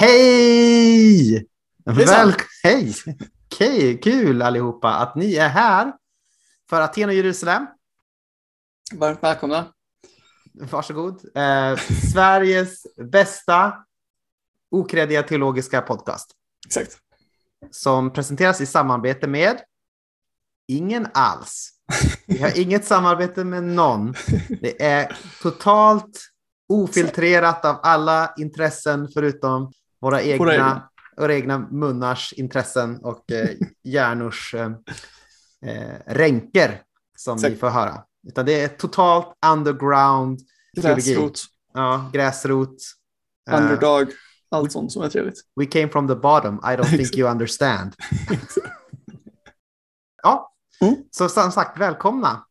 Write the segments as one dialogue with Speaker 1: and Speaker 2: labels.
Speaker 1: Hej! Väl... Hej! Okej, kul allihopa att ni är här för Aten och Jerusalem.
Speaker 2: Varmt välkomna.
Speaker 1: Varsågod. Eh, Sveriges bästa okreddiga teologiska podcast
Speaker 2: Exakt.
Speaker 1: som presenteras i samarbete med ingen alls. Vi har inget samarbete med någon. Det är totalt ofiltrerat av alla intressen förutom våra egna,
Speaker 2: Våra egna.
Speaker 1: våra egna munnars intressen och eh, hjärnors eh, eh, ränker som vi
Speaker 2: Exakt.
Speaker 1: får höra. Utan det är totalt underground.
Speaker 2: Gräsrot,
Speaker 1: ja, gräsrot. Eh,
Speaker 2: underdog, allt sånt som är trevligt.
Speaker 1: We came from the bottom. I don't think you understand. ja,
Speaker 2: Mm.
Speaker 1: så som sagt, välkomna.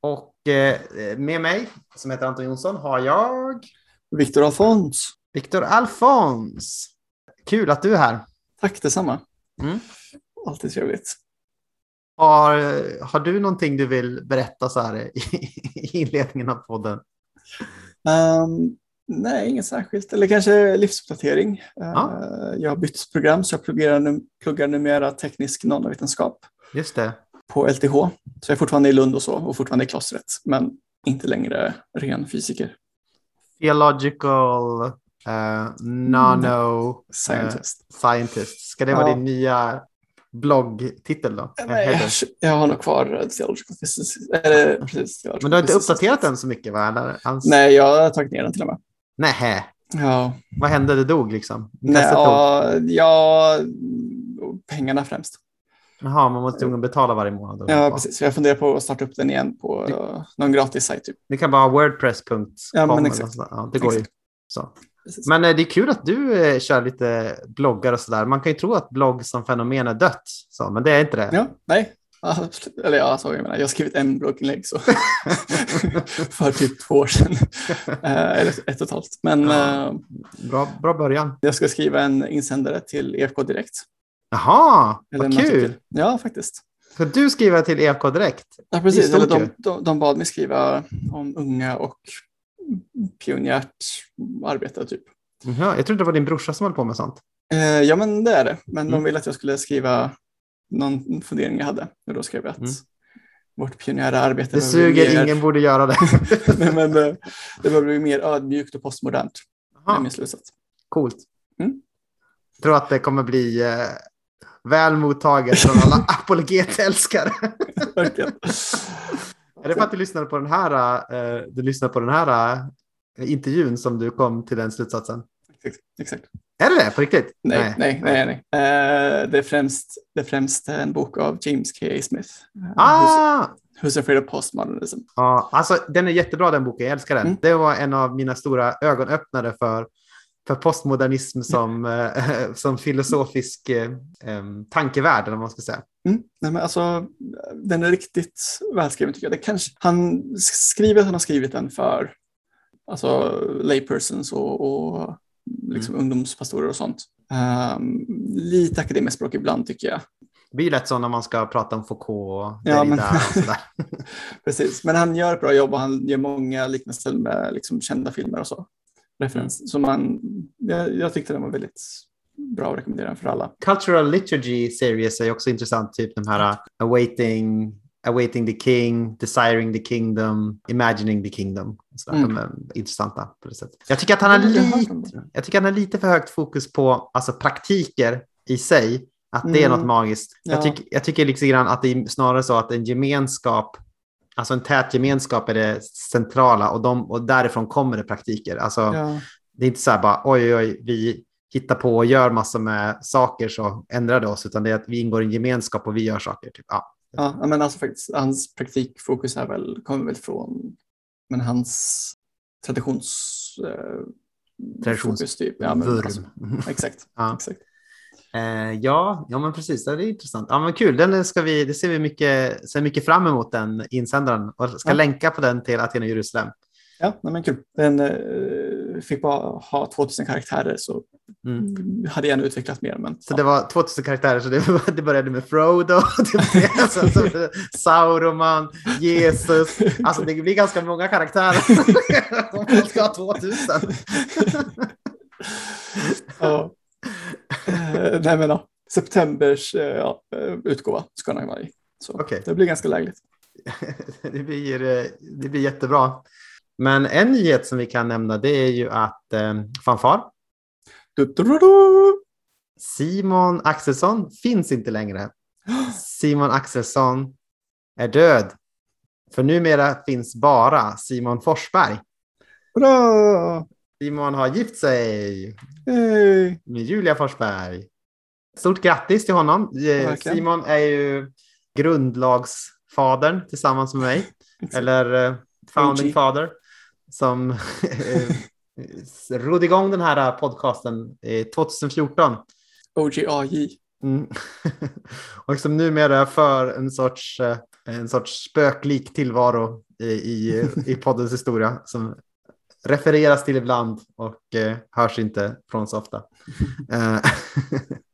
Speaker 1: Och eh, med mig, som heter Anton Jonsson, har jag
Speaker 2: Viktor Alfons.
Speaker 1: Viktor Alfons. Kul att du är här.
Speaker 2: Tack detsamma.
Speaker 1: Mm.
Speaker 2: Alltid trevligt.
Speaker 1: Har, har du någonting du vill berätta så här i, i inledningen av podden?
Speaker 2: Ehm, nej, inget särskilt. Eller kanske livsuppdatering. Uh,
Speaker 1: Ja.
Speaker 2: Jag har bytt program så jag pluggar, nu, pluggar numera teknisk nanovetenskap
Speaker 1: Just det.
Speaker 2: på LTH. Så jag är fortfarande i Lund och så och fortfarande i klostret. Men inte längre ren fysiker.
Speaker 1: Theological eh, nano
Speaker 2: Scientist.
Speaker 1: scientist. Ska det vara
Speaker 2: Ja.
Speaker 1: din nya bloggtitel då?
Speaker 2: Nej,
Speaker 1: Header.
Speaker 2: jag, jag har nog kvar eh, theological physicist. Eller, precis,
Speaker 1: Men du har inte uppdaterat den så mycket va? Eller? Hans...
Speaker 2: Nej, jag har tagit ner den till och med.
Speaker 1: Nähä.
Speaker 2: Ja,
Speaker 1: Vad hände? Det dog liksom?
Speaker 2: Nej, ja, ja, pengarna främst.
Speaker 1: Jaha, man måste tvungen betala varje månad.
Speaker 2: Ja, precis. Jag funderar på att starta upp den igen på uh, någon gratis sajt. Typ.
Speaker 1: Det kan bara ha wordpress.com.
Speaker 2: Ja, men exakt.
Speaker 1: Ja, det går ju.
Speaker 2: Exakt.
Speaker 1: Så.
Speaker 2: Precis.
Speaker 1: Men eh, det är kul att du eh, kör lite bloggar och sådär. Man kan ju tro att blogg som fenomen är dött, så, men det är inte det.
Speaker 2: Ja, nej. Eller ja, så jag menar. Jag har skrivit en blogginlägg så. för typ två år sedan. Eh, eller ett och ett halvt. Men
Speaker 1: Ja. bra, bra början.
Speaker 2: jag ska skriva en insändare till EFK Direkt.
Speaker 1: Jaha,
Speaker 2: Eller
Speaker 1: vad kul.
Speaker 2: artikel. Ja, faktiskt.
Speaker 1: Ska du skriva till EFK direkt?
Speaker 2: Ja, precis. Eller de, de, de bad mig skriva om unga och pionjärt arbete. Typ.
Speaker 1: Jaha, jag trodde det var din brorsa som höll på med sånt.
Speaker 2: Eh, ja, men det är det. Men
Speaker 1: Mm.
Speaker 2: de ville att jag skulle skriva någon fundering jag hade. Och då skrev jag att
Speaker 1: Mm.
Speaker 2: vårt pionjära arbete
Speaker 1: Det suger,
Speaker 2: mer,
Speaker 1: ingen borde göra det.
Speaker 2: Nej, men det, det behöver bli mer ödmjukt och postmodernt. Det är min slutsats.
Speaker 1: coolt.
Speaker 2: Mm.
Speaker 1: Jag tror att det kommer bli eh, väl mottaget från alla apologetälskare.
Speaker 2: Verkligen.
Speaker 1: Är det för att du lyssnade på den här, eh, du lyssnade på den här eh, intervjun som du kom till den slutsatsen?
Speaker 2: Exakt. Exakt.
Speaker 1: Är det det på riktigt?
Speaker 2: Nej, nej, nej. nej. Eh, det, är främst, det är främst en bok av James K. A. Smith.
Speaker 1: Ah!
Speaker 2: Who's Afraid of Postmodernism.
Speaker 1: Ja, alltså den är jättebra den boken, jag älskar den.
Speaker 2: Mm.
Speaker 1: Det var en av mina stora ögonöppnare för, för postmodernism som, som filosofisk eh, tankevärld, eller vad man ska säga.
Speaker 2: Mm. Nej, men alltså, den är riktigt välskriven tycker jag. Det kanske, han skriver att han har skrivit den för alltså, laypersons och, och liksom ungdomspastorer och sånt. Ehm, lite akademiskt språk ibland tycker jag.
Speaker 1: Det blir lätt så när man ska prata om Foucault och
Speaker 2: Ja, men-
Speaker 1: och sådär.
Speaker 2: Precis, men han gör ett bra jobb och han gör många liknelser med liksom, kända filmer och så. Referens. Så man, jag, jag tyckte den var väldigt bra att rekommendera för alla.
Speaker 1: Cultural Liturgy Series är också intressant, typ de här uh, Awaiting, awaiting the King, Desiring the Kingdom, Imagining the Kingdom. Så
Speaker 2: Mm.
Speaker 1: De är intressanta på det sättet. Jag tycker att han har
Speaker 2: Jag
Speaker 1: lite, jag tycker han har lite för högt fokus på alltså, praktiker i sig, att det är
Speaker 2: Mm.
Speaker 1: något magiskt. Jag,
Speaker 2: Ja.
Speaker 1: tycker, jag tycker liksom grann att det är snarare så att en gemenskap, alltså en tät gemenskap är det centrala och, de, och därifrån kommer det praktiker. Alltså,
Speaker 2: Ja,
Speaker 1: det är inte så här bara oj, oj, oj, vi hittar på och gör massor med saker så ändrar det oss, utan det är att vi ingår i en gemenskap och vi gör saker. Typ. Ja.
Speaker 2: ja, men alltså faktiskt, hans praktikfokus är väl, kommer väl från men hans traditions... Eh,
Speaker 1: Traditions-
Speaker 2: fokus typ. Ja, men, alltså, exakt.
Speaker 1: Ja.
Speaker 2: exakt.
Speaker 1: Eh, ja, ja, men precis. Det är intressant. Ja, men kul. Den ska vi, det ser vi mycket, ser mycket fram emot, den insändaren. Och ska
Speaker 2: Ja.
Speaker 1: länka på den till Aten och Jerusalem.
Speaker 2: Ja, nej, men kul. Den eh, fick bara ha 2000 karaktärer så
Speaker 1: Mm.
Speaker 2: hade jag gärna utvecklat mer. Men,
Speaker 1: Så det var 2000 karaktärer, så det, det började med Frodo, det blev, sen så blev det Sauroman, Jesus. Alltså det blir ganska många karaktärer om man ska ha 2000.
Speaker 2: ja. Eh, nej men ja, septembers eh, ja, eh, utgåva ska den vara i. Så
Speaker 1: Okej.
Speaker 2: det blir ganska lägligt.
Speaker 1: det, blir, eh, det blir jättebra. Men en nyhet som vi kan nämna det är ju att eh, fanfar,
Speaker 2: Du, du, du.
Speaker 1: Simon Axelsson finns inte längre. Simon Axelsson är död. För numera finns bara Simon Forsberg.
Speaker 2: Bra!
Speaker 1: Simon har gift sig
Speaker 2: Hej!
Speaker 1: med Julia Forsberg. Stort grattis till honom. Eh,
Speaker 2: Verkligen.
Speaker 1: Simon är ju grundlagsfadern tillsammans med mig. Eller eh, founding
Speaker 2: OG.
Speaker 1: father. Som eh, rodde igång den här podcasten eh, 2014.
Speaker 2: OGAJ.
Speaker 1: Mm. och som numera för en sorts, eh, en sorts spöklik tillvaro i, i, i poddens historia som refereras till ibland och eh, hörs inte från så ofta.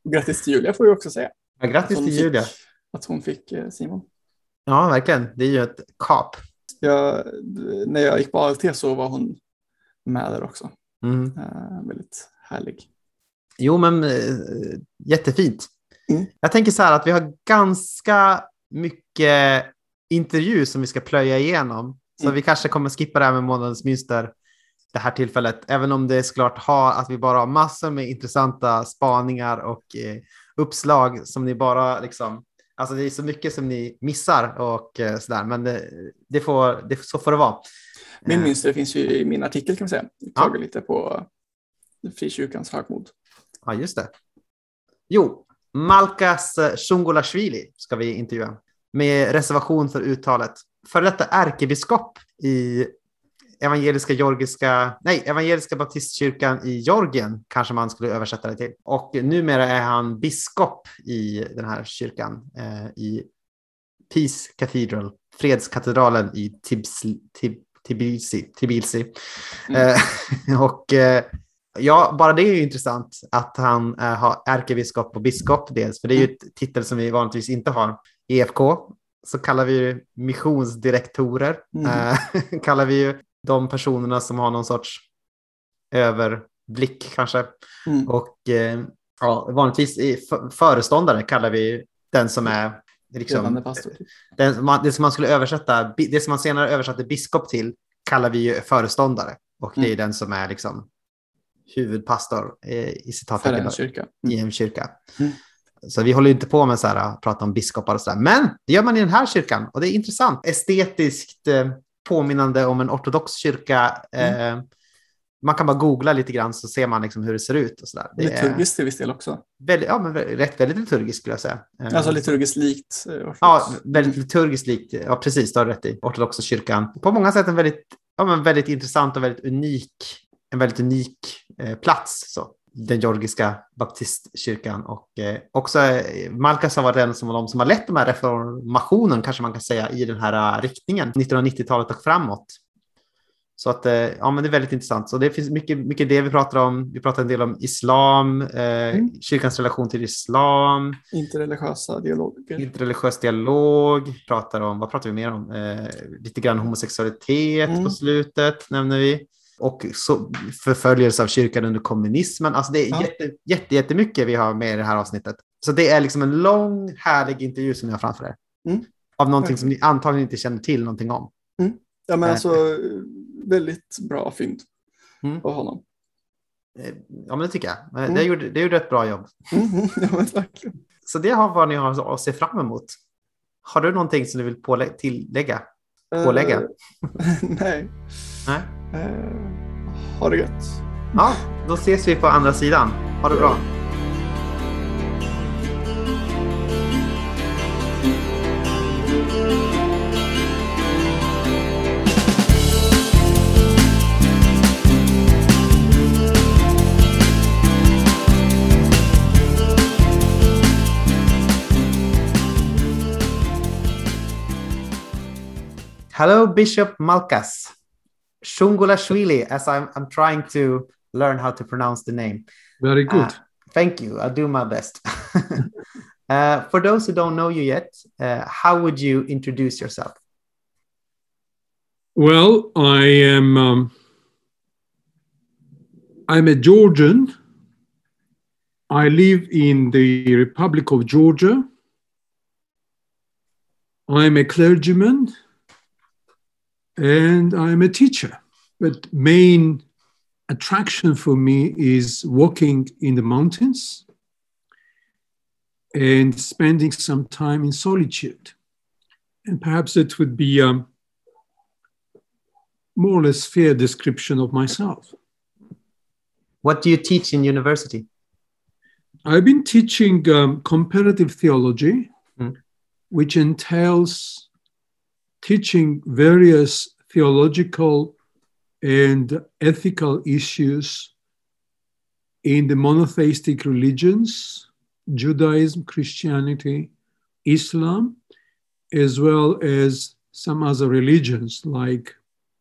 Speaker 2: Grattis till Julia får jag också säga.
Speaker 1: ja, grattis till Julia.
Speaker 2: Fick, att hon fick Simon.
Speaker 1: Ja, verkligen. Det är ju ett kap.
Speaker 2: Jag, när jag gick på ALT så var hon med där också.
Speaker 1: Mm.
Speaker 2: Eh, väldigt härlig.
Speaker 1: Jo, men eh, jättefint.
Speaker 2: Mm.
Speaker 1: Jag tänker så här att vi har ganska mycket intervju som vi ska plöja igenom. Så
Speaker 2: Mm.
Speaker 1: vi kanske kommer skippa det här med månadens mönster det här tillfället, även om det är såklart har att vi bara har massor med intressanta spaningar och eh, uppslag som ni bara liksom, alltså det är så mycket som ni missar och eh, sådär, men det, det får, det, så får det vara.
Speaker 2: Min
Speaker 1: Eh,
Speaker 2: mönster finns ju i min artikel kan man säga. Jag
Speaker 1: Ja.
Speaker 2: lite på frikyrkans högmod.
Speaker 1: Ja, just det. Jo, Malkas eh, Shungulashvili ska vi intervjua med reservation för uttalet. För detta ärkebiskop i evangeliska georgiska, nej, evangeliska baptistkyrkan i Georgien kanske man skulle översätta det till. Och numera är han biskop i den här kyrkan eh, i Peace Cathedral, fredskatedralen i Tibs, Tib, Tbilisi. Tbilisi.
Speaker 2: Mm.
Speaker 1: Eh, och eh, Ja, bara det är ju intressant att han eh, har ärkebiskop och biskop dels, för det är ju ett titel som vi vanligtvis inte har. I EFK så kallar vi ju missionsdirektorer,
Speaker 2: Mm.
Speaker 1: eh, kallar vi ju de personerna som har någon sorts överblick kanske.
Speaker 2: Mm.
Speaker 1: Och eh, ja, vanligtvis föreståndare kallar vi den som är liksom, den, man- det som man skulle översätta, det som man senare översatte biskop till kallar vi ju föreståndare. Och det är
Speaker 2: Mm.
Speaker 1: den som är liksom huvudpastor eh, i citattecken i en kyrka.
Speaker 2: Mm.
Speaker 1: Så vi håller inte på med så här, att prata om biskopar och så där. Men det gör man i den här kyrkan och det är intressant. Estetiskt eh, påminnande om en ortodox kyrka.
Speaker 2: Mm.
Speaker 1: Eh, man kan bara googla lite grann så ser man liksom hur det ser ut och så där. Det
Speaker 2: Liturgiskt till viss del också.
Speaker 1: väldigt, ja, men rätt väldigt liturgiskt skulle jag säga. Eh,
Speaker 2: Alltså liturgiskt likt. eh, ortodox.
Speaker 1: Ja, väldigt liturgiskt likt. Ja, precis, du har rätt i. Ortodoxa kyrkan. På många sätt en väldigt, ja, men väldigt intressant och väldigt unik, en väldigt unik eh, plats. Så. Den georgiska baptistkyrkan. Och eh, också eh, Malkas har varit den som, de som har lett de här reformationen, kanske man kan säga, i den här eh, riktningen. 1990-talet och framåt. Så att, ja, men det är väldigt intressant. Så det finns mycket, mycket det vi pratar om. Vi pratar en del om islam, eh,
Speaker 2: Mm.
Speaker 1: kyrkans relation till islam,
Speaker 2: Interreligiösa dialoger.
Speaker 1: interreligiös dialog, pratar om, vad pratar vi mer om? Eh, lite grann homosexualitet
Speaker 2: Mm.
Speaker 1: på slutet nämner vi. Och så förföljelse av kyrkan under kommunismen. Alltså det är
Speaker 2: Ja.
Speaker 1: jätte, jätte, jättemycket vi har med i det här avsnittet. Så det är liksom en lång, härlig intervju som ni har framför er.
Speaker 2: Mm.
Speaker 1: Av någonting som ni antagligen inte känner till någonting om.
Speaker 2: Ja, men
Speaker 1: Eh.
Speaker 2: alltså väldigt bra fynd
Speaker 1: Mm.
Speaker 2: av honom.
Speaker 1: Eh, Ja, men det tycker jag. Eh,
Speaker 2: Mm.
Speaker 1: Det, gjorde, det gjorde ett bra jobb.
Speaker 2: Mhm, ja, men tack.
Speaker 1: Så det har vad ni har att se fram emot. Har du någonting som du vill pålä- tillägga? Pålägga?
Speaker 2: Eh, nej.
Speaker 1: Nej?
Speaker 2: Eh, ha det gött.
Speaker 1: Ja, då ses vi på andra sidan. Ha det bra. Hello, Bishop Malkas. Songulashvili, as I'm, I'm trying to learn how to pronounce the name.
Speaker 3: Very good.
Speaker 1: Uh, thank you. I'll do my best. uh, for those who don't know you yet, uh, how would you introduce yourself?
Speaker 3: well, I am um, I'm a Georgian. I live in the Republic of Georgia. I'm a clergyman and I'm a teacher. But main attraction for me is walking in the mountains and spending some time in solitude. And perhaps it would be a um, more or less fair description of myself.
Speaker 1: What do you teach in university?
Speaker 3: I've been teaching um, comparative theology, mm. which entails teaching various theological and ethical issues in the monotheistic religions, Judaism, Christianity, Islam, as well as some other religions like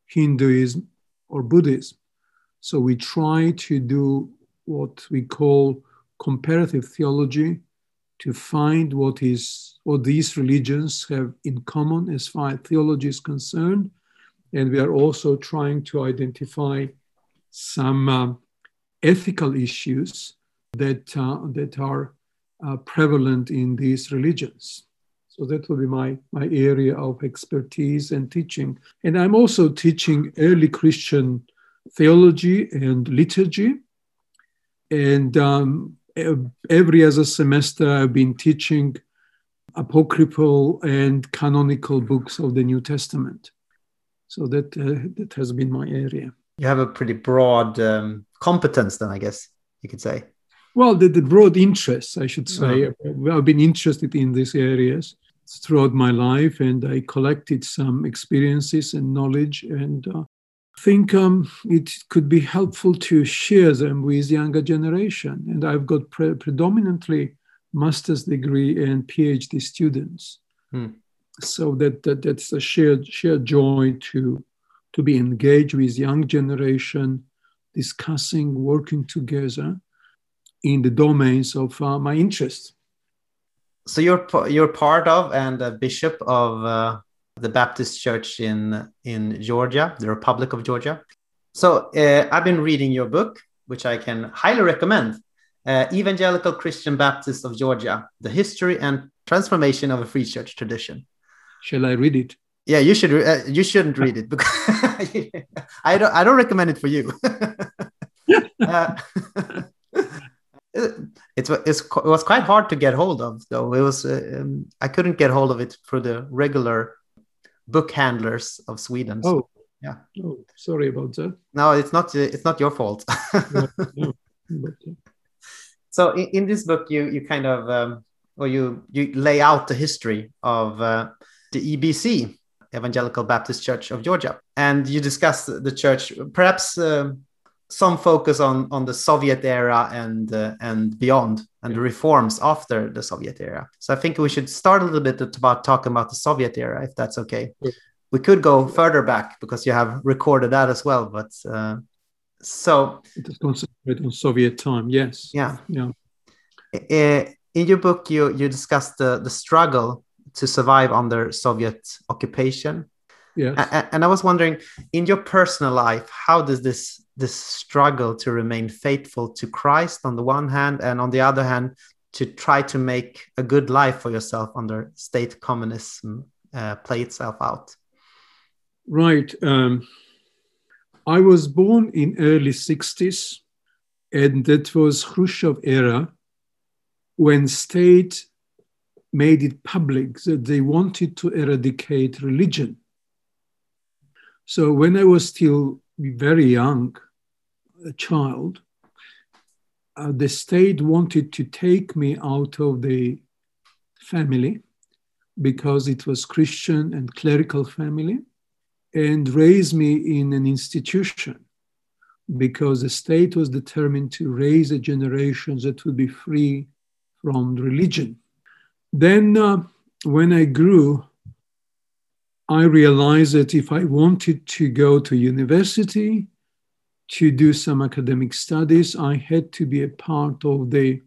Speaker 3: Hinduism or Buddhism. So we try to do what we call comparative theology to find what is what these religions have in common as far as theology is concerned and we are also trying to identify some uh, ethical issues that, uh, that are uh, prevalent in these religions. So that will be my, my area of expertise and teaching. And I'm also teaching early Christian theology and liturgy. And um, every other semester, I've been teaching apocryphal and canonical books of the New Testament. So that uh, that has been my area.
Speaker 1: You have a pretty broad um, competence, then I guess you could say.
Speaker 3: Well, the, the broad interests, I should say. Oh. I've been interested in these areas throughout my life, and I collected some experiences and knowledge, and uh, think um, it could be helpful to share them with younger generation. And I've got pre- predominantly master's degree and PhD students. Hmm so that, that that's a shared shared joy to to be engaged with young generation discussing working together in the domains of uh, my interest
Speaker 1: so you're you're part of and a bishop of uh, the baptist church in in georgia the republic of georgia so uh, i've been reading your book which i can highly recommend uh, evangelical christian baptist of georgia the history and transformation of a free church tradition
Speaker 3: Shall I read it?
Speaker 1: Yeah, you should. Uh, you shouldn't read it because I don't. I don't recommend it for you. uh, it's, it's it was quite hard to get hold of though. It was uh, um, I couldn't get hold of it for the regular book handlers of Sweden.
Speaker 3: So,
Speaker 1: oh, yeah.
Speaker 3: Oh, sorry about that.
Speaker 1: No, it's not. It's not your fault. no, no, but, so in, in, this book, you you kind of um, or you you lay out the history of uh, the EBC, Evangelical Baptist Church of Georgia. And you discuss the church, perhaps uh, some focus on, on the Soviet era and, uh, and beyond, and the reforms after the Soviet era. So I think we should start a little bit about talking about the Soviet era, if that's okay. Yeah. We could go further back because you have recorded that as well, but uh, so
Speaker 3: it concentrate on Soviet time. Yes.
Speaker 1: Yeah.
Speaker 3: Yeah.
Speaker 1: In your book, you you discussed the the struggle to survive under Soviet occupation.
Speaker 3: Yes.
Speaker 1: And, and I was wondering, in your personal life, how does this this struggle to remain faithful to Christ on the one hand, and on the other hand, to try to make a good life for yourself under state communism uh, play itself out?
Speaker 3: Right. Um, I was born in early 60s, and that was Khrushchev era when state made it public that they wanted to eradicate religion. So when I was still very young, a child, uh, the state wanted to take me out of the family because it was Christian and clerical family and raise me in an institution because the state was determined to raise a generation that would be free from religion. Then, uh, when I grew, I realized that if I wanted to go to university to do some academic studies, I had to be a part of the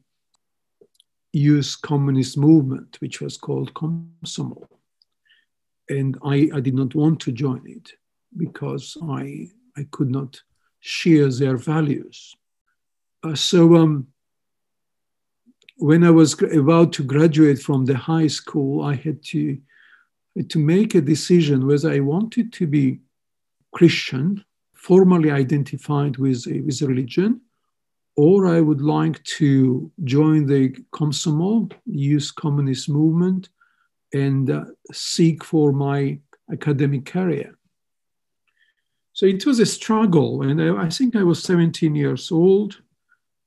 Speaker 3: youth communist movement, which was called Komsomol. And I, I did not want to join it because I, I could not share their values. uh, so um, when I was about to graduate from the high school, I had to to make a decision whether I wanted to be Christian, formally identified with with religion, or I would like to join the Komsomol, youth communist movement, and uh, seek for my academic career. So it was a struggle, and I, I think I was 17 years old.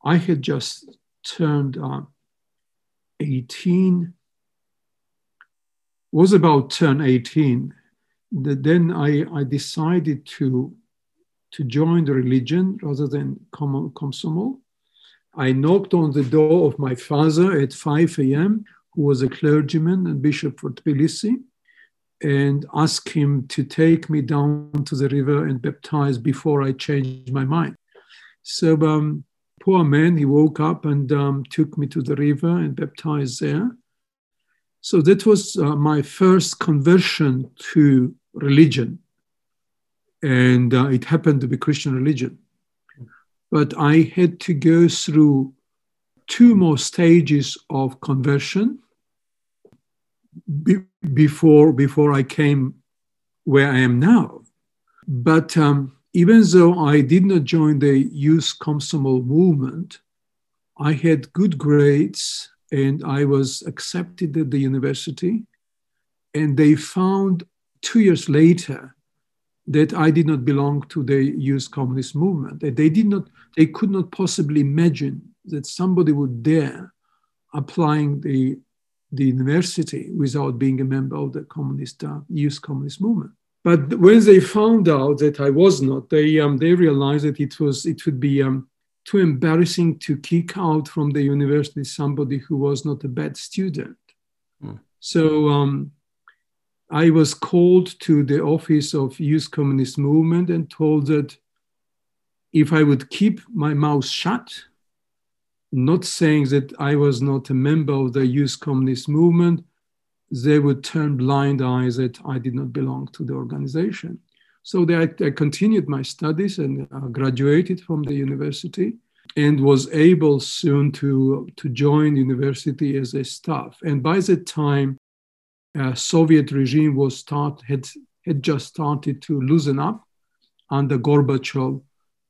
Speaker 3: I had just turned uh, 18 was about turn 18 then I, I decided to to join the religion rather than come Komsomol. I knocked on the door of my father at 5 a.m., who was a clergyman and bishop for Tbilisi, and asked him to take me down to the river and baptize before I changed my mind. So um, poor man, he woke up and um, took me to the river and baptized there. So that was uh, my first conversion to religion. And uh, it happened to be Christian religion. But I had to go through two more stages of conversion be- before, before I came where I am now. But um, even though I did not join the Youth Komsomol movement, I had good grades and I was accepted at the university. And they found two years later that I did not belong to the Youth Communist movement. That they did not, they could not possibly imagine that somebody would dare applying the the university without being a member of the communist uh, youth communist movement. But when they found out that I was not, they um, they realized that it was it would be um, too embarrassing to kick out from the university somebody who was not a bad student. Mm. So um, I was called to the office of Youth Communist Movement and told that if I would keep my mouth shut, not saying that I was not a member of the Youth Communist Movement, they would turn blind eyes that I did not belong to the organization. So I continued my studies and uh, graduated from the university and was able soon to, to join university as a staff. And by the time uh, Soviet regime was start, had, had just started to loosen up under Gorbachev,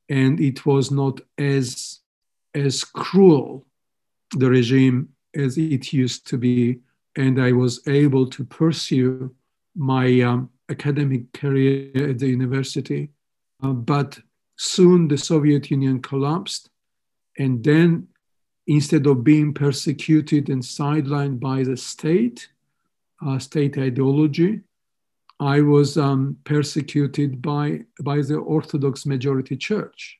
Speaker 3: and it was not as, as cruel, the regime, as it used to be and I was able to pursue my um, academic career at the university. Uh, but soon the Soviet Union collapsed, and then instead of being persecuted and sidelined by the state, uh, state ideology, I was um, persecuted by, by the Orthodox majority church.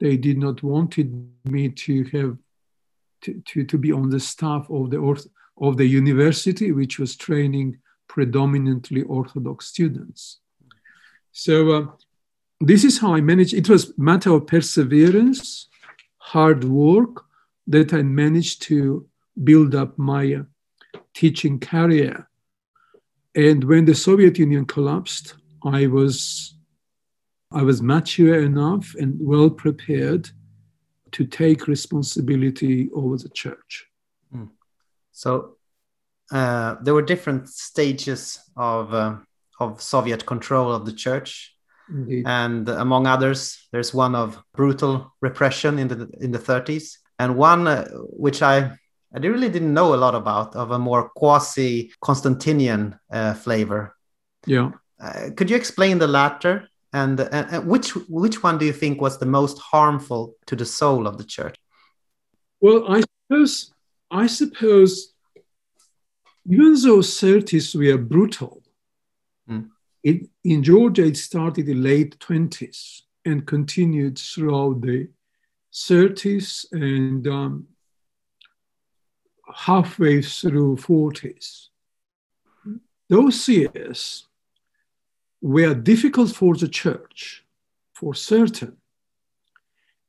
Speaker 3: They did not wanted me to have to, to, to be on the staff of the Orth- of the university, which was training predominantly Orthodox students. So uh, this is how I managed. It was matter of perseverance, hard work that I managed to build up my uh, teaching career. And when the Soviet Union collapsed, I was I was mature enough and well prepared to take responsibility over the church.
Speaker 1: So uh, there were different stages of uh, of Soviet control of the church, Indeed. and among others, there's one of brutal repression in the in the 30s, and one uh, which I I really didn't know a lot about of a more quasi Constantinian uh, flavor.
Speaker 3: Yeah.
Speaker 1: Uh, could you explain the latter? And, and, and which which one do you think was the most harmful to the soul of the church?
Speaker 3: Well, I suppose I suppose even though 30s were brutal, mm. it, in Georgia it started in the late 20s and continued throughout the 30s and um, halfway through 40s. Those years were difficult for the church, for certain.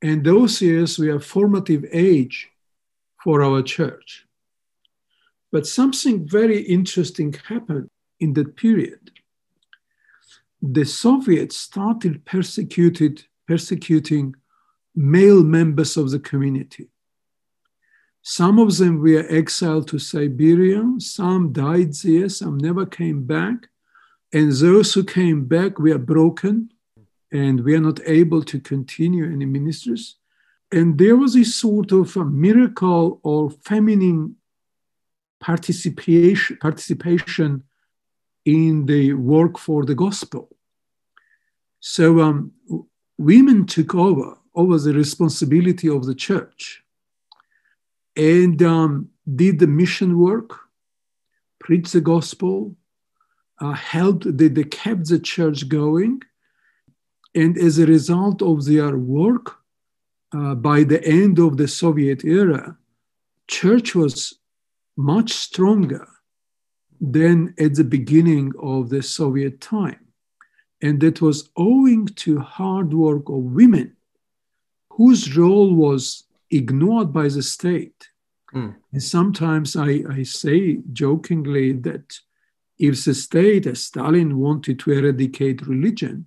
Speaker 3: And those years were formative age for our church. But something very interesting happened in that period. The Soviets started persecuted, persecuting male members of the community. Some of them were exiled to Siberia, some died there, some never came back. And those who came back were broken and we are not able to continue any ministries. And there was a sort of a miracle or feminine participation, participation in the work for the gospel. So um, women took over over the responsibility of the church and um, did the mission work, preached the gospel, uh, helped, they, they kept the church going. And as a result of their work, uh, by the end of the Soviet era, church was much stronger than at the beginning of the Soviet time. And that was owing to hard work of women whose role was ignored by the state. Mm. And sometimes I, I say jokingly that if the state, as Stalin wanted to eradicate religion,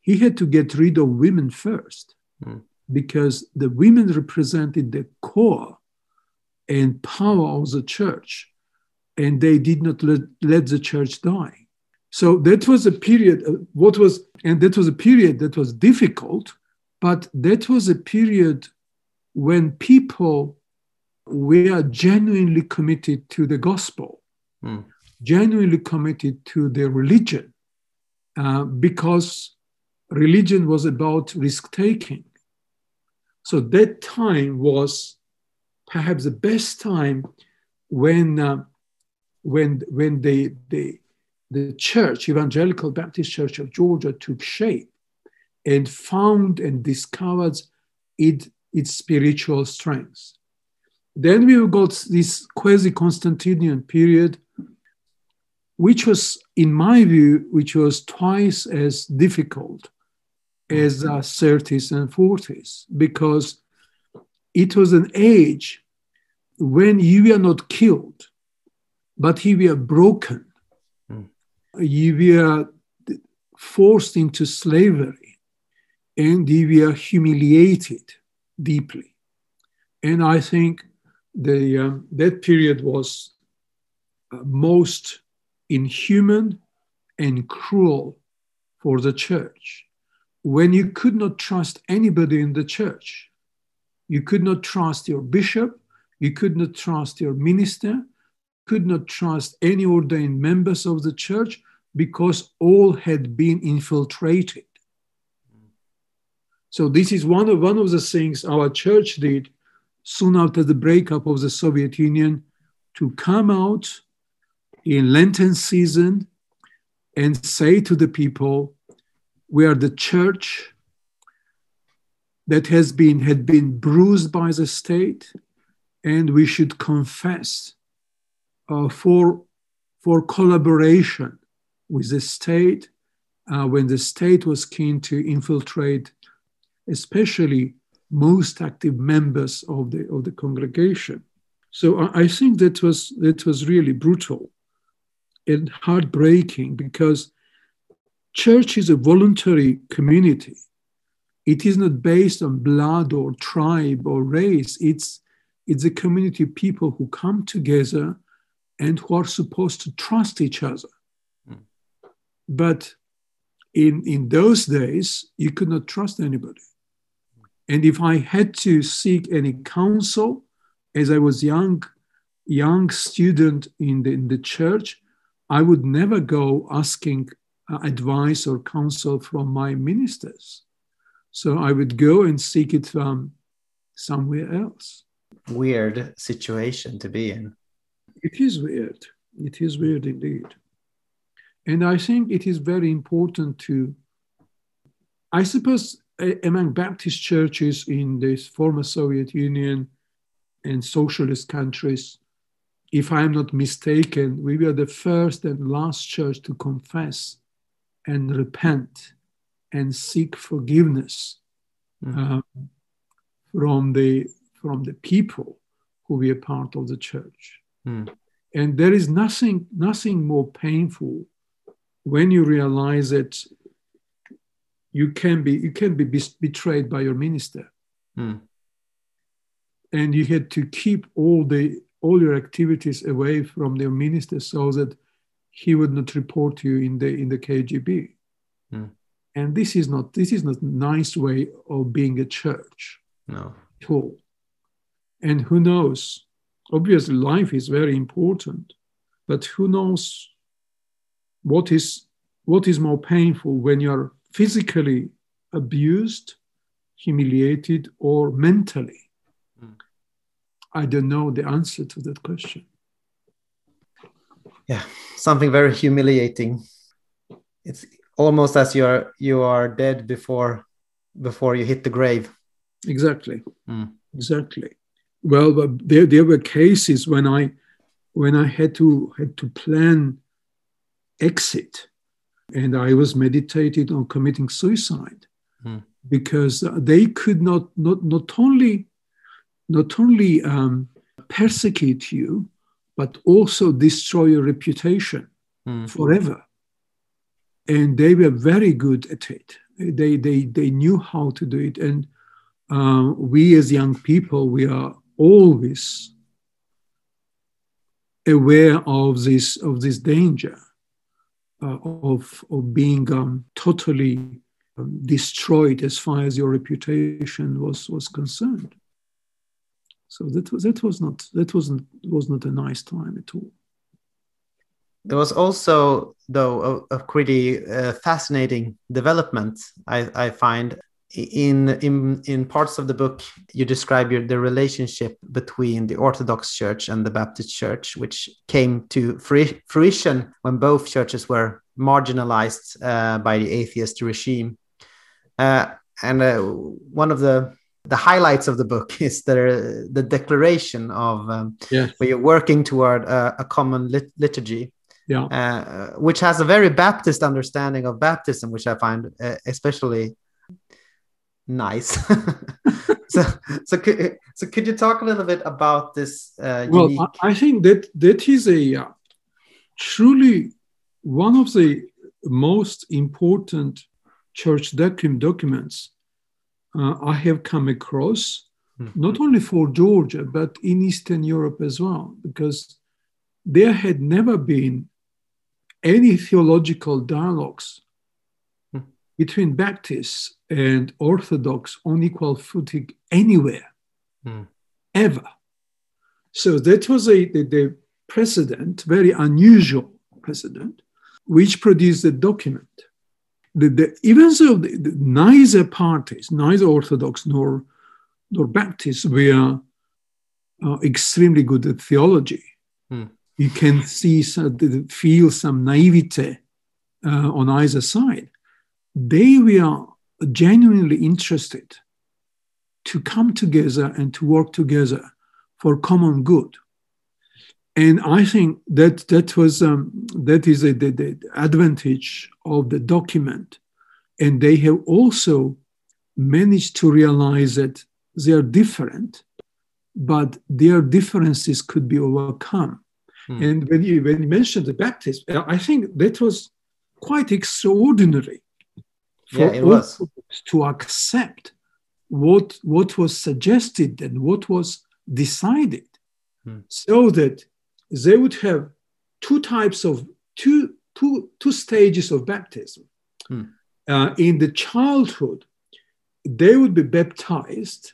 Speaker 3: he had to get rid of women first mm. because the women represented the core and power of the church, and they did not let, let the church die. So that was a period, uh, what was, and that was a period that was difficult, but that was a period when people were genuinely committed to the gospel, mm. genuinely committed to their religion, uh, because religion was about risk taking. So that time was perhaps the best time when, uh, when, when the, the, the church, Evangelical Baptist Church of Georgia, took shape and found and discovered it, its spiritual strengths. Then we got this quasi Constantinian period, which was, in my view, which was twice as difficult as the 30s and 40s, because it was an age when you were not killed, but you were broken. Mm. You were forced into slavery and you were humiliated deeply. And I think the, um, that period was uh, most inhuman and cruel for the church when you could not trust anybody in the church. You could not trust your bishop, you could not trust your minister, could not trust any ordained members of the church because all had been infiltrated. So this is one of one of the things our church did soon after the breakup of the Soviet Union to come out in Lenten season and say to the people, we are the church that has been had been bruised by the state, and we should confess uh, for, for collaboration with the state uh, when the state was keen to infiltrate, especially most active members of the, of the congregation. So I, I think that was, that was really brutal and heartbreaking because church is a voluntary community. It is not based on blood or tribe or race. It's, it's a community of people who come together and who are supposed to trust each other. Mm. But in, in those days, you could not trust anybody. And if I had to seek any counsel, as I was young, young student in the, in the church, I would never go asking uh, advice or counsel from my ministers. So I would go and seek it from somewhere else.
Speaker 1: Weird situation to be in.
Speaker 3: It is weird. It is weird indeed. And I think it is very important to, I suppose, among Baptist churches in the former Soviet Union and socialist countries, if I'm not mistaken, we were the first and last church to confess and repent and seek forgiveness mm-hmm. um, from the from the people who were part of the church. Mm. And there is nothing nothing more painful when you realize that you can be you can be betrayed by your minister,
Speaker 1: Mm.
Speaker 3: and you had to keep all the all your activities away from your minister so that he would not report you in the in the KGB.
Speaker 1: Mm.
Speaker 3: And this is not this is not a nice way of being a church
Speaker 1: No.
Speaker 3: at all. And who knows? Obviously, life is very important, but who knows what is what is more painful when you're physically abused, humiliated, or mentally?
Speaker 1: Mm.
Speaker 3: I don't know the answer to that question.
Speaker 1: Yeah. Something very humiliating. It's almost as you are you are dead before before you hit the grave.
Speaker 3: Exactly.
Speaker 1: Mm.
Speaker 3: Exactly. Well, but there, there were cases when I when I had to had to plan exit, and I was meditated on committing suicide
Speaker 1: Mm.
Speaker 3: because they could not not not only not only um, persecute you, but also destroy your reputation
Speaker 1: Mm.
Speaker 3: forever. And they were very good at it. They they they knew how to do it. And uh, we as young people, we are always aware of this of this danger uh, of of being um, totally um, destroyed as far as your reputation was was concerned. So that was that was not that wasn't was not a nice time at all.
Speaker 1: There was also, though, a, a pretty uh, fascinating development I, I find in in in parts of the book. You describe your, the relationship between the Orthodox Church and the Baptist Church, which came to fruition when both churches were marginalized uh, by the atheist regime. Uh, and uh, one of the the highlights of the book is the the declaration of um,
Speaker 3: Yeah.
Speaker 1: where you're working toward a, a common lit- liturgy
Speaker 3: Yeah.
Speaker 1: uh, which has a very Baptist understanding of baptism, which I find uh, especially nice. so, so could, so could you talk a little bit about this uh,
Speaker 3: Well,
Speaker 1: unique?
Speaker 3: I, think that that is a uh, truly one of the most important church docu- documents uh, I have come across,
Speaker 1: Hmm.
Speaker 3: not only for Georgia, but in Eastern Europe as well, because there had never been any theological dialogues. Between Baptists and Orthodox on equal footing anywhere,
Speaker 1: Hmm.
Speaker 3: ever. So that was a the, the precedent, very unusual precedent, which produced a document. The, the, even so, the, the- neither parties, neither Orthodox nor nor Baptists, were uh, extremely good at theology.
Speaker 1: Hmm.
Speaker 3: You can see, some, feel some naivete uh, on either side. They were genuinely interested to come together and to work together for common good. And I think that that was um, that is a, the, the advantage of the document, and they have also managed to realize that they are different, but their differences could be overcome.
Speaker 1: Hmm.
Speaker 3: And when you when you mentioned the Baptist, I think that was quite extraordinary for
Speaker 1: Yeah, it was.
Speaker 3: Orthodox to accept what what was suggested and what was decided,
Speaker 1: Hmm.
Speaker 3: so that they would have two types of two two two stages of baptism.
Speaker 1: Hmm.
Speaker 3: Uh, in the childhood, they would be baptized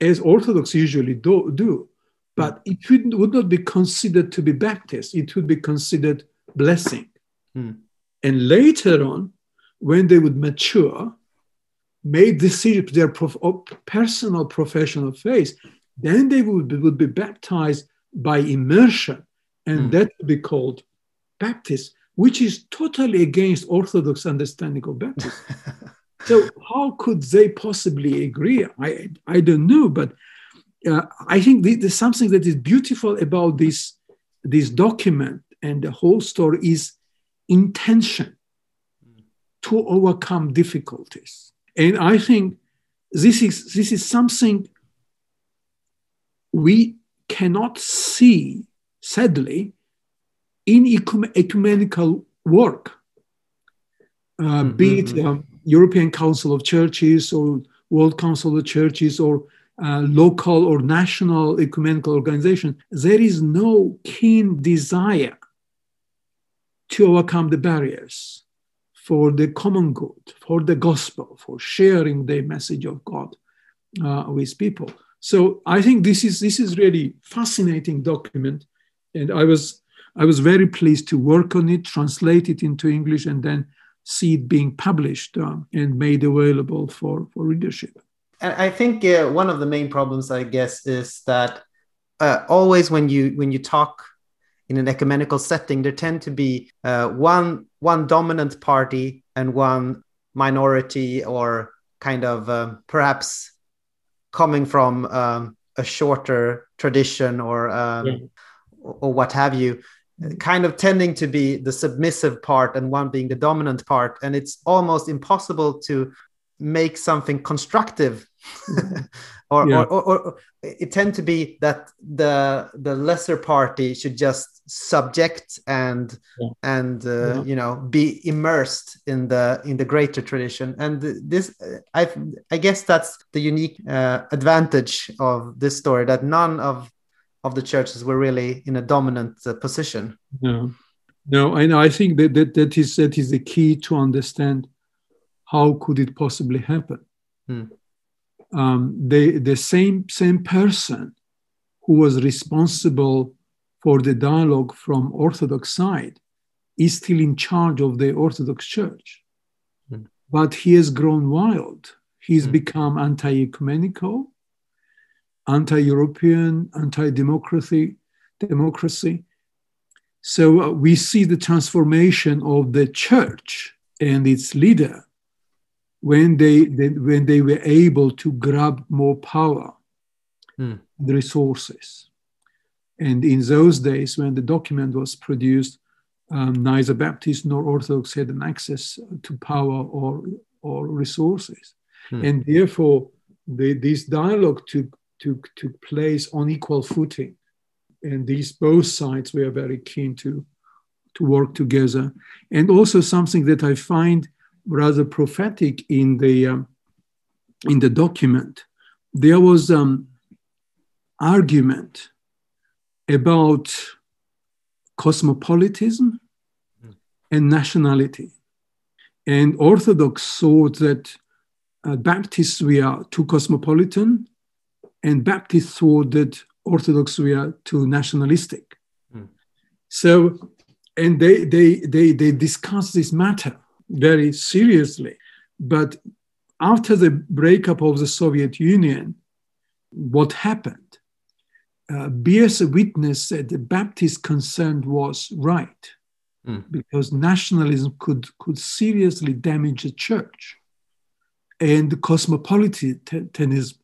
Speaker 3: as Orthodox usually do, do but it would, would not be considered to be baptist. It would be considered blessing.
Speaker 1: Hmm.
Speaker 3: And later on, when they would mature, made decisions their prof- personal professional faith, then they would be, would be baptized by immersion, and
Speaker 1: Hmm.
Speaker 3: that would be called baptism, which is totally against Orthodox understanding of baptism. so how could they possibly agree? I I don't know, but uh, I think there's something that is beautiful about this this document and the whole story is intention to overcome difficulties, and I think this is this is something we cannot see, sadly, in ecum- ecumenical work, uh, be it um, European Council of Churches or World Council of Churches or uh, local or national ecumenical organization, there is no keen desire to overcome the barriers for the common good, for the gospel, for sharing the message of God uh, with people. So I think this is this is really fascinating document, and I was I was very pleased to work on it, translate it into English, and then see it being published uh, and made available for for readership.
Speaker 1: And I think uh, one of the main problems, I guess, is that uh, always when you when you talk in an ecumenical setting, there tend to be uh, one one dominant party and one minority, or kind of um, perhaps coming from um, a shorter tradition or um, yeah. or what have you kind of tending to be the submissive part and one being the dominant part and it's almost impossible to make something constructive or, yeah. or, or, or, it tend to be that the the lesser party should just subject and yeah. and uh, yeah. you know be immersed in the in the greater tradition and this i i guess that's the unique uh, advantage of this story that none of of the churches were really in a dominant uh, position
Speaker 3: no no and i think that, that that is that is the key to understand how could it possibly happen hmm. Um, the the same same person who was responsible for the dialogue from Orthodox side is still in charge of the Orthodox Church. Mm. But he has grown wild. He's mm. become anti ecumenical, anti European, anti democracy. democracy. So uh, we see the transformation of the church and its leader when they, they when they were able to grab more power, mm. the resources. And in those days, when the document was produced, um, neither Baptist nor Orthodox had an access to power or, or resources. Hmm. And therefore, the, this dialogue took, took, took place on equal footing. And these both sides were very keen to, to work together. And also something that I find rather prophetic in the, um, in the document, there was um, argument about cosmopolitanism and nationality. And Orthodox thought that uh, Baptists were too cosmopolitan, and Baptists thought that Orthodox were too nationalistic. Mm. So, and they, they, they, they discussed this matter very seriously. But after the breakup of the Soviet Union, what happened? uh, bears a witness that the Baptist concern was right, mm. because nationalism could, could seriously damage the church. And cosmopolitanism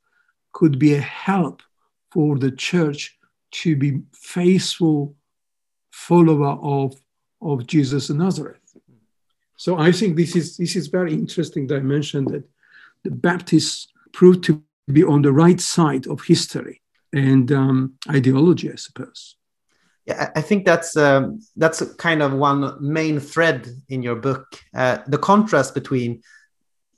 Speaker 3: could be a help for the church to be faithful follower of, of Jesus of Nazareth. So I think this is this is very interesting dimension that the Baptists proved to be on the right side of history and um, ideology, I suppose.
Speaker 1: Yeah, I think that's um, that's kind of one main thread in your book. Uh, the contrast between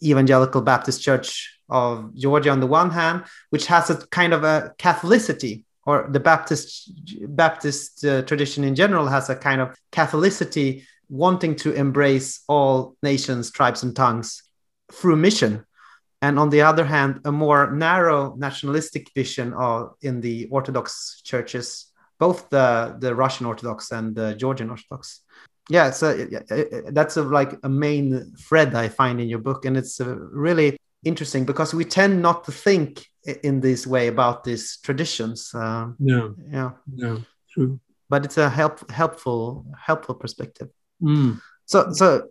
Speaker 1: Evangelical Baptist Church of Georgia on the one hand, which has a kind of a Catholicity, or the Baptist Baptist uh, tradition in general has a kind of Catholicity, wanting to embrace all nations, tribes, and tongues through mission and on the other hand, a more narrow nationalistic vision of, in the Orthodox churches, both the, the Russian Orthodox and the Georgian Orthodox. Yeah, so that's a, like a main thread I find in your book, and it's really interesting because we tend not to think in this way about these traditions.
Speaker 3: Uh, no,
Speaker 1: yeah,
Speaker 3: no, true.
Speaker 1: But it's a help, helpful, helpful perspective.
Speaker 3: Mm.
Speaker 1: So, so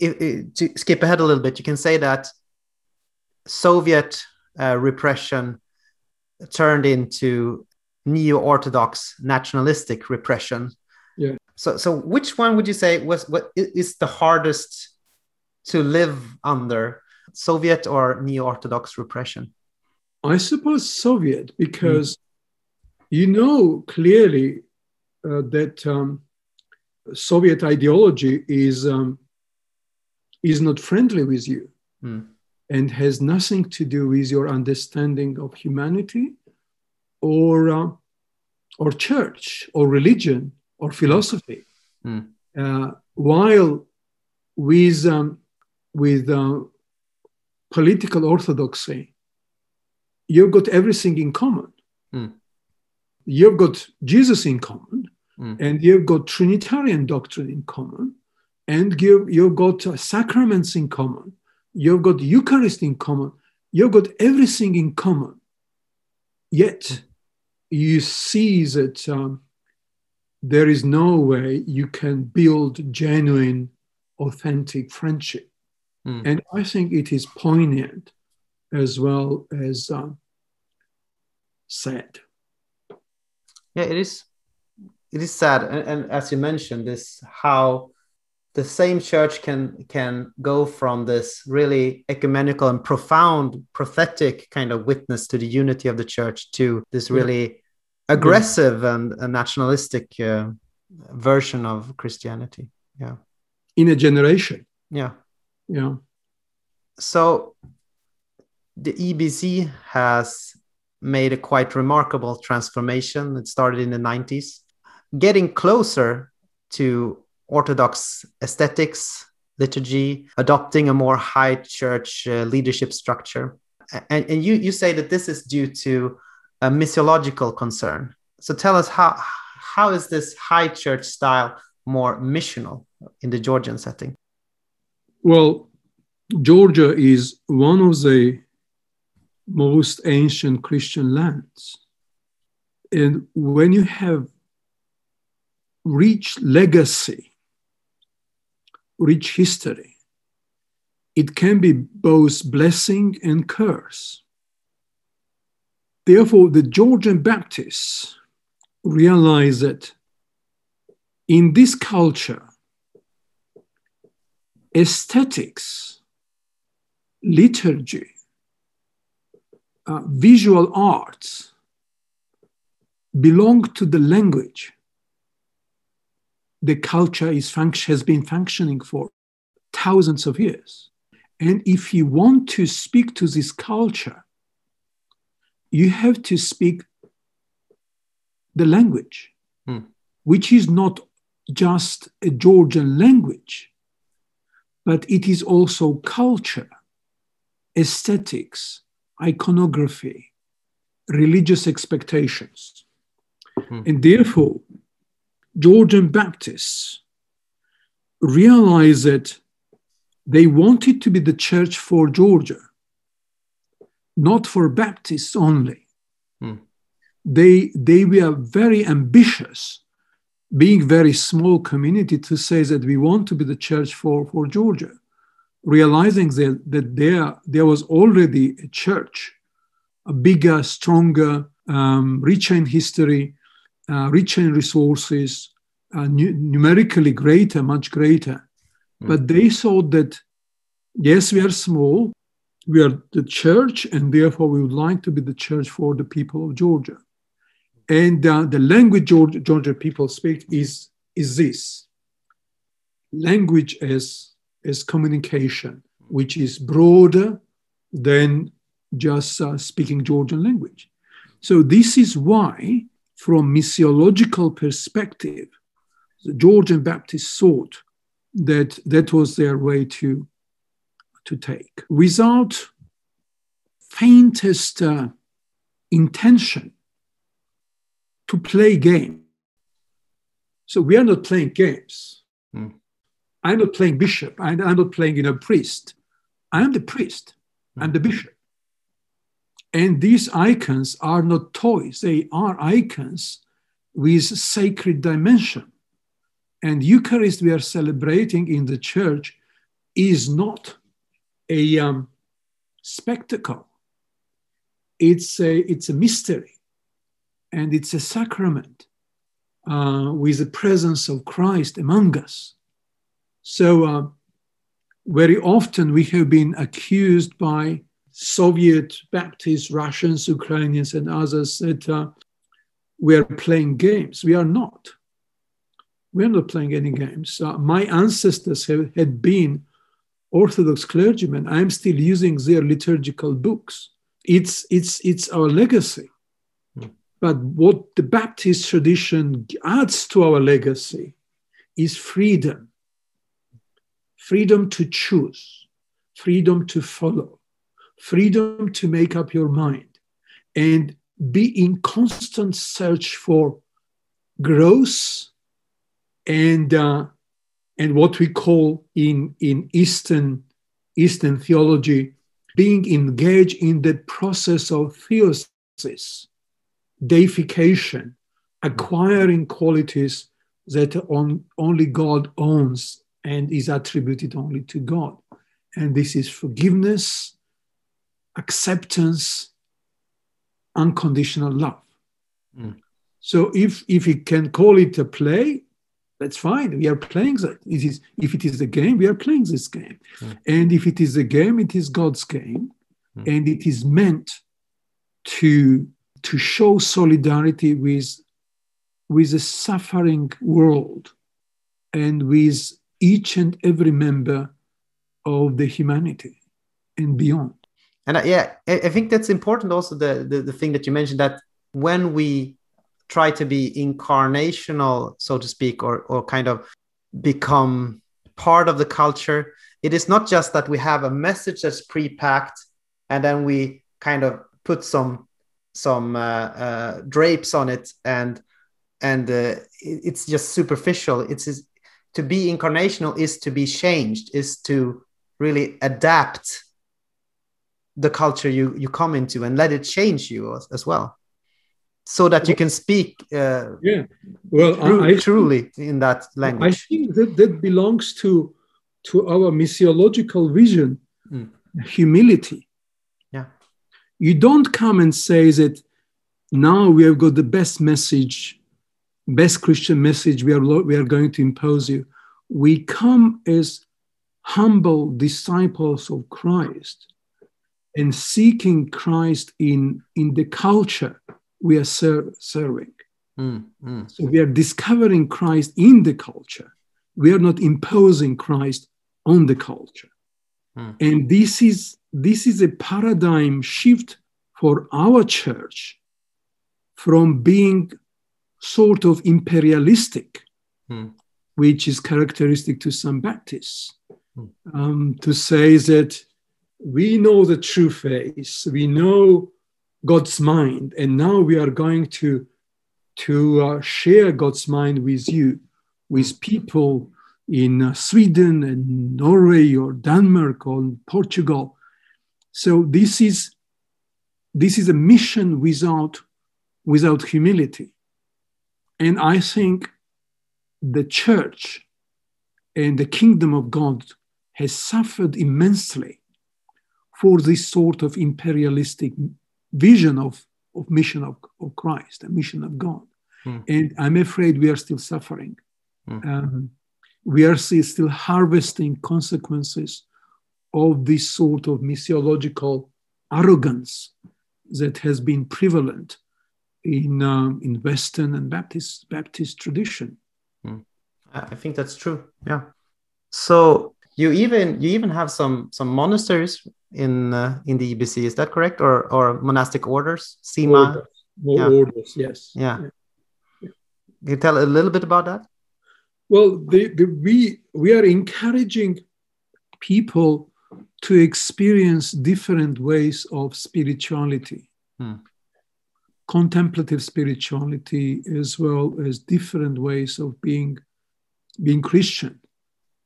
Speaker 1: if, if, to skip ahead a little bit, you can say that Soviet uh, repression turned into neo-orthodox nationalistic repression.
Speaker 3: Yeah.
Speaker 1: So, so which one would you say was what is the hardest to live under, Soviet or neo-orthodox repression?
Speaker 3: I suppose Soviet, because mm. you know clearly uh, that um, Soviet ideology is um, is not friendly with you
Speaker 1: Mm.
Speaker 3: and has nothing to do with your understanding of humanity or, uh, or church or religion or philosophy.
Speaker 1: Mm.
Speaker 3: Uh, while with, um, with uh, political orthodoxy, you've got everything in common.
Speaker 1: Mm.
Speaker 3: You've got Jesus in common,
Speaker 1: Mm.
Speaker 3: and you've got Trinitarian doctrine in common, and you've, you've got uh, sacraments in common, you've got Eucharist in common, you've got everything in common. Yet you see that um, there is no way you can build genuine, authentic friendship.
Speaker 1: Mm.
Speaker 3: And I think it is poignant as well as um, sad.
Speaker 1: Yeah, it is. It is sad, and, and as you mentioned, this how the same church can can go from this really ecumenical and profound prophetic kind of witness to the unity of the church to this really aggressive and, and nationalistic uh, version of Christianity. Yeah,
Speaker 3: In a generation.
Speaker 1: yeah.
Speaker 3: Yeah.
Speaker 1: So the EBC has made a quite remarkable transformation. It started in the 90s, getting closer to Orthodox aesthetics, liturgy, adopting a more high church uh, leadership structure. And, and you, you say that this is due to a missiological concern. So tell us how, how is this high church style more missional in the Georgian setting?
Speaker 3: Well, Georgia is one of the most ancient Christian lands. And when you have rich legacy, rich history, it can be both blessing and curse. Therefore, the Georgian Baptists realize that in this culture, aesthetics, liturgy, uh, visual arts belong to the language. The culture is has been functioning for thousands of years. And if you want to speak to this culture, you have to speak the language,
Speaker 1: Hmm.
Speaker 3: which is not just a Georgian language, but it is also culture, aesthetics, iconography, religious expectations.
Speaker 1: Hmm.
Speaker 3: And therefore, Georgian Baptists realized that they wanted to be the church for Georgia, not for Baptists only.
Speaker 1: Hmm.
Speaker 3: They, they were very ambitious, being very small community, to say that we want to be the church for, for Georgia, realizing that, that there, there was already a church, a bigger, stronger, um, richer in history, uh, richer in resources, uh, nu- numerically greater, much greater.
Speaker 1: Mm.
Speaker 3: But they thought that, yes, we are small, we are the church, and therefore we would like to be the church for the people of Georgia. And uh, the language Georgia, Georgia people speak is, is this language as, as communication, which is broader than just uh, speaking Georgian language. So, this is why, from missiological perspective, the Georgian Baptists thought that that was their way to, to take without faintest uh, intention to play game. So we are not playing games.
Speaker 1: Hmm.
Speaker 3: I'm not playing bishop. I'm, I'm not playing, you know, priest. I'm the priest. I'm the bishop. And these icons are not toys. They are icons with sacred dimension. And Eucharist we are celebrating in the church is not a um, spectacle. It's a, it's a mystery and it's a sacrament uh, with the presence of Christ among us. So, uh, very often we have been accused by Soviet Baptists, Russians, Ukrainians, and others that uh, we are playing games. We are not. We are not playing any games. Uh, my ancestors have, had been Orthodox clergymen, I'm still using their liturgical books. It's, it's, it's our legacy. Mm. But what the Baptist tradition adds to our legacy is freedom freedom to choose, freedom to follow, freedom to make up your mind, and be in constant search for growth and uh, and what we call in in Eastern Eastern theology being engaged in the process of theosis, deification, acquiring qualities that on, only God owns and is attributed only to God. And this is forgiveness, acceptance, unconditional love. Mm. So if if you can call it a play, that's fine. We are playing that. It is if it is a game, we are playing this game. Mm. And if it is a game, it is God's game. Mm. And it is meant to to show solidarity with with a suffering world and with each and every member of the humanity and beyond.
Speaker 1: And uh, yeah, I, think that's important also the, the the thing that you mentioned that when we try to be incarnational, so to speak, or, or kind of become part of the culture. It is not just that we have a message that's pre-packed and then we kind of put some some uh, uh, drapes on it and and uh, it's just superficial. It's to be incarnational is to be changed, is to really adapt the culture you you come into and let it change you as, as well. So that you can speak uh,
Speaker 3: yeah. Well
Speaker 1: I, truly in that language.
Speaker 3: I think that that belongs to to our missiological vision mm. humility.
Speaker 1: Yeah.
Speaker 3: You don't come and say that now we have got the best message best christian message we are we are going to impose you. We come as humble disciples of christ and seeking christ in in the culture we are ser- serving. Mm, mm. So we are discovering Christ in the culture. We are not imposing Christ on the culture. Mm. And this is this is a paradigm shift for our church from being sort of imperialistic, hmm. which is characteristic to some Baptists, hmm. um, to say that we know the true face, we know God's mind. And now we are going to, to uh, share God's mind with you, with people in uh, Sweden and Norway or Denmark or Portugal. So this is, this is a mission without, without humility. And I think the church and the kingdom of God has suffered immensely for this sort of imperialistic vision of, of mission of, of Christ, a mission of God. Mm. And I'm afraid we are still suffering. Mm. Um, we are still harvesting consequences of this sort of missiological arrogance that has been prevalent in, um, in Western and Baptist, Baptist tradition.
Speaker 1: Mm. I think that's true. Yeah. So you even you even have some some monasteries in uh, in the EBC. Is that correct, or or monastic orders?
Speaker 3: SIMA. Orders, yeah. orders yes.
Speaker 1: Yeah. yeah. Can you tell a little bit about that?
Speaker 3: Well, the, the, we we are encouraging people to experience different ways of spirituality. Hmm. Contemplative spirituality, as well as different ways of being being Christian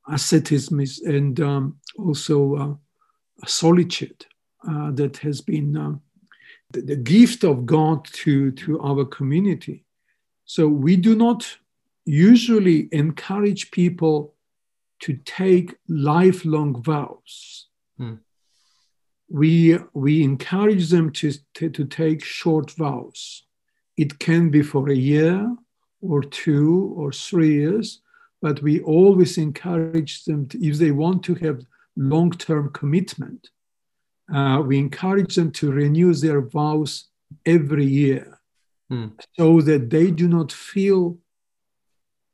Speaker 3: asceticism is, and um, also uh, solitude uh, that has been uh, the, the, gift of God to, to our community. So we do not usually encourage people to take lifelong vows. Hmm. We, we encourage them to, to, to take short vows. It can be for a year or two or three years, but we always encourage them to, if they want to have long-term commitment uh, we encourage them to renew their vows every year mm. so that they do not feel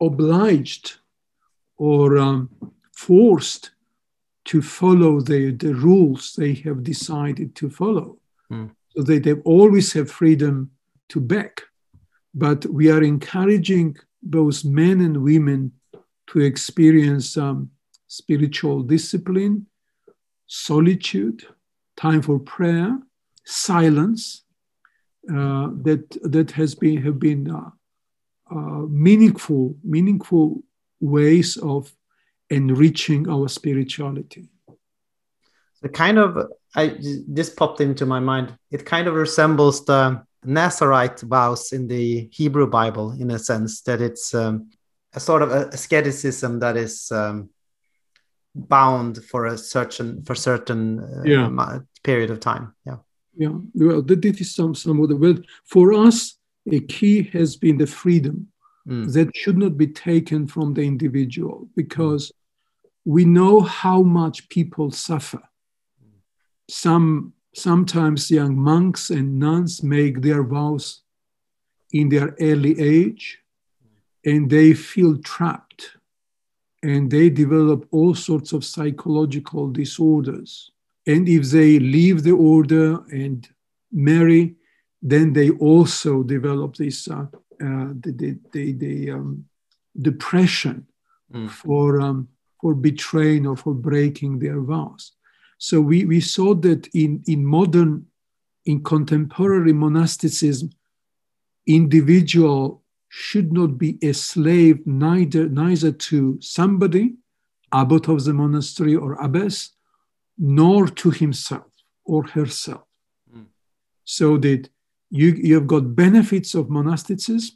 Speaker 3: obliged or um, forced to follow the, the rules they have decided to follow.
Speaker 1: Mm.
Speaker 3: So they, they always have freedom to back. But we are encouraging both men and women to experience um, spiritual discipline, solitude, time for prayer, silence. Uh, that that has been have been uh, uh, meaningful meaningful ways of enriching our spirituality.
Speaker 1: The kind of I this popped into my mind. It kind of resembles the Nazarite vows in the Hebrew Bible in a sense that it's um, a sort of asceticism that is um, bound for a certain for certain uh,
Speaker 3: Yeah.
Speaker 1: period of time. Yeah.
Speaker 3: Yeah, well, that is some some of the well for us. A key has been the freedom
Speaker 1: Mm.
Speaker 3: that should not be taken from the individual because we know how much people suffer. Some sometimes young monks and nuns make their vows in their early age and they feel trapped and they develop all sorts of psychological disorders. And if they leave the order and marry, then they also develop this uh, uh, the, the, the, the um, depression
Speaker 1: Mm.
Speaker 3: for, um, for betraying or for breaking their vows. So we, we saw that in, in modern, in contemporary monasticism, individual should not be a slave neither, neither to somebody, abbot of the monastery or abbess, nor to himself or herself.
Speaker 1: Mm.
Speaker 3: So that you, you have got benefits of monasticism,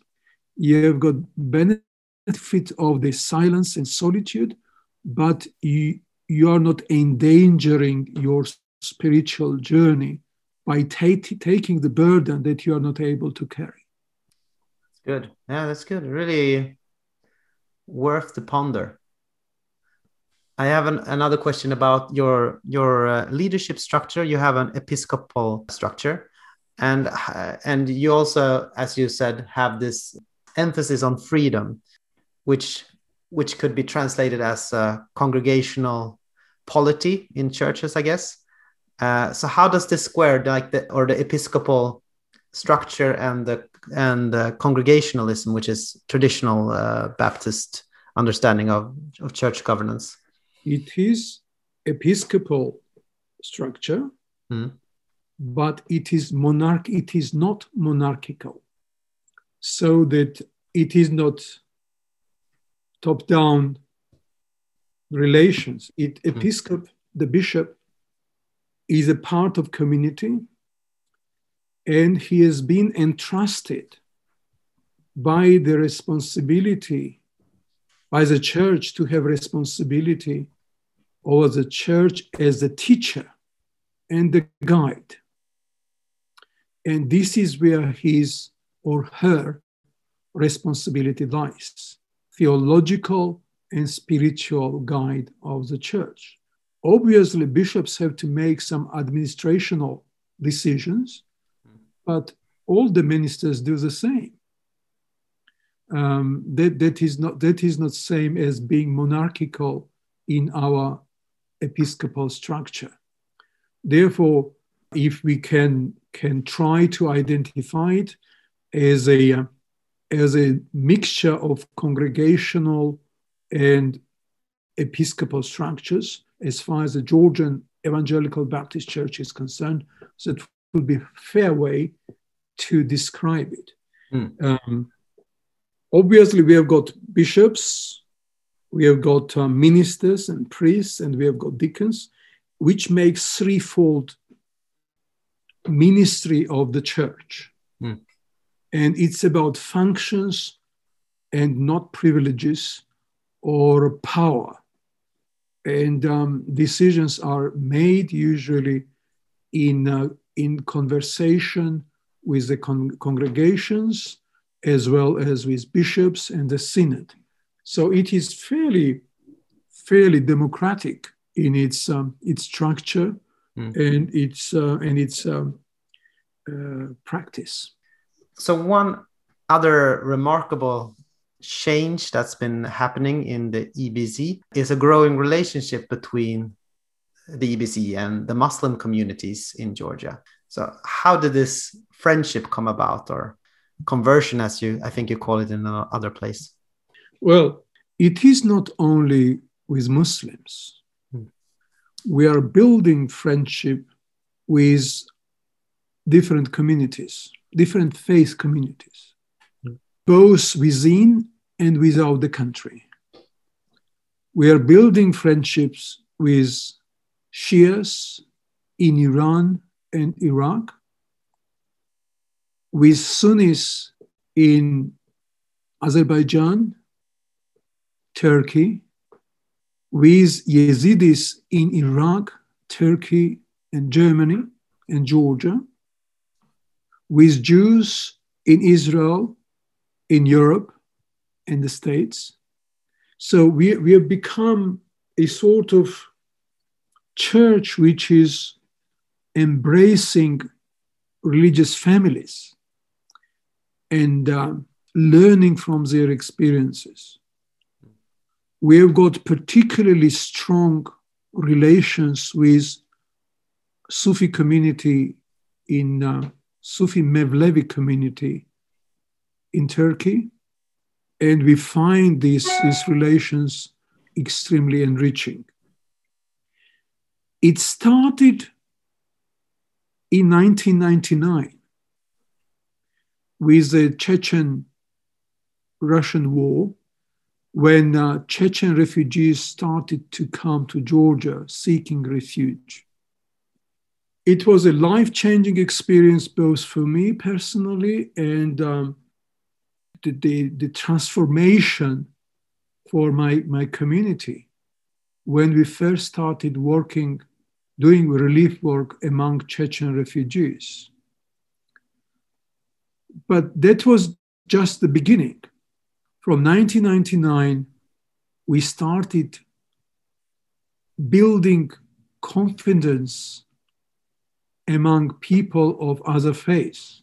Speaker 3: you have got benefit of the silence and solitude, but you, you are not endangering your spiritual journey by ta- taking the burden that you are not able to carry.
Speaker 1: Good. Yeah, that's good. Really worth to ponder. I have an, another question about your your uh, leadership structure. You have an episcopal structure, and uh, and you also, as you said, have this emphasis on freedom, which which could be translated as uh, congregational polity in churches, I guess. Uh, so how does this square, like the or the episcopal structure and the and uh, congregationalism, which is traditional uh, Baptist understanding of, of church governance.
Speaker 3: It is episcopal structure,
Speaker 1: Mm.
Speaker 3: but it is monarch. It is not monarchical, so that it is not top-down relations. It episcop, the bishop, is a part of community, and he has been entrusted by the responsibility by the church to have responsibility over the church as the teacher and the guide. And this is where his or her responsibility lies theological and spiritual guide of the church. Obviously, bishops have to make some administrational decisions, but all the ministers do the same. Um, that, that is not that is not same as being monarchical in our episcopal structure. Therefore, if we can can try to identify it as a as a mixture of congregational and episcopal structures, as far as the Georgian Evangelical Baptist Church is concerned, so it would be a fair way to describe it.
Speaker 1: Mm.
Speaker 3: Um, obviously, we have got bishops, we have got uh, ministers and priests, and we have got deacons, which makes threefold ministry of the church.
Speaker 1: Mm.
Speaker 3: And it's about functions and not privileges or power. And um, decisions are made usually in, uh, in conversation with the con- congregations as well as with bishops and the synod. So it is fairly, fairly democratic in its um, its structure
Speaker 1: Mm.
Speaker 3: and its uh, and its um, uh, practice.
Speaker 1: So one other remarkable change that's been happening in the EBC is a growing relationship between the EBC and the Muslim communities in Georgia. So, how did this friendship come about, or conversion, as you I think you call it in another place?
Speaker 3: Well, it is not only with Muslims. Hmm. We are building friendship with different communities, different faith communities, hmm. both within and without the country. We are building friendships with Shias in Iran and Iraq, with Sunnis in Azerbaijan, Turkey, with Yazidis in Iraq, Turkey, and Germany and Georgia, with Jews in Israel, in Europe, and the States. So we, we have become a sort of church which is embracing religious families and uh, learning from their experiences. We have got particularly strong relations with Sufi community in uh, Sufi Mevlevi community in Turkey, and we find these, these relations extremely enriching. It started in 1999 with the Chechen Russian war when uh, Chechen refugees started to come to Georgia seeking refuge. It was a life changing experience both for me personally and um, the, the, the transformation for my, my community when we first started working doing relief work among Chechen refugees. But that was just the beginning. From 1999, we started building confidence among people of other faiths.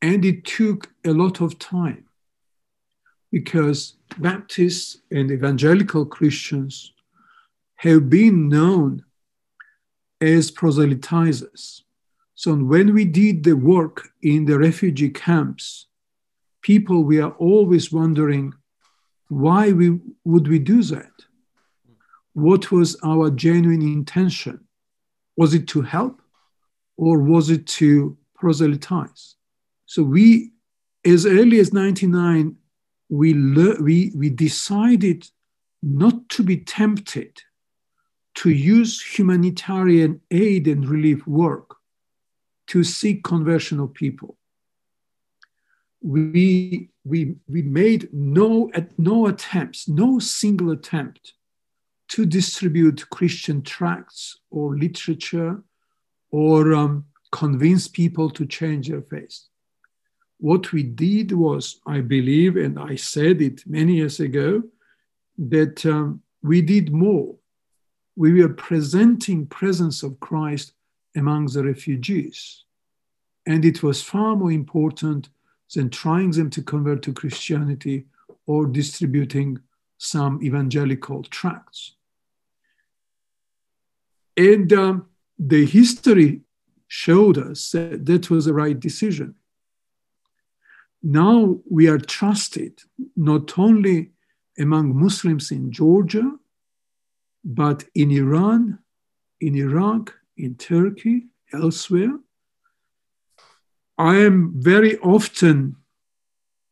Speaker 3: And it took a lot of time because Baptists and evangelical Christians have been known as proselytizers. So when we did the work in the refugee camps, people were always wondering why we would we do that? What was our genuine intention? Was it to help or was it to proselytize? So we, as early as 99, we, le- we, we decided not to be tempted to use humanitarian aid and relief work to seek conversion of people. We, we, we made no, no attempts, no single attempt to distribute Christian tracts or literature or um, convince people to change their faith. What we did was, I believe, and I said it many years ago, that um, we did more we were presenting presence of Christ among the refugees. And it was far more important than trying them to convert to Christianity or distributing some evangelical tracts. And um, the history showed us that that was the right decision. Now we are trusted not only among Muslims in Georgia, but in Iran, in Iraq, in Turkey, elsewhere, I am very often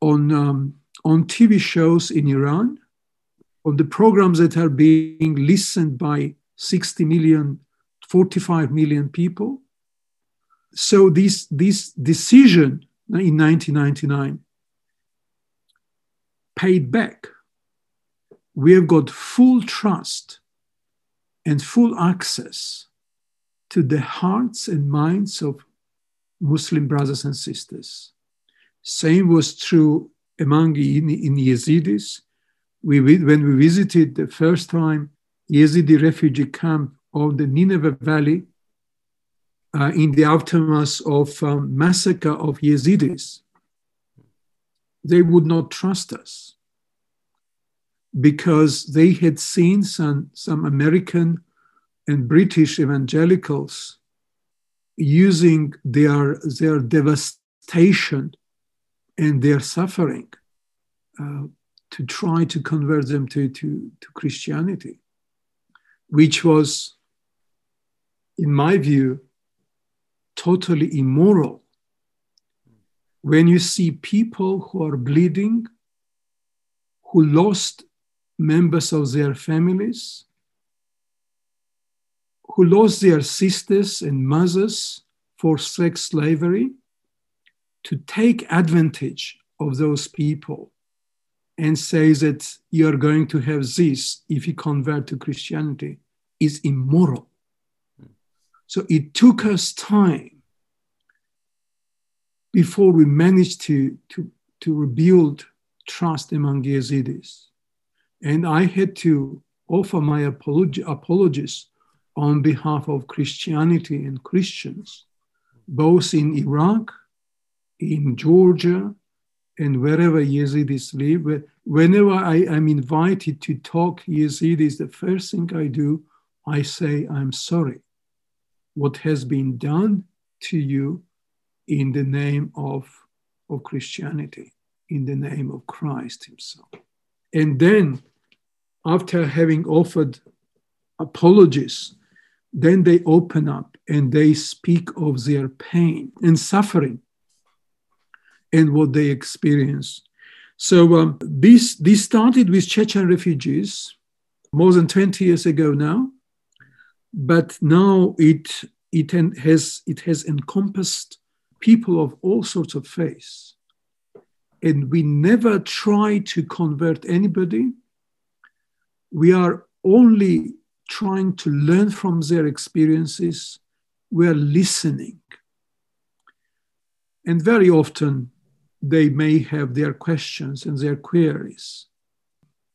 Speaker 3: on, um, on TV shows in Iran, on the programs that are being listened by 60 million, 45 million people. So this, this decision in 1999 paid back. We have got full trust and full access to the hearts and minds of Muslim brothers and sisters. Same was true among in, in Yazidis. We, when we visited the first time Yazidi refugee camp of the Nineveh Valley uh, in the aftermath of um, massacre of Yazidis, they would not trust us. because they had seen some, some American and British evangelicals using their, their devastation and their suffering uh, to try to convert them to, to, to Christianity, which was, in my view, totally immoral. When you see people who are bleeding, who lost members of their families, who lost their sisters and mothers for sex slavery, to take advantage of those people and say that you're going to have this if you convert to Christianity is immoral. So it took us time before we managed to, to, to rebuild trust among Yazidis. And I had to offer my apology, apologies on behalf of Christianity and Christians, both in Iraq, in Georgia, and wherever Yazidis live. Whenever I am invited to talk Yazidis, the first thing I do, I say, I'm sorry. What has been done to you in the name of, of Christianity, in the name of Christ Himself. And then, after having offered apologies, then they open up and they speak of their pain and suffering and what they experience. So um, this, this started with Chechen refugees more than 20 years ago now, but now it, it has, it has encompassed people of all sorts of faiths. And we never try to convert anybody. We are only trying to learn from their experiences. We are listening. And very often, they may have their questions and their queries.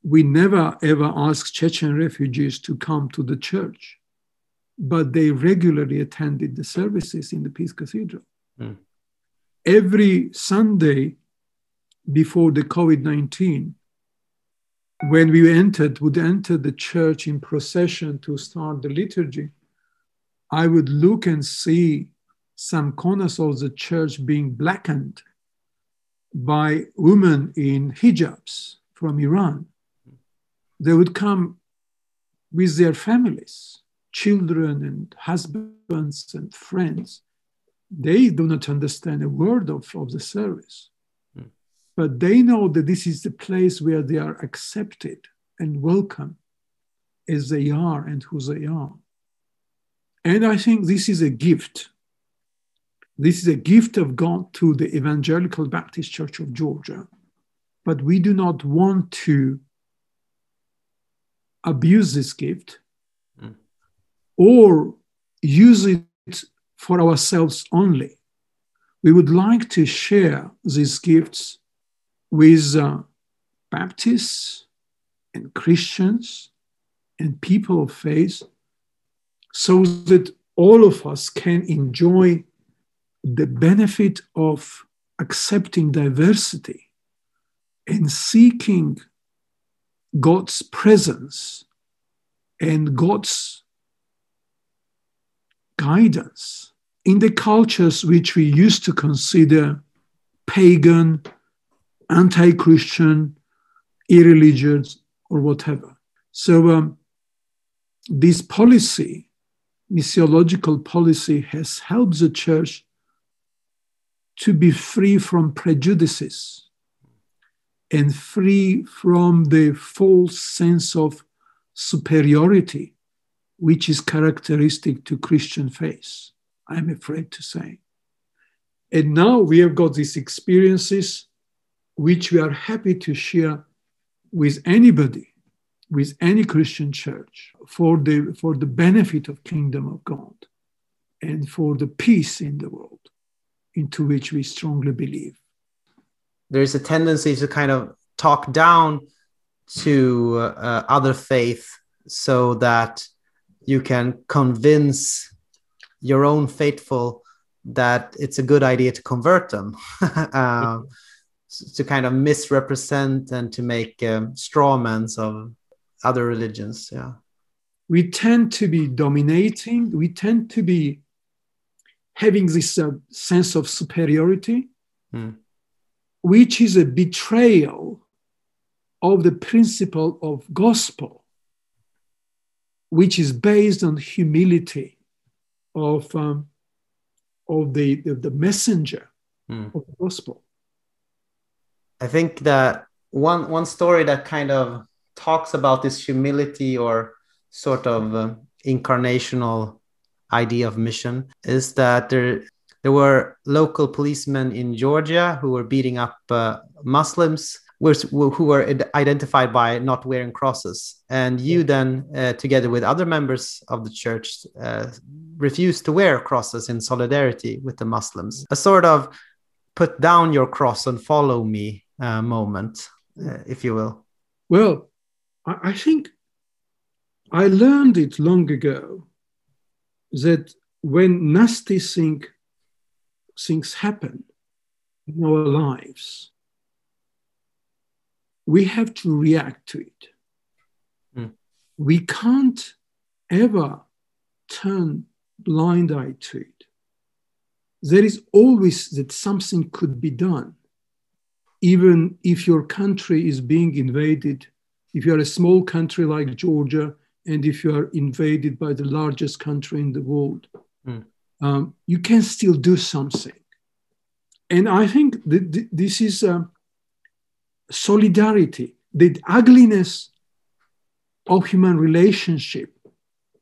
Speaker 3: We never ever ask Chechen refugees to come to the church, but they regularly attended the services in the Peace Cathedral. Mm. Every Sunday before the COVID 19, when we entered, would enter the church in procession to start the liturgy, I would look and see some corners of the church being blackened by women in hijabs from Iran. They would come with their families, children and husbands and friends. They do not understand a word of, of the service. But they know that this is the place where they are accepted and welcome as they are and who they are. And I think this is a gift this is a gift of God to the Evangelical Baptist Church of Georgia. But we do not want to abuse this gift mm. or use it for ourselves only. We would like to share these gifts with uh, Baptists and Christians and people of faith so that all of us can enjoy the benefit of accepting diversity and seeking God's presence and God's guidance in the cultures which we used to consider pagan, anti Christian, irreligious, or whatever. So, um, this policy, missiological policy, has helped the church to be free from prejudices and free from the false sense of superiority, which is characteristic to Christian faith, I'm afraid to say. And now we have got these experiences which we are happy to share with anybody, with any Christian church, for the, for the benefit of kingdom of God and for the peace in the world into which we strongly believe.
Speaker 1: There's a tendency to kind of talk down to uh, other faith so that you can convince your own faithful that it's a good idea to convert them. uh, to kind of misrepresent and to make um, strawmans of other religions. Yeah.
Speaker 3: We tend to be dominating, we tend to be having this uh, sense of superiority,
Speaker 1: Mm.
Speaker 3: which is a betrayal of the principle of gospel, which is based on humility of, um, of the, the, the messenger
Speaker 1: Mm.
Speaker 3: of the gospel.
Speaker 1: I think that one one story that kind of talks about this humility or sort of uh, incarnational idea of mission is that there there were local policemen in Georgia who were beating up uh, Muslims who who were identified by not wearing crosses, and you then, uh, together with other members of the church, uh, refused to wear crosses in solidarity with the Muslims. A sort of put down your cross and follow me uh, moment, uh, if you will.
Speaker 3: Well, I, I think I learned it long ago that when nasty thing, things happen in our lives, we have to react to it.
Speaker 1: Mm.
Speaker 3: We can't ever turn blind eye to it. There is always that something could be done, even if your country is being invaded. If you are a small country like Georgia, and if you are invaded by the largest country in the world,
Speaker 1: Mm.
Speaker 3: um, you can still do something. And I think that th- this is um, solidarity. The ugliness of human relationship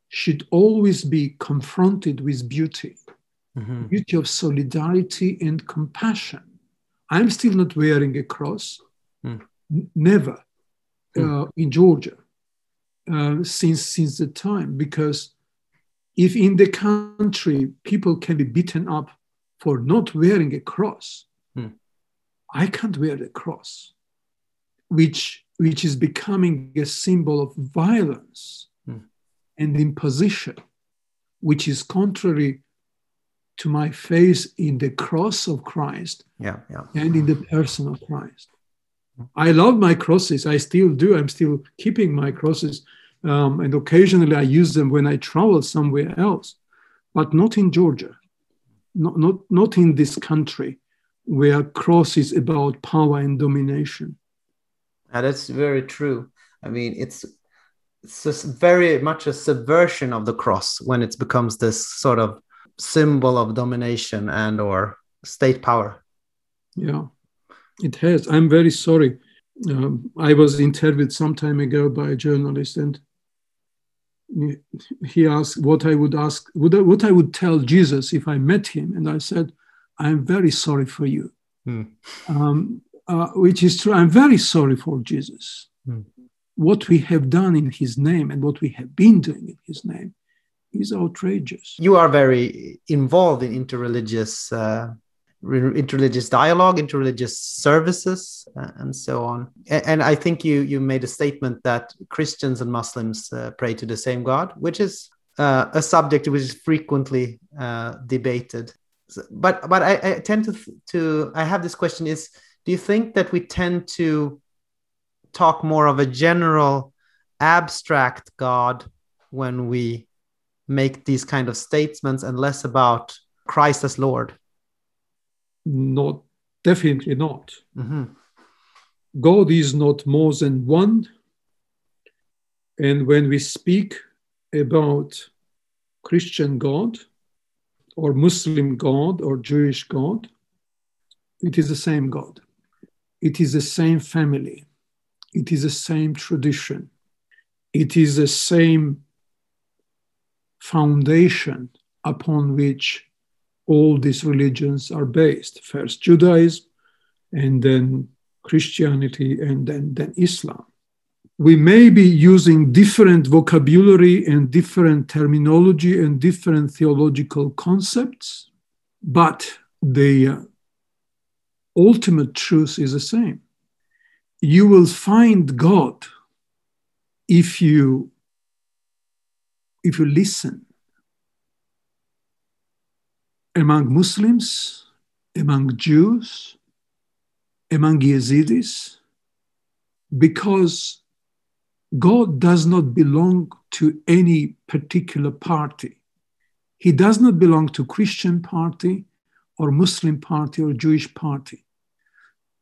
Speaker 3: should always be confronted with beauty,
Speaker 1: Mhm.
Speaker 3: beauty of solidarity and compassion. I'm still not wearing a cross,
Speaker 1: Mm.
Speaker 3: Never
Speaker 1: Mm.
Speaker 3: uh, in Georgia uh, since since the time because if in the country people can be beaten up for not wearing a cross,
Speaker 1: Hmm.
Speaker 3: I can't wear the cross, which which is becoming a symbol of violence
Speaker 1: Hmm.
Speaker 3: and imposition, which is contrary to my faith in the cross of Christ
Speaker 1: Yeah, yeah.
Speaker 3: and in the person of Christ. I love my crosses. I still do. I'm still keeping my crosses. Um, and occasionally I use them when I travel somewhere else, but not in Georgia, not, not, not in this country where cross is about power and domination.
Speaker 1: And that's very true. I mean, it's it's very much a subversion of the cross when it becomes this sort of symbol of domination and or state power.
Speaker 3: Yeah, it has. I'm very sorry. Um, I was interviewed some time ago by a journalist, and he- asked what I would ask, would I, what I would tell Jesus if I met him, and I said, "I'm very sorry for you,"
Speaker 1: Hmm.
Speaker 3: um, uh, which is true. I'm very sorry for Jesus.
Speaker 1: Hmm.
Speaker 3: What we have done in His name and what we have been doing in His name is outrageous.
Speaker 1: You are very involved in interreligious uh, interreligious dialogue, interreligious services, uh, and so on. A- And, I think you you made a statement that Christians and Muslims uh, pray to the same God, which is uh, a subject which is frequently uh, debated. So- but but I, I tend to to I have this question: Is do you think that we tend to talk more of a general, abstract God when we make these kind of statements and less about Christ as Lord?
Speaker 3: Not definitely not.
Speaker 1: Mhm.
Speaker 3: God is not more than one. And when we speak about Christian God or Muslim God or Jewish God, it is the same God. It is the same family. It is the same tradition. It is the same foundation upon which all these religions are based. First Judaism, and then Christianity, and then, then Islam. We may be using different vocabulary and different terminology and different theological concepts, but the uh, ultimate truth is the same. You will find God if you if you listen among Muslims, among Jews, among Yazidis because God does not belong to any particular party. He does not belong to Christian party or Muslim party or Jewish party.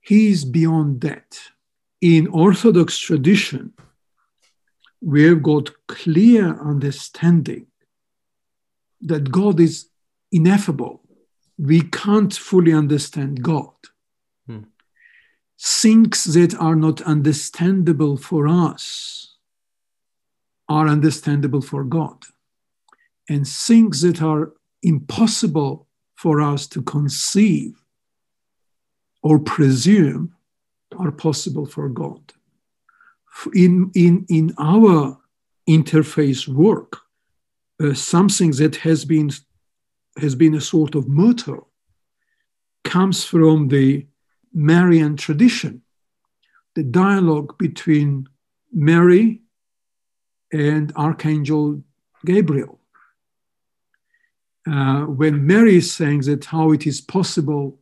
Speaker 3: He is beyond that. In Orthodox tradition, we have got clear understanding that God is ineffable. We can't fully understand God. Hmm. Things that are not understandable for us are understandable for God. And things that are impossible for us to conceive or presume are possible for God. In, in, in our interfaith work, uh, something that has been has been a sort of motto comes from the Marian tradition, the dialogue between Mary and Archangel Gabriel. Uh, when Mary is saying that how it is possible,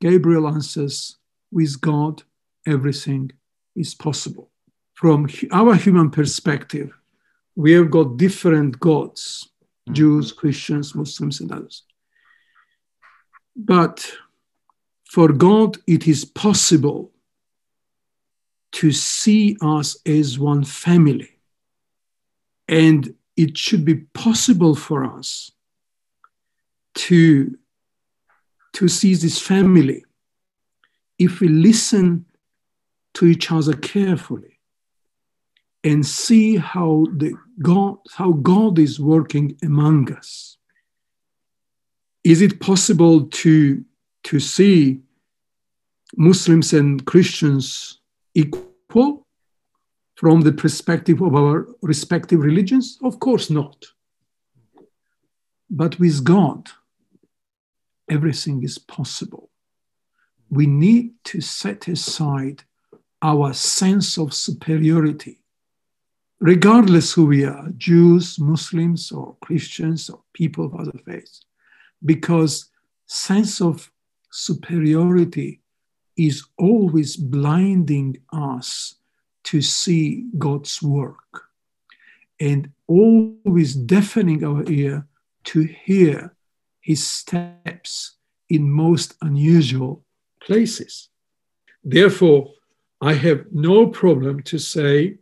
Speaker 3: Gabriel answers, with God, everything is possible. From our human perspective, we have got different gods mm-hmm. Jews, Christians, Muslims, and others. But for God, it is possible to see us as one family. And it should be possible for us to, to see this family if we listen to each other carefully and see how the God, how God is working among us. Is it possible to, to see Muslims and Christians equal from the perspective of our respective religions? Of course not. But with God, everything is possible. We need to set aside our sense of superiority regardless who we are Jews, Muslims, or Christians, or people of other faiths, because sense of superiority is always blinding us to see God's work and always deafening our ear to hear his steps in most unusual places. Therefore, I have no problem to say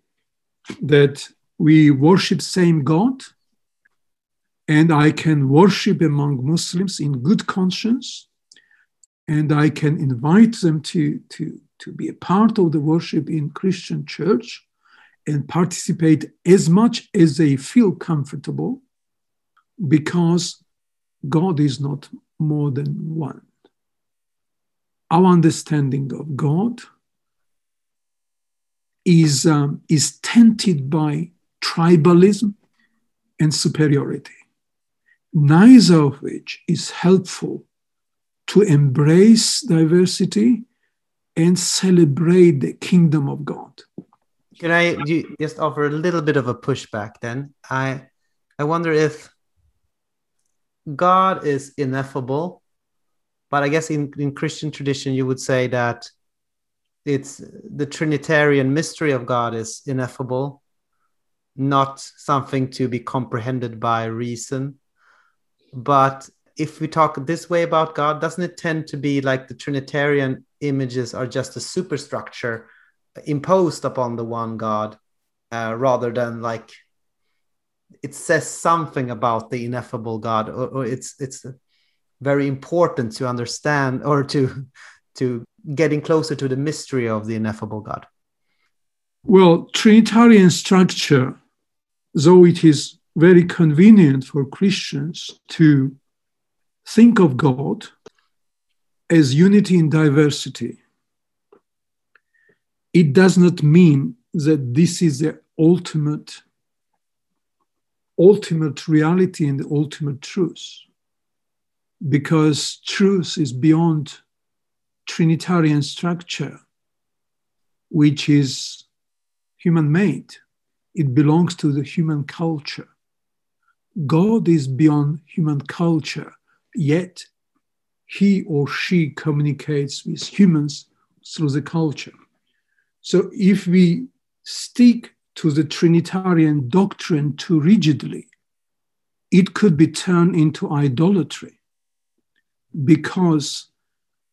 Speaker 3: that we worship same God and I can worship among Muslims in good conscience and I can invite them to, to, to be a part of the worship in Christian church and participate as much as they feel comfortable because God is not more than one. Our understanding of God is, um, is tainted by tribalism and superiority, neither of which is helpful to embrace diversity and celebrate the kingdom of God.
Speaker 1: Can I just offer a little bit of a pushback then? I, I wonder if God is ineffable, but I guess in, in Christian tradition, you would say that it's the Trinitarian mystery of God is ineffable, not something to be comprehended by reason. But if we talk this way about God, doesn't it tend to be like the Trinitarian images are just a superstructure imposed upon the one God, uh, rather than like it says something about the ineffable God, or, or it's it's very important to understand or to to getting closer to the mystery of the ineffable God?
Speaker 3: Well, Trinitarian structure, though it is very convenient for Christians to think of God as unity in diversity, it does not mean that this is the ultimate ultimate reality and the ultimate truth because truth is beyond Trinitarian structure, which is human made. It belongs to the human culture. God is beyond human culture, yet he or she communicates with humans through the culture. So if we stick to the Trinitarian doctrine too rigidly, it could be turned into idolatry because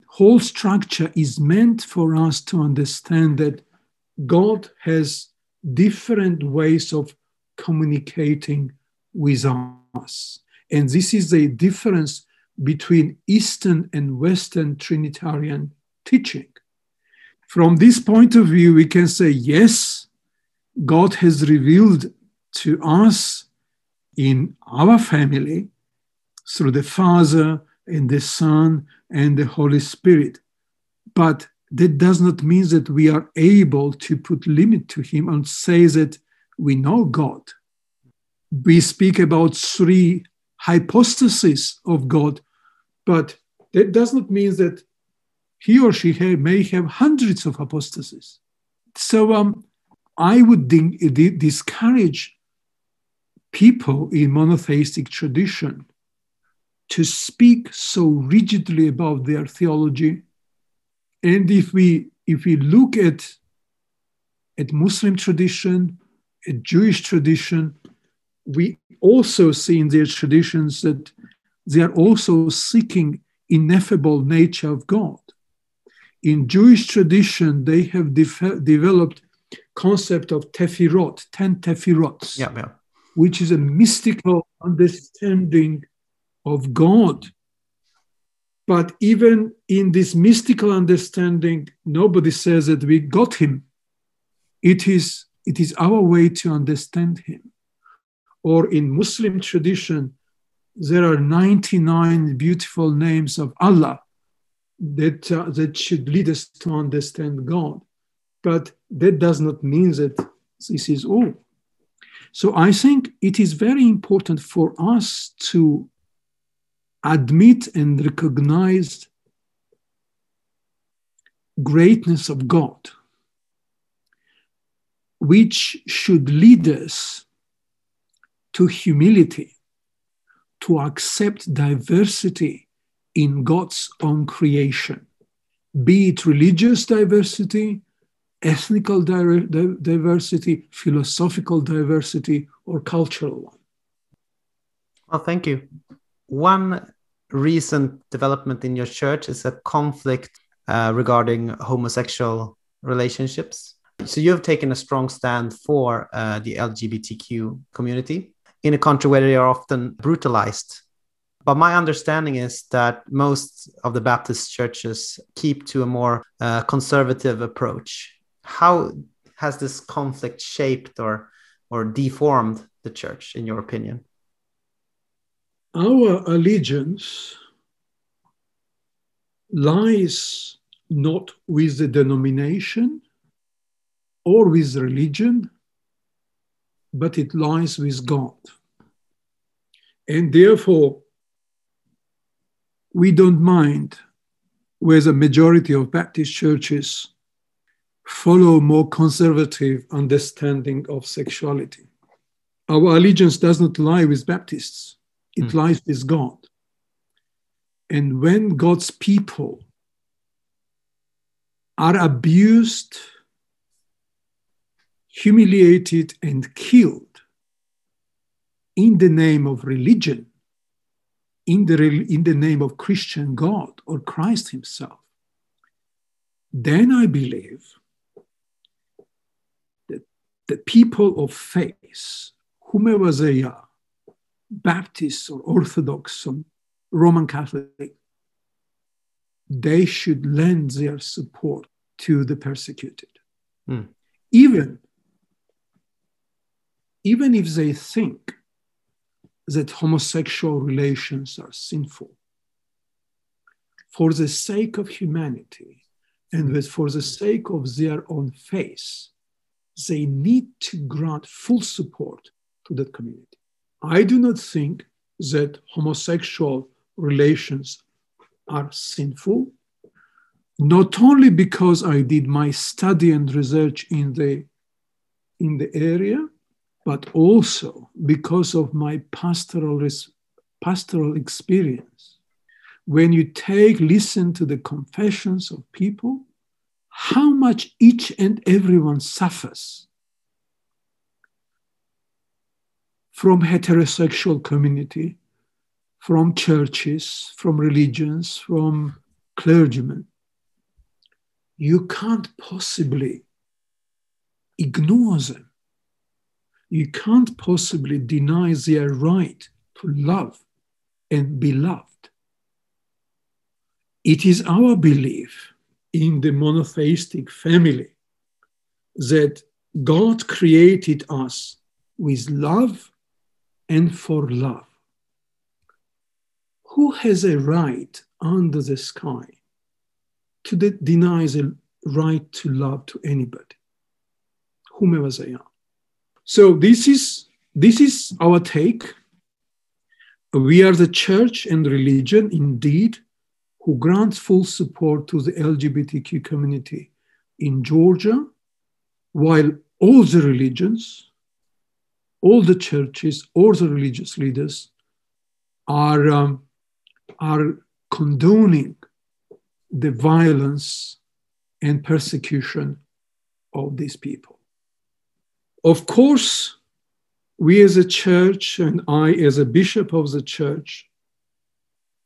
Speaker 3: whole structure is meant for us to understand that God has different ways of communicating with us. And this is the difference between Eastern and Western Trinitarian teaching. From this point of view, we can say, yes, God has revealed to us in our family through the Father and the Son and the Holy Spirit. But that does not mean that we are able to put limit to Him and say that we know God. We speak about three hypostases of God, but that does not mean that he or she may have hundreds of hypostases. So um, I would discourage people in monotheistic tradition to speak so rigidly about their theology. And if we if we look at at Muslim tradition, at Jewish tradition, we also see in their traditions that they are also seeking ineffable nature of God. In Jewish tradition, they have de- developed concept of sefirot, ten sefirots,
Speaker 1: yeah, yeah.
Speaker 3: which is a mystical understanding of God. But even in this mystical understanding, nobody says that we got him. It is, it is our way to understand him. Or in Muslim tradition, there are 99 beautiful names of Allah that, uh, that should lead us to understand God. But that does not mean that this is all. So I think it is very important for us to admit and recognize greatness of God, which should lead us to humility, to accept diversity in God's own creation, be it religious diversity, ethnical diversity, philosophical diversity, or cultural one.
Speaker 1: Well, thank you. One recent development in your church is a conflict uh, regarding homosexual relationships. So you have taken a strong stand for uh, the LGBTQ community in a country where they are often brutalized. But my understanding is that most of the Baptist churches keep to a more uh, conservative approach. How has this conflict shaped or or deformed the church, in your opinion?
Speaker 3: Our allegiance lies not with the denomination or with religion, but it lies with God. And therefore, we don't mind whether the majority of Baptist churches follow more conservative understanding of sexuality. Our allegiance does not lie with Baptists, it mm. lies with God. And when God's people are abused, humiliated, and killed in the name of religion, in the, in the name of Christian God or Christ Himself, then I believe that the people of faith, whomever they are, Baptists or Orthodox or Roman Catholic, they should lend their support to the persecuted. Mm. Even, even if they think that homosexual relations are sinful. For the sake of humanity and that for the sake of their own faith, they need to grant full support to that community. I do not think that homosexual relations are sinful, not only because I did my study and research in the, in the area, but also because of my pastoral, pastoral experience. When you take, listen to the confessions of people, how much each and everyone suffers from heterosexual community, from churches, from religions, from clergymen. You can't possibly ignore them. You can't possibly deny their right to love and be loved. It is our belief in the monotheistic family that God created us with love and for love. Who has a right under the sky to de- deny the right to love to anybody, whomever they are? So this is this is our take. We are the church and religion indeed who grants full support to the LGBTQ community in Georgia, while all the religions, all the churches, all the religious leaders are, um, are condoning the violence and persecution of these people. Of course, we as a church and I as a bishop of the church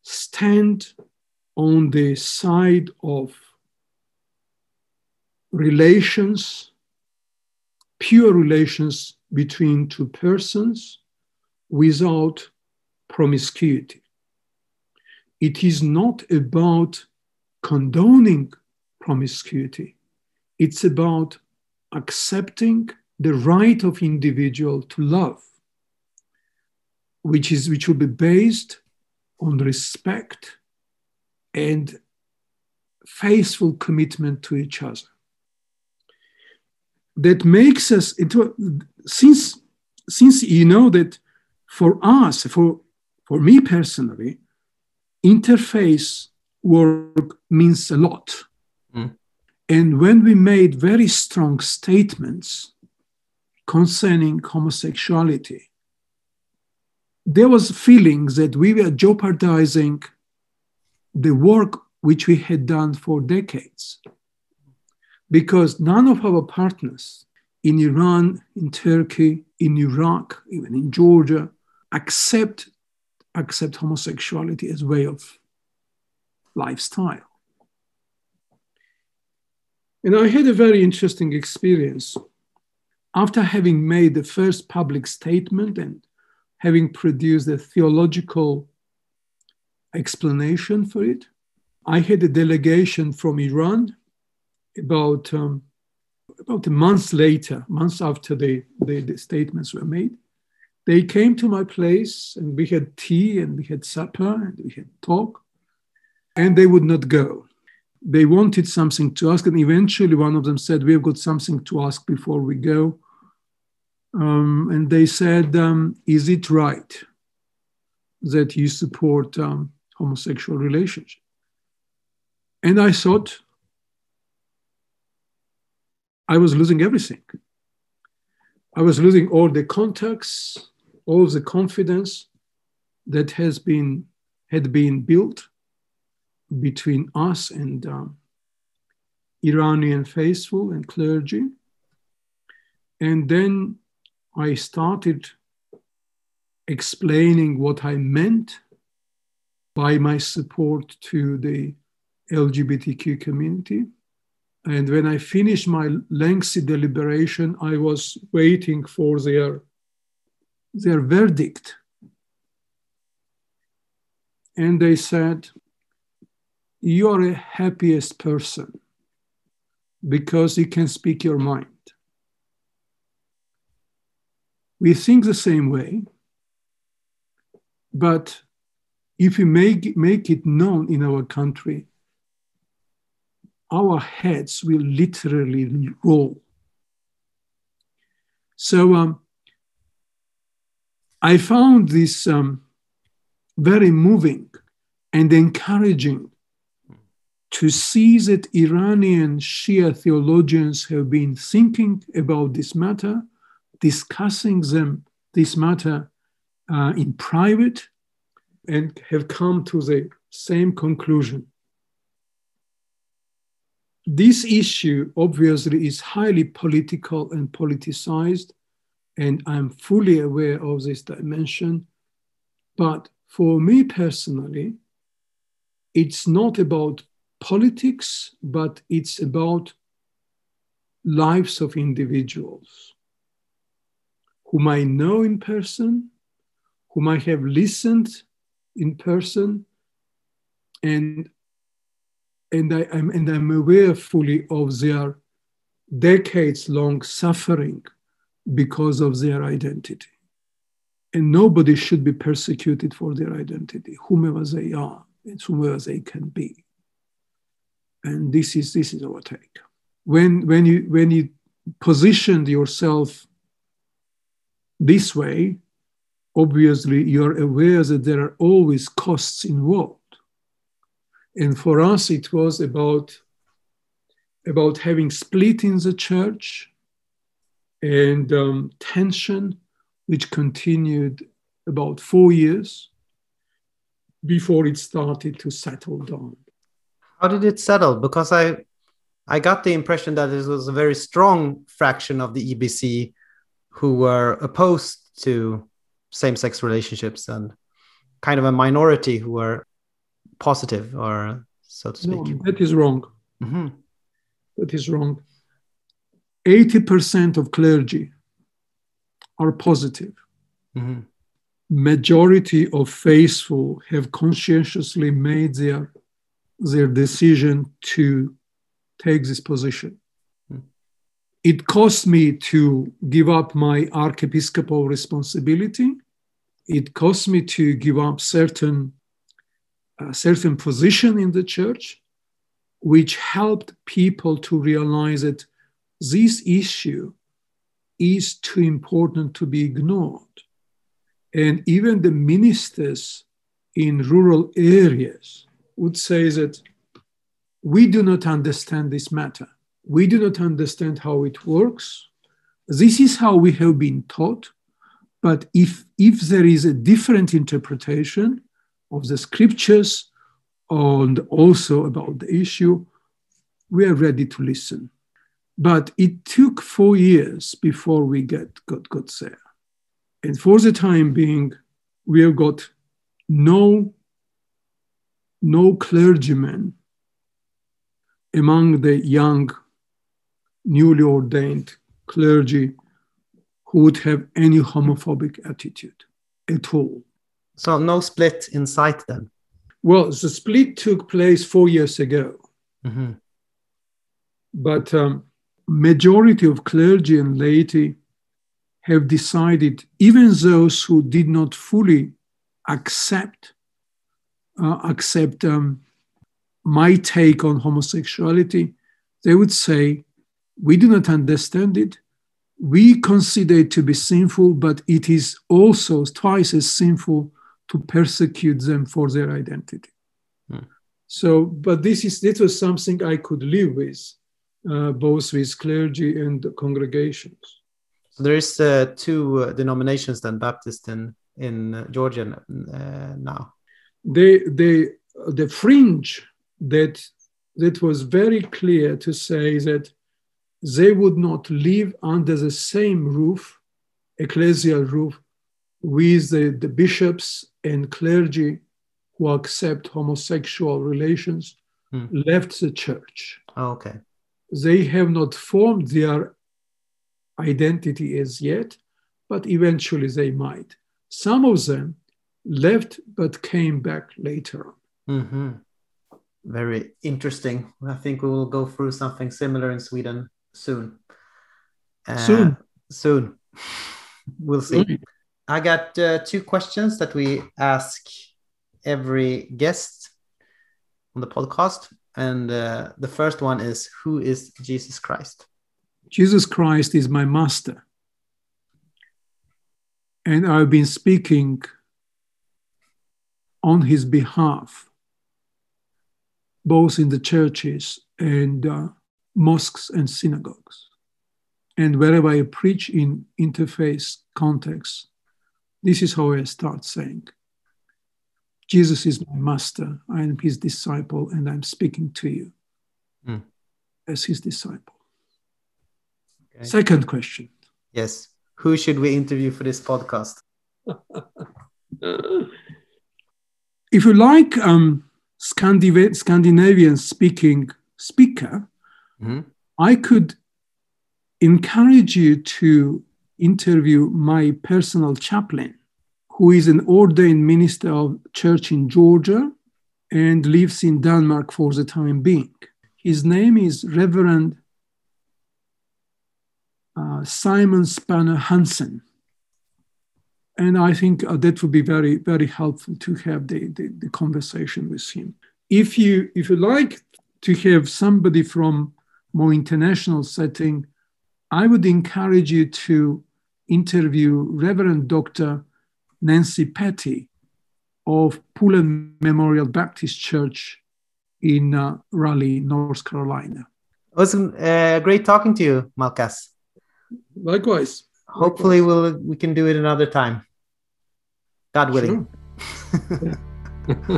Speaker 3: stand on the side of relations, pure relations between two persons without promiscuity. It is not about condoning promiscuity. It's about accepting the right of individual to love, which is which will be based on respect and faithful commitment to each other. That makes us into since since you know that for us, for for me personally, interfaith work means a lot. Mm. And when we made very strong statements concerning homosexuality, there was feelings that we were jeopardizing the work which we had done for decades. Because none of our partners in Iran, in Turkey, in Iraq, even in Georgia, accept, accept homosexuality as way of lifestyle. And I had a very interesting experience. After having made the first public statement and having produced a theological explanation for it. I had a delegation from Iran about um, about a month later, months after the, the, the statements were made. They came to my place and we had tea and we had supper and we had talk, and they would not go. They wanted something to ask, and eventually one of them said, "We've got something to ask before we go." Um, and they said, um, "Is it right that you support um, homosexual relationship. And I thought I was losing everything. I was losing all the contacts, all the confidence that has been had been built between us and um, Iranian faithful and clergy. And then I started explaining what I meant by my support to the LGBTQ community. And when I finished my lengthy deliberation, I was waiting for their, their verdict. And they said, You're a happiest person because you can speak your mind. We think the same way, but if we make, make it known in our country, our heads will literally roll. So um, I found this um, very moving and encouraging to see that Iranian Shia theologians have been thinking about this matter, discussing them, this matter uh, in private, and have come to the same conclusion this issue obviously is highly political and politicized, and I'm fully aware of this dimension. But for me personally, it's not about politics, but it's about lives of individuals whom I know in person, whom I have listened in person, and and I am and I'm aware fully of their decades long suffering because of their identity. And nobody should be persecuted for their identity, whomever they are and whomever they can be. And this is this is our take. When when you when you positioned yourself this way, obviously you're aware that there are always costs involved. And for us, it was about, about having split in the church and um, tension, which continued about four years before it started to settle down.
Speaker 1: How did it settle? Because I, I got the impression that it was a very strong fraction of the EBC who were opposed to same-sex relationships and kind of a minority who were positive or so to speak
Speaker 3: no, that is wrong
Speaker 1: mm-hmm.
Speaker 3: that is wrong 80% of clergy are positive
Speaker 1: mm-hmm.
Speaker 3: majority of faithful have conscientiously made their their decision to take this position it cost me to give up my archiepiscopal responsibility. It cost me to give up certain a certain position in the church, which helped people to realize that this issue is too important to be ignored. And even the ministers in rural areas would say that we do not understand this matter we do not understand how it works. This is how we have been taught. But if, if there is a different interpretation of the scriptures and also about the issue, we are ready to listen. But it took four years before we get, got, got there. And for the time being, we have got no, no clergyman among the young newly ordained clergy who would have any homophobic attitude at all.
Speaker 1: So no split in sight then?
Speaker 3: Well, the split took place four years ago.
Speaker 1: Mm-hmm.
Speaker 3: But um, majority of clergy and laity have decided, even those who did not fully accept uh, accept um, my take on homosexuality, they would say we do not understand it. We consider it to be sinful, but it is also twice as sinful to persecute them for their identity.
Speaker 1: Hmm.
Speaker 3: So, but this is this was something I could live with, uh, both with clergy and congregations.
Speaker 1: So there is uh, two uh, denominations then, Baptist in in uh, Georgia uh, now.
Speaker 3: They they the fringe that that was very clear to say that they would not live under the same roof, ecclesial roof, with the, the bishops and clergy who accept homosexual relations
Speaker 1: hmm.
Speaker 3: left the church.
Speaker 1: Oh, okay.
Speaker 3: They have not formed their identity as yet, but eventually they might. Some of them left but came back later on.
Speaker 1: Mm-hmm. Very interesting. I think we will go through something similar in Sweden soon.
Speaker 3: Uh, soon.
Speaker 1: Soon. we'll see. I got uh, two questions that we ask every guest on the podcast. And uh, the first one is Who is Jesus Christ?
Speaker 3: Jesus Christ is my master. And I've been speaking on his behalf, both in the churches and uh, mosques and synagogues. And wherever I preach in interfaith context, this is how I start saying Jesus is my master, I am his disciple, and I'm speaking to you.
Speaker 1: Mm.
Speaker 3: as his disciple.
Speaker 1: Okay.
Speaker 3: Second question.
Speaker 1: Yes. Who should we interview for this podcast?
Speaker 3: if you like um, Scandinav- Scandinavian speaking speaker,
Speaker 1: Mhm.
Speaker 3: I could encourage you to interview my personal chaplain, who is an ordained minister of church in Georgia and lives in Denmark for the time being. His name is Reverend uh, Simon Spanner Hansen. And I think uh, that would be very, very helpful to have the, the, the conversation with him. If you, if you like to have somebody from more international setting, I would encourage you to interview Reverend Dr. Nancy Petty of Pullen Memorial Baptist Church in uh, Raleigh, North Carolina.
Speaker 1: It was uh, great talking to you, Malkhaz.
Speaker 3: Likewise.
Speaker 1: Hopefully, we'll we can do it another time. God willing.
Speaker 3: Sure.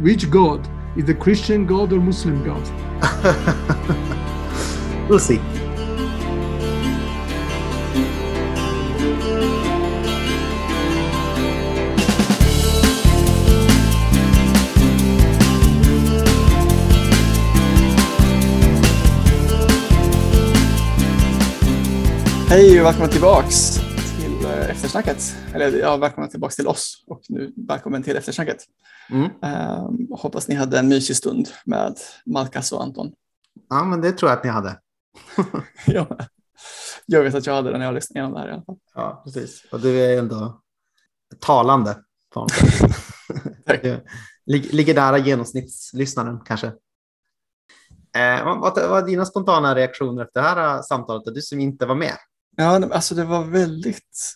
Speaker 3: Which God? Is the Christian God or Muslim God?
Speaker 1: we'll see.
Speaker 2: Hej och välkomna tillbaks till eh, eftersnacket. Eller ja, välkomna tillbaks till oss och nu välkommen till eftersnacket.
Speaker 1: Mm.
Speaker 2: Ehm, hoppas ni hade en mysig stund med Malkas och Anton.
Speaker 1: Ja, men det tror jag att ni hade.
Speaker 2: jag, jag vet att jag hade den när jag lyssnade igenom det här i alla fall.
Speaker 1: Ja, precis. Och du är ändå talande. på ligger nära genomsnittslyssnaren kanske. Eh, vad, vad var dina spontana reaktioner efter det här eh, samtalet? Du som inte var med.
Speaker 2: Ja, alltså det var väldigt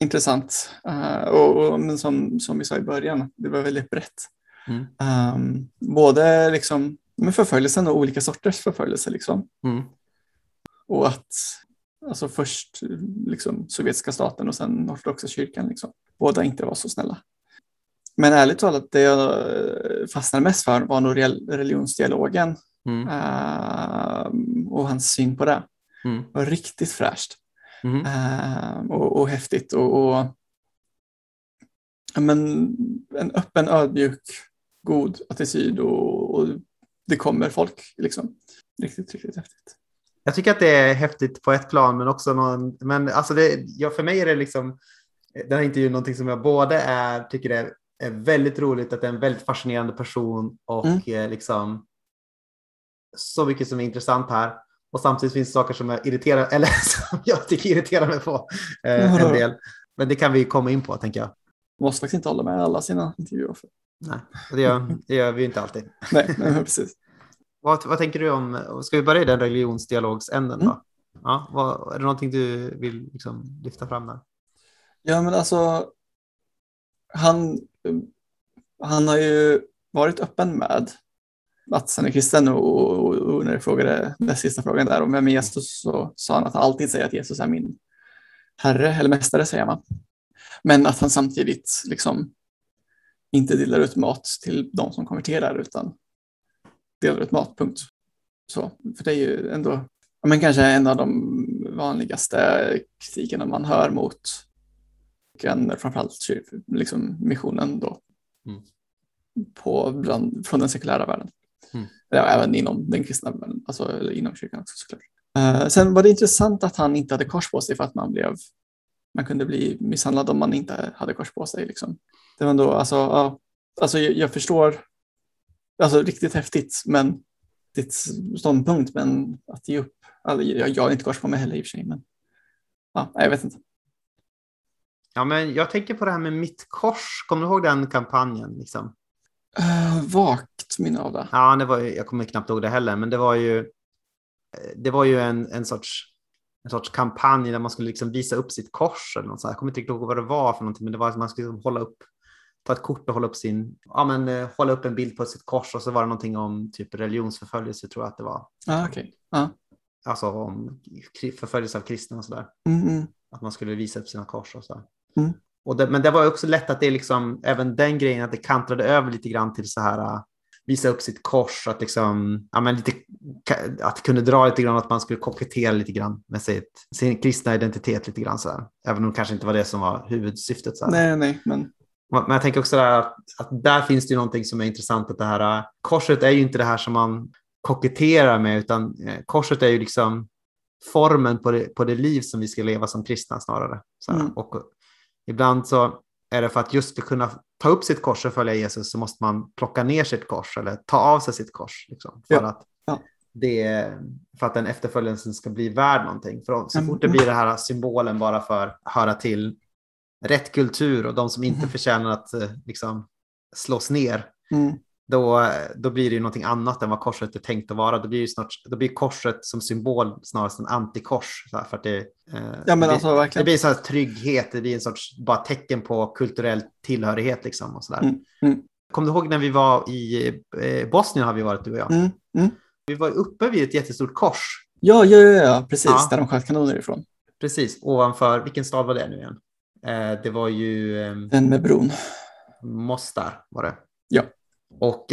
Speaker 2: intressant. Eh, och, och men som, som vi sa i början, det var väldigt brett.
Speaker 1: Mm.
Speaker 2: Ehm, både liksom, med förföljelsen och olika sorters förföljelse. Liksom.
Speaker 1: Mm.
Speaker 2: Och att alltså först liksom, sovjetiska staten och sen ortodoxa kyrkan, liksom, båda inte var så snälla. Men ärligt talat, det jag fastnade mest för var nog rel- religionsdialogen
Speaker 1: Mm.
Speaker 2: ehm, och hans syn på det.
Speaker 1: Mm.
Speaker 2: Det var riktigt fräscht.
Speaker 1: Mm.
Speaker 2: Ehm, och, och häftigt och, och men, en öppen, ödmjuk, god attityd och, och det kommer folk. Liksom. Riktigt, riktigt häftigt.
Speaker 1: Jag tycker att det är häftigt på ett plan, men också någon, men alltså det, ja, för mig är det liksom, den här intervjun någonting som jag både är, tycker är, är väldigt roligt, att det är en väldigt fascinerande person och
Speaker 2: Mm.
Speaker 1: eh, liksom så mycket som är intressant här. Och samtidigt finns det saker som jag irriterar, eller som jag tycker irriterar mig på eh, en del. Men det kan vi komma in på, tänker jag.
Speaker 2: Måste faktiskt inte hålla med alla sina intervjuer. För.
Speaker 1: Nej, det gör, det gör vi inte alltid.
Speaker 2: Nej, nej, precis.
Speaker 1: Vad, vad tänker du om, ska vi börja i den religionsdialogsänden då?
Speaker 2: Mm.
Speaker 1: Ja, vad, är det någonting du vill liksom lyfta fram där?
Speaker 2: Ja, men alltså, han, han har ju varit öppen med att han är kristen och, och, och när jag frågade den sista frågan där om vem är Jesus så sa han att han alltid säger att Jesus är min herre eller mästare säger man. Men att han samtidigt liksom inte delar ut mat till de som konverterar utan delar ut mat, punkt. Så, för det är ju ändå men kanske en av de vanligaste kritikerna man hör mot framförallt liksom missionen då.
Speaker 1: Mm.
Speaker 2: På, bland, från den sekulära världen.
Speaker 1: Mm.
Speaker 2: Ja, även inom den kristna världen, alltså eller inom kyrkan också såklart. Eh, sen var det intressant att han inte hade kors på sig för att man blev man kunde bli misshandlad om man inte hade kors på sig. Liksom. Det var ändå, alltså, ja, alltså jag, jag förstår, alltså riktigt häftigt, men ditt ståndpunkt, men att ge upp, alltså, jag, jag har inte kors på mig heller i och för sig, men ja, jag vet inte.
Speaker 1: Ja, men jag tänker på det här med mitt kors. Kommer du ihåg den kampanjen? Liksom?
Speaker 2: Uh, vagt minne av det.
Speaker 1: Ja, det var ju, jag kommer knappt ihåg det heller, men det var ju, det var ju en, en, sorts, en sorts kampanj där man skulle liksom visa upp sitt kors. Eller något så. Jag kommer inte riktigt ihåg vad det var för någonting, men det var att man skulle liksom hålla upp, ta ett kort och hålla upp sin, ja men eh, hålla upp en bild på sitt kors och så var det någonting om typ religionsförföljelse tror jag att det var.
Speaker 2: Ah, okej. Ja.
Speaker 1: Alltså om förföljelse av kristna och sådär.
Speaker 2: Mm, mm.
Speaker 1: Att man skulle visa upp sina kors och så.
Speaker 2: Mm.
Speaker 1: Och det, men det var också lätt att det liksom, även den grejen, att det kantrade över lite grann till så här, äh, visa upp sitt kors, att liksom, ja, men lite, att kunna dra lite grann, att man skulle kokettera lite grann med sitt, sin kristna identitet lite grann så här. Även om det kanske inte var det som var huvudsyftet. Så här.
Speaker 2: Nej, nej, men
Speaker 1: men jag tänker också där att, att, där finns det ju någonting som är intressant. Att det här korset är ju inte det här som man koketterar med, utan eh, korset är ju liksom formen på det, på det liv som vi ska leva som kristna snarare. Så mm. Och ibland så är det för att just för att kunna ta upp sitt kors och följa Jesus så måste man plocka ner sitt kors eller ta av sig sitt kors. Liksom, för, ja. Att det, för att den efterföljelsen ska bli värd någonting. För så fort det blir den här symbolen bara för att höra till rätt kultur och de som inte mm. förtjänar att eh, liksom, slås ner, mm då, då blir det ju någonting annat än vad korset är tänkt att vara. Då blir, snart, då blir korset som symbol snarast en antikors. Så här, för det, eh,
Speaker 2: ja, men alltså,
Speaker 1: det, det blir så här trygghet, det blir en sorts bara tecken på kulturell tillhörighet. Liksom, och så. Mm, mm. Kom du ihåg när vi var i eh, Bosnien har vi varit du och jag? Mm, mm. vi var uppe vid ett jättestort kors.
Speaker 2: Ja, ja, ja, ja precis, ja. där de sköt kanoner ifrån.
Speaker 1: Precis, ovanför, vilken stad var det nu igen? Eh, det var ju... Eh,
Speaker 2: Den med bron.
Speaker 1: Mostar var det.
Speaker 2: Ja.
Speaker 1: Och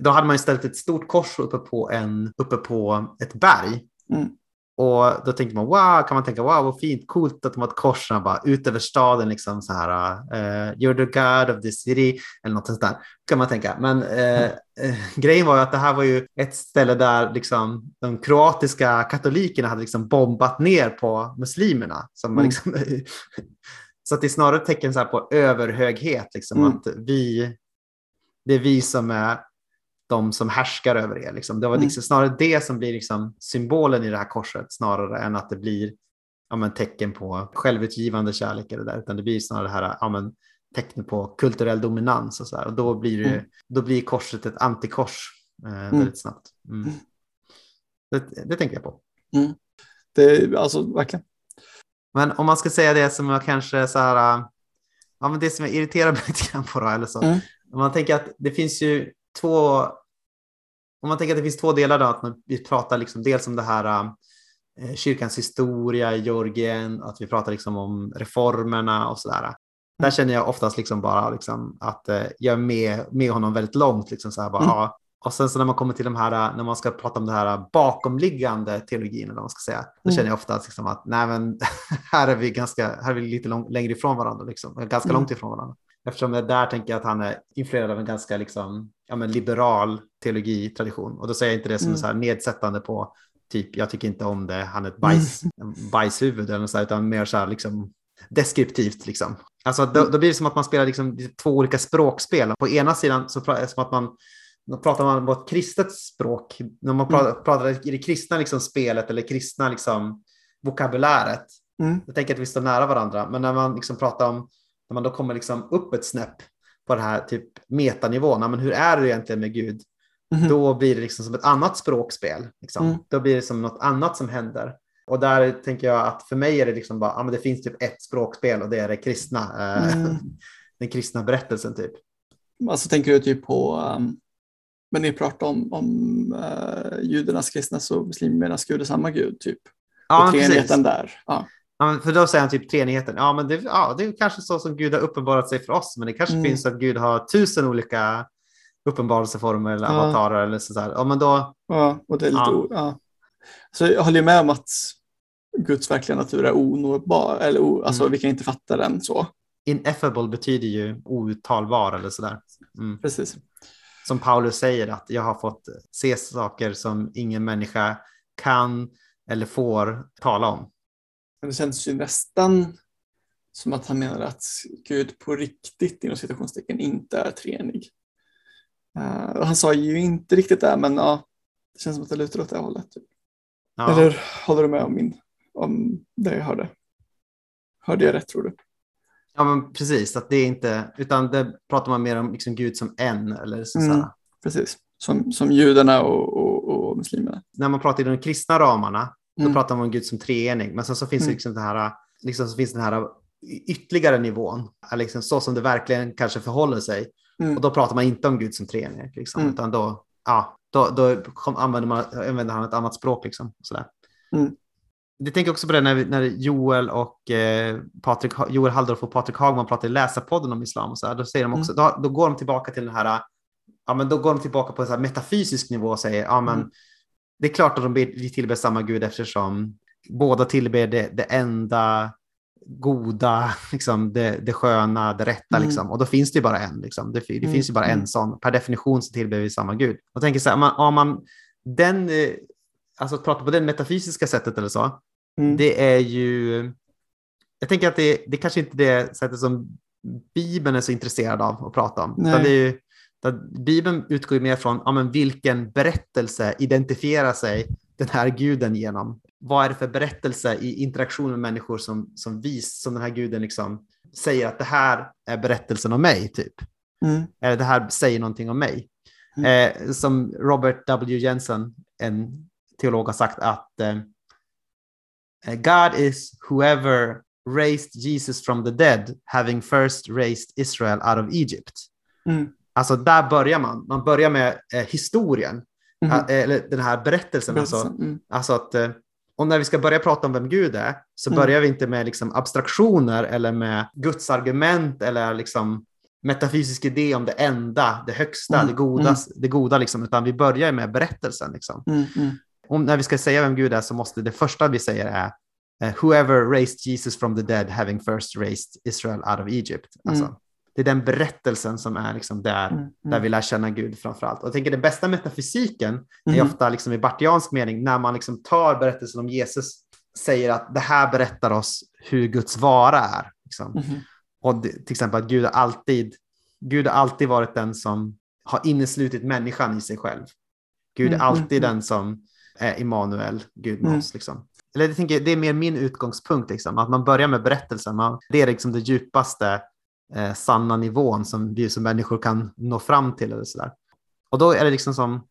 Speaker 1: då hade man ställt ett stort kors uppe på, en, uppe på ett berg. Mm. Och då tänkte man, wow, kan man tänka, wow, vad fint, coolt att de har ett kors bara ut över staden, liksom så här, uh, you're the god of the city, eller något sånt där, kan man tänka. Men uh, uh, grejen var ju att det här var ju ett ställe där liksom, de kroatiska katolikerna hade liksom bombat ner på muslimerna. Som mm. liksom, så att det är snarare ett tecken så på överhöghet, liksom, mm. att vi det är vi som är de som härskar över er. Liksom. Det var liksom snarare det som blir liksom symbolen i det här korset snarare än att det blir ja, men, tecken på självutgivande kärlek eller där, utan det blir snarare det här ja, men, tecken på kulturell dominans och så här. Och då blir, det, mm. då blir korset ett antikors eh, mm. väldigt snabbt. Mm. mm. Det, det, tänker jag på.
Speaker 2: Mm. Det alltså verkligen.
Speaker 1: Men om man ska säga det som jag kanske så här, ja men det som jag irriterar mig lite grann på då, eller så, mm. Om man tänker att det finns ju två, om man tänker att det finns två delar då, att vi pratar liksom dels om det här eh, kyrkans historia i Georgien, att vi pratar liksom om reformerna och sådär. Mm. Där känner jag oftast liksom bara liksom att eh, jag är med, med honom väldigt långt. Liksom så här bara, mm. ja. Och sen så när man kommer till de här, när man ska prata om det här bakomliggande teologin, eller vad man ska säga, då mm. känner jag ofta liksom att nej, men, här är vi ganska, här är vi lite lång, längre ifrån varandra, liksom, ganska mm. långt ifrån varandra. Eftersom jag där tänker jag att han är influerad av en ganska liksom, ja, men liberal teologitradition. Och då säger jag inte det som mm. så här nedsättande på typ, jag tycker inte om det, han är ett bajs, mm. bajshuvud eller så här, utan mer så här liksom deskriptivt. Liksom. Alltså, då, då, blir det som att man spelar liksom två olika språkspel. På ena sidan så är det som att man då pratar man på ett kristet språk. När man pratar, mm. pratar i det kristna liksom spelet eller kristna liksom vokabuläret. Mm. Jag tänker att vi står nära varandra. Men när man liksom pratar om när man då kommer liksom upp ett snäpp på det här typ metanivån, men hur är det egentligen med Gud? Mm. Då blir det liksom som ett annat språkspel. Liksom. Mm. Då blir det som något annat som händer. Och där tänker jag att för mig är det liksom bara, ja, men det finns typ ett språkspel och det är det kristna, eh, mm. den kristna berättelsen typ.
Speaker 2: Alltså tänker du typ på, um, men ni pratar om, om uh, judarnas, kristnas och muslimernas gud är samma gud typ? Ja, och precis. där. Ja.
Speaker 1: Ja, för då säger han typ treenigheten. Ja, men det, ja, det är kanske så som Gud har uppenbarat sig för oss, men det kanske mm. finns att Gud har tusen olika uppenbarelseformer eller ja. avatarer eller så där. Ja, men då.
Speaker 2: Ja, och det är lite ja. ja. Så jag håller med om att Guds verkliga natur är onåbar, eller o, alltså mm. vi kan inte fatta den så.
Speaker 1: Ineffable betyder ju outtalbar eller så där.
Speaker 2: Mm. Precis.
Speaker 1: Som Paulus säger att jag har fått se saker som ingen människa kan eller får tala om.
Speaker 2: Men det känns ju nästan som att han menar att Gud på riktigt inom citationstecken inte är treenig. Uh, han sa ju inte riktigt det, men ja, det känns som att det lutar åt det hållet. Typ. Ja. Eller håller du med om, min, om det jag hörde? Hörde jag rätt tror du?
Speaker 1: Ja, men precis, att det är inte, utan det pratar man mer om liksom Gud som en eller så.
Speaker 2: Mm, precis, som, som judarna och, och, och muslimerna.
Speaker 1: När man pratar i de kristna ramarna då mm. pratar man om Gud som treenig. Men sen så finns mm. det liksom den här, liksom så finns den här ytterligare nivån, liksom så som det verkligen kanske förhåller sig. Mm. Och då pratar man inte om Gud som treenig, liksom, mm. utan då, ja, då, då kom, använder, man, använder han ett annat språk. Liksom, sådär. Mm. Jag tänker också på det när, när Joel och eh, Patrik, Joel Halldorf och Patrik Hagman pratar i Läsarpodden om islam. Och så här, då, säger de också, mm. då, då, går de tillbaka till den här ja, men då går de tillbaka på en så metafysisk nivå och säger ja, men
Speaker 2: Mm.
Speaker 1: Det är klart att de tillber samma Gud eftersom båda tillber det, det enda goda, liksom, det, det sköna, det rätta.
Speaker 2: Mm.
Speaker 1: Liksom. Och då finns det ju bara en. Liksom. Det, det
Speaker 2: Mm,
Speaker 1: finns ju bara
Speaker 2: mm.
Speaker 1: en sån. Per definition så tillber vi samma Gud. Och tänker så här, om man, om man den, eh, alltså att prata på det metafysiska sättet eller så,
Speaker 2: Mm.
Speaker 1: det är ju... Jag tänker att det, det kanske inte är det sättet som Bibeln är så intresserad av att prata om. Utan
Speaker 2: Nej.
Speaker 1: det är ju, Bibeln utgår mer från ja, men vilken berättelse identifierar sig den här guden genom. Vad är det för berättelse i interaktion med människor som, som, vis, som den här guden liksom säger att det här är berättelsen om mig, typ.
Speaker 2: Mm.
Speaker 1: Eller det här säger någonting om mig.
Speaker 2: Mm.
Speaker 1: Eh, som Robert W. Jensen, en teolog, har sagt att eh, God is whoever raised Jesus from the dead, having first raised Israel out of Egypt.
Speaker 2: Mm.
Speaker 1: Alltså där börjar man. Man börjar med eh, historien,
Speaker 2: Mhm.
Speaker 1: eh, eller den här berättelsen. Alltså.
Speaker 2: Mm.
Speaker 1: Alltså att, eh, och när vi ska börja prata om vem Gud är så
Speaker 2: Mm.
Speaker 1: börjar vi inte med liksom abstraktioner eller med Guds argument eller liksom metafysisk idé om det enda, det högsta,
Speaker 2: Mm,
Speaker 1: det goda, det goda liksom, utan vi börjar med berättelsen. Liksom.
Speaker 2: Mm. Mm.
Speaker 1: Om, när vi ska säga vem Gud är så måste det första vi säger är eh, whoever raised Jesus from the dead having first raised Israel out of Egypt. Alltså,
Speaker 2: Mm.
Speaker 1: Det är den berättelsen som är liksom där,
Speaker 2: Mm.
Speaker 1: där vi lär känna Gud framför allt. Och jag tänker den bästa metafysiken är
Speaker 2: Mhm.
Speaker 1: ofta liksom i bartiansk mening när man liksom tar berättelsen om Jesus, säger att det här berättar oss hur Guds vara är. Liksom.
Speaker 2: Mhm.
Speaker 1: Och det, till exempel att Gud har alltid, Gud har alltid varit den som har inneslutit människan i sig själv. Gud är
Speaker 2: Mm,
Speaker 1: alltid
Speaker 2: mm,
Speaker 1: den som är Immanuel, Gud med
Speaker 2: Mm.
Speaker 1: oss. Liksom. Eller jag tänker, det är mer min utgångspunkt, liksom, att man börjar med berättelsen. Man, det är liksom det djupaste eh, sanna nivån som vi som människor kan nå fram till. Eller så där. Och då är det liksom som,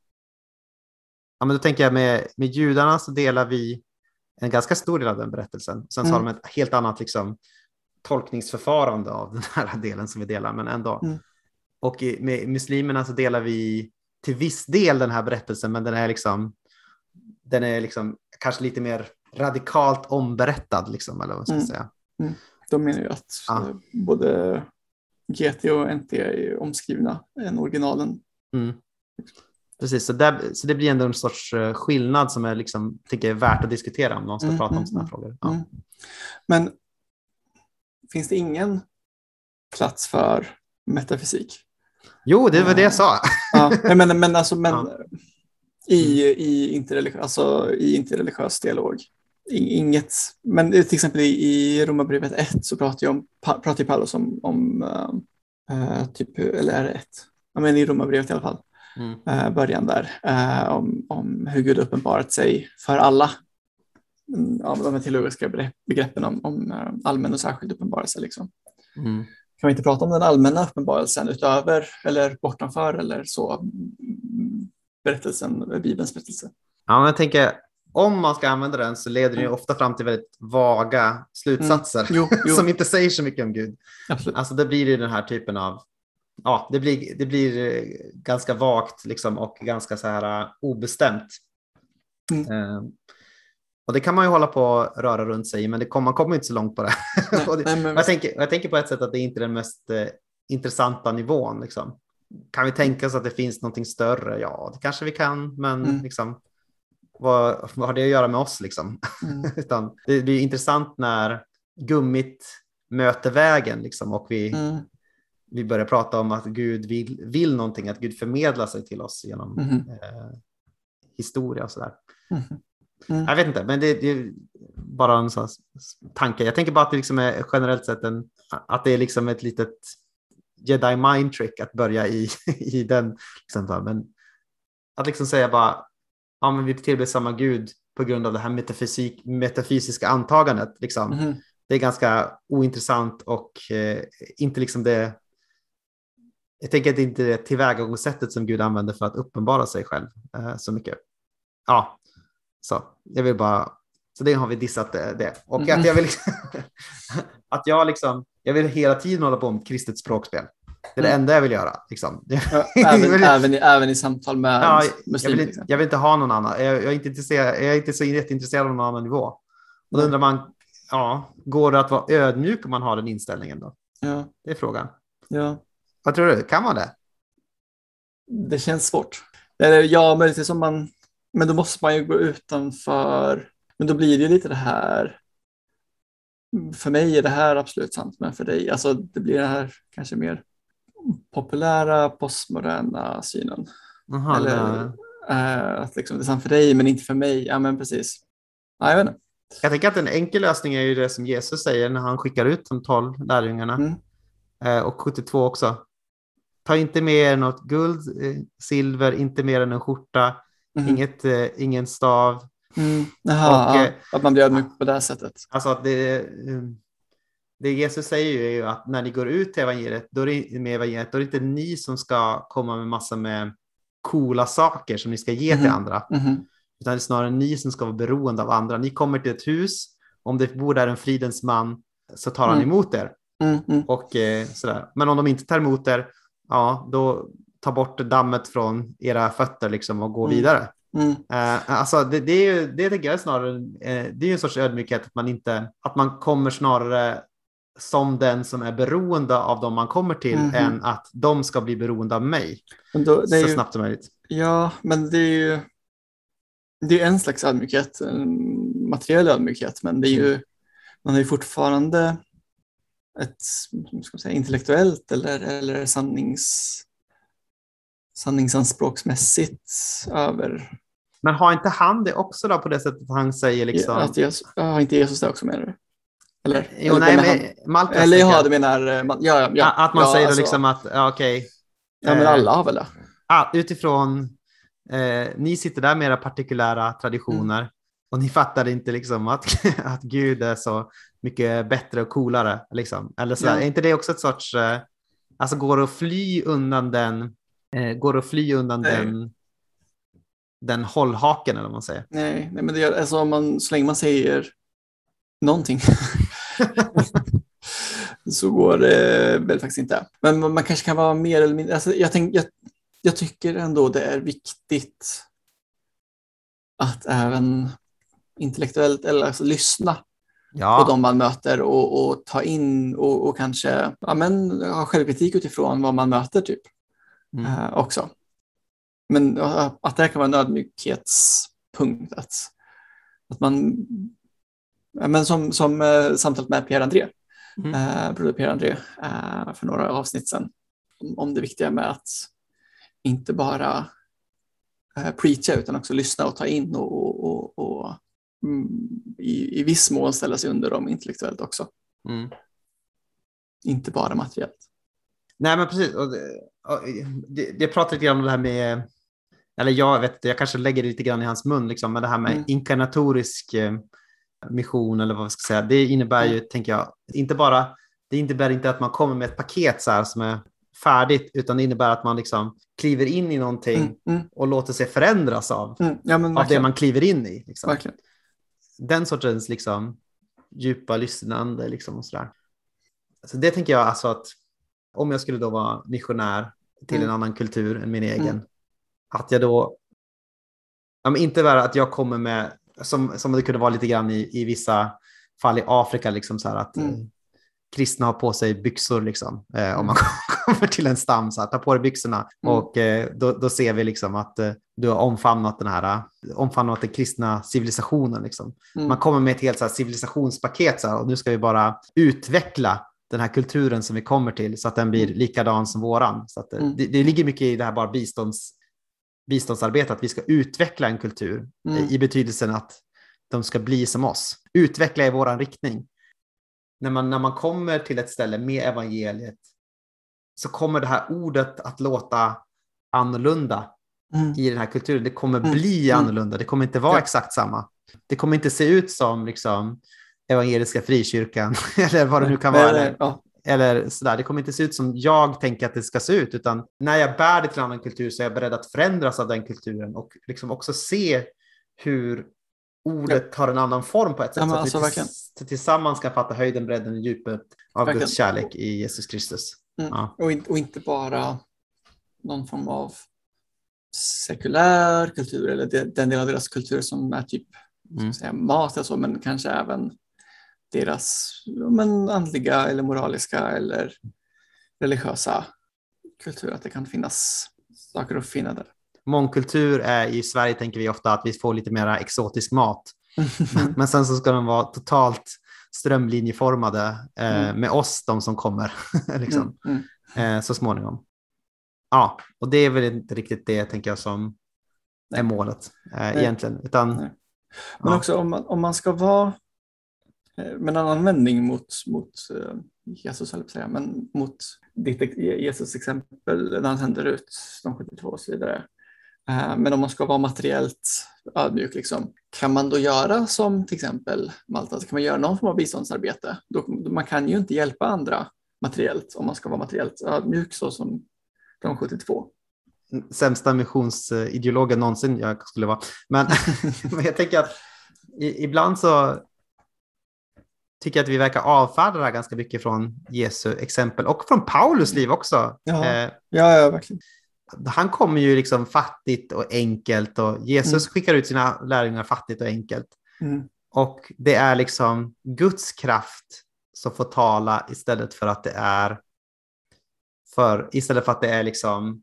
Speaker 1: ja, men då tänker jag med, med judarna så delar vi en ganska stor del av den berättelsen. Sen så har de
Speaker 2: Mm.
Speaker 1: ett helt annat liksom, tolkningsförfarande av den här delen som vi delar, men ändå.
Speaker 2: Mm.
Speaker 1: Och i, med muslimerna så delar vi till viss del den här berättelsen, men den är liksom, den är liksom kanske lite mer radikalt omberättad, liksom, eller vad man ska
Speaker 2: Mm.
Speaker 1: säga.
Speaker 2: De menar ju att
Speaker 1: Ja.
Speaker 2: eh, både GT och NT är omskrivna än originalen.
Speaker 1: Mm. Precis, så, där, så det blir ändå en sorts eh, skillnad som jag liksom, tycker är värt att diskutera om någon ska
Speaker 2: Mm,
Speaker 1: prata om
Speaker 2: mm,
Speaker 1: sådana här
Speaker 2: mm.
Speaker 1: frågor. Ja.
Speaker 2: Mm. Men finns det ingen plats för metafysik?
Speaker 1: Jo, det var det jag sa.
Speaker 2: Ja, men, men, alltså, men
Speaker 1: Ja.
Speaker 2: i, i, interreligiös, alltså, i interreligiös dialog. Inget, men till exempel i, Romarbrevet 1 så pratar, jag om, pratar Paulus om, om eh, typ, eller är det 1? Ja, men i Romarbrevet i alla fall,
Speaker 1: Mm.
Speaker 2: eh, början där, eh, om, om hur Gud uppenbarat sig för alla. Mm, Ja, de här teologiska begrepp- begreppen om, om allmän och särskild uppenbarelse. Liksom.
Speaker 1: Mm.
Speaker 2: Kan vi inte prata om den allmänna uppenbarelsen utöver eller bortanför eller så mm, berättelsen, Bibelns berättelse?
Speaker 1: Ja, men jag tänker, om man ska använda den så leder den ju ofta fram till väldigt vaga slutsatser
Speaker 2: Mm. Jo, jo.
Speaker 1: som inte säger så mycket om Gud.
Speaker 2: Absolut.
Speaker 1: Alltså det blir ju den här typen av, ja, det blir, det blir eh, ganska vagt liksom och ganska så här eh, obestämt.
Speaker 2: Mm.
Speaker 1: Eh, och det kan man ju hålla på och röra runt sig i, men det kom, man kommer inte så långt på det.
Speaker 2: Nej,
Speaker 1: det
Speaker 2: nej, men,
Speaker 1: jag, tänker, jag tänker på ett sätt att det inte är den mest eh, intressanta nivån. Liksom. Kan vi tänka oss att det finns någonting större? Ja, det kanske vi kan, men
Speaker 2: Mm.
Speaker 1: liksom, vad, vad har det att göra med oss? Liksom?
Speaker 2: mm,
Speaker 1: Utan det blir intressant när gummit möter vägen liksom, och vi,
Speaker 2: mm,
Speaker 1: vi börjar prata om att Gud vill, vill någonting, att Gud förmedlar sig till oss genom
Speaker 2: Mhm.
Speaker 1: eh, historia och sådär.
Speaker 2: mm, mm.
Speaker 1: Jag vet inte, men det, det är bara en sån tanke. Jag tänker bara att det liksom är generellt sett en, att det är liksom ett litet jedi mind trick att börja i, i den. Liksom, men att liksom säga bara, ja men vi tillber samma gud på grund av det här metafysik, metafysiska antagandet. Liksom.
Speaker 2: Mhm.
Speaker 1: Det är ganska ointressant och eh, inte liksom det jag tänker att det inte är det tillvägagångssättet som Gud använder för att uppenbara sig själv eh, så mycket. Ja, så jag vill bara, så det har vi dissat det. det. Och
Speaker 2: Mm.
Speaker 1: att jag vill, att jag liksom, jag vill hela tiden hålla på med kristet språkspel. Det är det
Speaker 2: Mm.
Speaker 1: enda jag vill göra. Liksom.
Speaker 2: Även, även, i, även i samtal med
Speaker 1: Ja, jag,
Speaker 2: muslimer.
Speaker 1: vill,
Speaker 2: till
Speaker 1: inte- jag vill inte ha någon annan. Jag, jag, är inte intresserad, jag är inte så jätteintresserad av någon annan nivå. Och då
Speaker 2: Nej.
Speaker 1: undrar man, ja, går det att vara ödmjuk om man har den inställningen då?
Speaker 2: Ja,
Speaker 1: Det är frågan.
Speaker 2: ja.
Speaker 1: Vad tror du, kan man det?
Speaker 2: det känns svårt. Ja, möjligtvis om man, men då måste man ju gå utanför, men då blir det ju lite det här, för mig är det här absolut sant, men för dig, alltså det blir det här kanske mer populära postmoderna synen.
Speaker 1: Aha,
Speaker 2: Eller eh, att liksom, det är sant för dig men inte för mig. Ja men precis. Ja, jag vet inte.
Speaker 1: Jag tänker att en enkel lösning är ju det som Jesus säger när han skickar ut de tolv lärjungarna.
Speaker 2: Mm.
Speaker 1: Eh, och 72 också. Ta inte med er något guld, eh, silver, inte mer än en skjorta,
Speaker 2: Mhm.
Speaker 1: inget, eh, ingen stav.
Speaker 2: Mm. Jaha,
Speaker 1: Och,
Speaker 2: ja, att man blir ödmjuk på det sättet.
Speaker 1: Alltså att det, det Jesus säger ju är ju att när ni går ut till evangeliet, då är det, med evangeliet, då är det inte ni som ska komma med massa med coola saker som ni ska ge till
Speaker 2: Mhm.
Speaker 1: andra.
Speaker 2: Mhm.
Speaker 1: utan det är snarare ni som ska vara beroende av andra. Ni kommer till ett hus, om det bor där en fridens man så tar han
Speaker 2: Mm.
Speaker 1: emot er.
Speaker 2: Mm, mm,
Speaker 1: Och, eh, sådär. Men om de inte tar emot er, ja, då ta bort dammet från era fötter liksom, och gå
Speaker 2: Mm.
Speaker 1: vidare.
Speaker 2: mm.
Speaker 1: Eh, alltså, det, det, är ju, det tänker jag är snarare eh, det är en sorts ödmjukhet, att man, inte, att man kommer snarare som den som är beroende av dem man kommer till
Speaker 2: Mhm.
Speaker 1: än att de ska bli beroende av mig
Speaker 2: Men då, det är
Speaker 1: så
Speaker 2: ju,
Speaker 1: snabbt som möjligt.
Speaker 2: Ja, men det är ju det är en slags ödmjukhet, en materiell ödmjukhet, men det är ju, man har ju fortfarande ett ska säga, intellektuellt eller, eller sannings, sanningsanspråksmässigt över
Speaker 1: Men har inte han det också då på det sättet han säger liksom...
Speaker 2: att Jesus, ja, inte Jesus det också menar du? Eller,
Speaker 1: Jo,
Speaker 2: eller
Speaker 1: nej, men
Speaker 2: han, eller ja, du menar, eh, ja, ja, ja,
Speaker 1: att man
Speaker 2: ja,
Speaker 1: säger
Speaker 2: alltså,
Speaker 1: liksom att, ja, okej,
Speaker 2: Ja, men
Speaker 1: eh,
Speaker 2: alla har väl det.
Speaker 1: ah, utifrån, eh, ni sitter där med era partikulära traditioner
Speaker 2: Mm.
Speaker 1: och ni fattar inte liksom att, att Gud är så mycket bättre och coolare. Liksom. Eller så
Speaker 2: Ja.
Speaker 1: Är inte det också ett sorts, eh, alltså går det att fly undan den, går att fly undan
Speaker 2: Nej.
Speaker 1: den, den hållhaken eller vad man säger?
Speaker 2: Nej, nej men det är, alltså, om man, så länge man säger någonting så går det väl faktiskt inte. Men man, kanske kan vara mer eller mindre, alltså, jag, tänk, jag, jag tycker ändå det är viktigt att även intellektuellt eller alltså, lyssna på
Speaker 1: Ja,
Speaker 2: de man möter och, och ta in och, och kanske ja, men, ha självkritik utifrån vad man möter typ
Speaker 1: mm.
Speaker 2: eh, också. Men att det här kan vara en ödmjukhetspunkt. Att, att man, men som, som eh, samtalet med Pierre André,
Speaker 1: Mm.
Speaker 2: eh, broder Pierre André, eh, för några avsnitt sedan, om, om det viktiga med att inte bara eh, preacha utan också lyssna och ta in och, och, och, och mm, i, i viss mån ställa sig under dem intellektuellt också,
Speaker 1: Mm.
Speaker 2: inte bara materiellt.
Speaker 1: Nej, men precis. Och det, och det, det pratar lite grann om det här med, eller jag vet jag kanske lägger det lite grann i hans mun, liksom, men det här med
Speaker 2: Mm.
Speaker 1: inkarnatorisk eh, mission eller vad man ska säga. Det innebär ju, tänker jag, inte bara, det innebär inte att man kommer med ett paket så här som är färdigt, utan det innebär att man liksom kliver in i någonting
Speaker 2: Mm, mm,
Speaker 1: och låter sig förändras av,
Speaker 2: mm. Ja,
Speaker 1: av det man kliver in i. Liksom.
Speaker 2: verkligen.
Speaker 1: Den sortens liksom, djupa lyssnande liksom, och sådär. Så det tänker jag alltså att om jag skulle då vara missionär till
Speaker 2: Mm.
Speaker 1: en annan kultur än min egen,
Speaker 2: Mm.
Speaker 1: att jag då, ja, inte bara att jag kommer med, som, som det kunde vara lite grann i, i vissa fall i Afrika, liksom så här att
Speaker 2: Mm.
Speaker 1: eh, kristna har på sig byxor, liksom, eh, om man kommer till en stam, så här, ta på dig byxorna
Speaker 2: Mm.
Speaker 1: och eh, då, då ser vi liksom att eh, du har omfamnat den här, eh, omfamnat den kristna civilisationen. Liksom.
Speaker 2: Mm.
Speaker 1: Man kommer med ett helt så här, civilisationspaket så här, och nu ska vi bara utveckla den här kulturen som vi kommer till så att den blir
Speaker 2: Mm.
Speaker 1: likadan som våran. Så att, eh,
Speaker 2: Mm.
Speaker 1: det, det ligger mycket i det här bara bistånds, biståndsarbete, att vi ska utveckla en kultur
Speaker 2: Mm.
Speaker 1: eh, i betydelsen att de ska bli som oss. Utveckla i våran riktning. När man, när man kommer till ett ställe med evangeliet så kommer det här ordet att låta annorlunda
Speaker 2: Mm.
Speaker 1: i den här kulturen. Det kommer
Speaker 2: Mm.
Speaker 1: bli
Speaker 2: Mm.
Speaker 1: annorlunda. Det kommer inte vara
Speaker 2: Ja.
Speaker 1: exakt samma. Det kommer inte se ut som liksom, evangeliska frikyrkan eller vad det nu kan vara.
Speaker 2: Ja.
Speaker 1: Eller sådär. Det kommer inte se ut som jag tänker att det ska se ut, utan när jag bär det till en annan kultur så är jag beredd att förändras av den kulturen och liksom också se hur ordet har en annan form på ett sätt.
Speaker 2: Ja, men
Speaker 1: så att
Speaker 2: alltså,
Speaker 1: vi
Speaker 2: verkligen.
Speaker 1: tills- tillsammans kan fatta höjden, bredden och djupet av
Speaker 2: Verkligen.
Speaker 1: Guds kärlek i Jesus Kristus.
Speaker 2: Mm.
Speaker 1: Ja.
Speaker 2: Och, in, och inte bara någon form av sekulär kultur eller de, den del av deras kultur som är typ
Speaker 1: Mm.
Speaker 2: säga, mat och så, men kanske även deras men, andliga eller moraliska eller religiösa kultur. Att det kan finnas saker att finna där.
Speaker 1: Mångkultur är i Sverige tänker vi ofta att vi får lite mer exotisk mat. Men sen så ska de vara totalt strömlinjeformade eh,
Speaker 2: Mm.
Speaker 1: med oss, de som kommer liksom,
Speaker 2: Mm, mm.
Speaker 1: eh, så småningom. Ja, och det är väl inte riktigt det tänker jag som
Speaker 2: Nej.
Speaker 1: är målet eh, egentligen. Utan,
Speaker 2: Nej. Men
Speaker 1: ja.
Speaker 2: också om man, om man ska vara Eh, men en annan vändning mot, mot eh, Jesus, säga, men mot ditt Jesus exempel när han sänder ut de 72 och så vidare. Eh, men om man ska vara materiellt ödmjuk, liksom, kan man då göra som till exempel Malta, så kan man göra någon form av biståndsarbete? Då, man kan ju inte hjälpa andra materiellt om man ska vara materiellt ödmjuk så som de 72.
Speaker 1: sämsta missionsideologen någonsin jag skulle vara. Men, men jag tänker att i, ibland så tycker att vi verkar avfärda ganska mycket från Jesu exempel och från Paulus liv också.
Speaker 2: Ja.
Speaker 1: Eh,
Speaker 2: Ja, ja verkligen.
Speaker 1: han kommer ju liksom fattigt och enkelt och Jesus skickar ut sina lärjungar fattigt och enkelt.
Speaker 2: Mm.
Speaker 1: Och det är liksom Guds kraft som får tala istället för att det är för istället för att det är liksom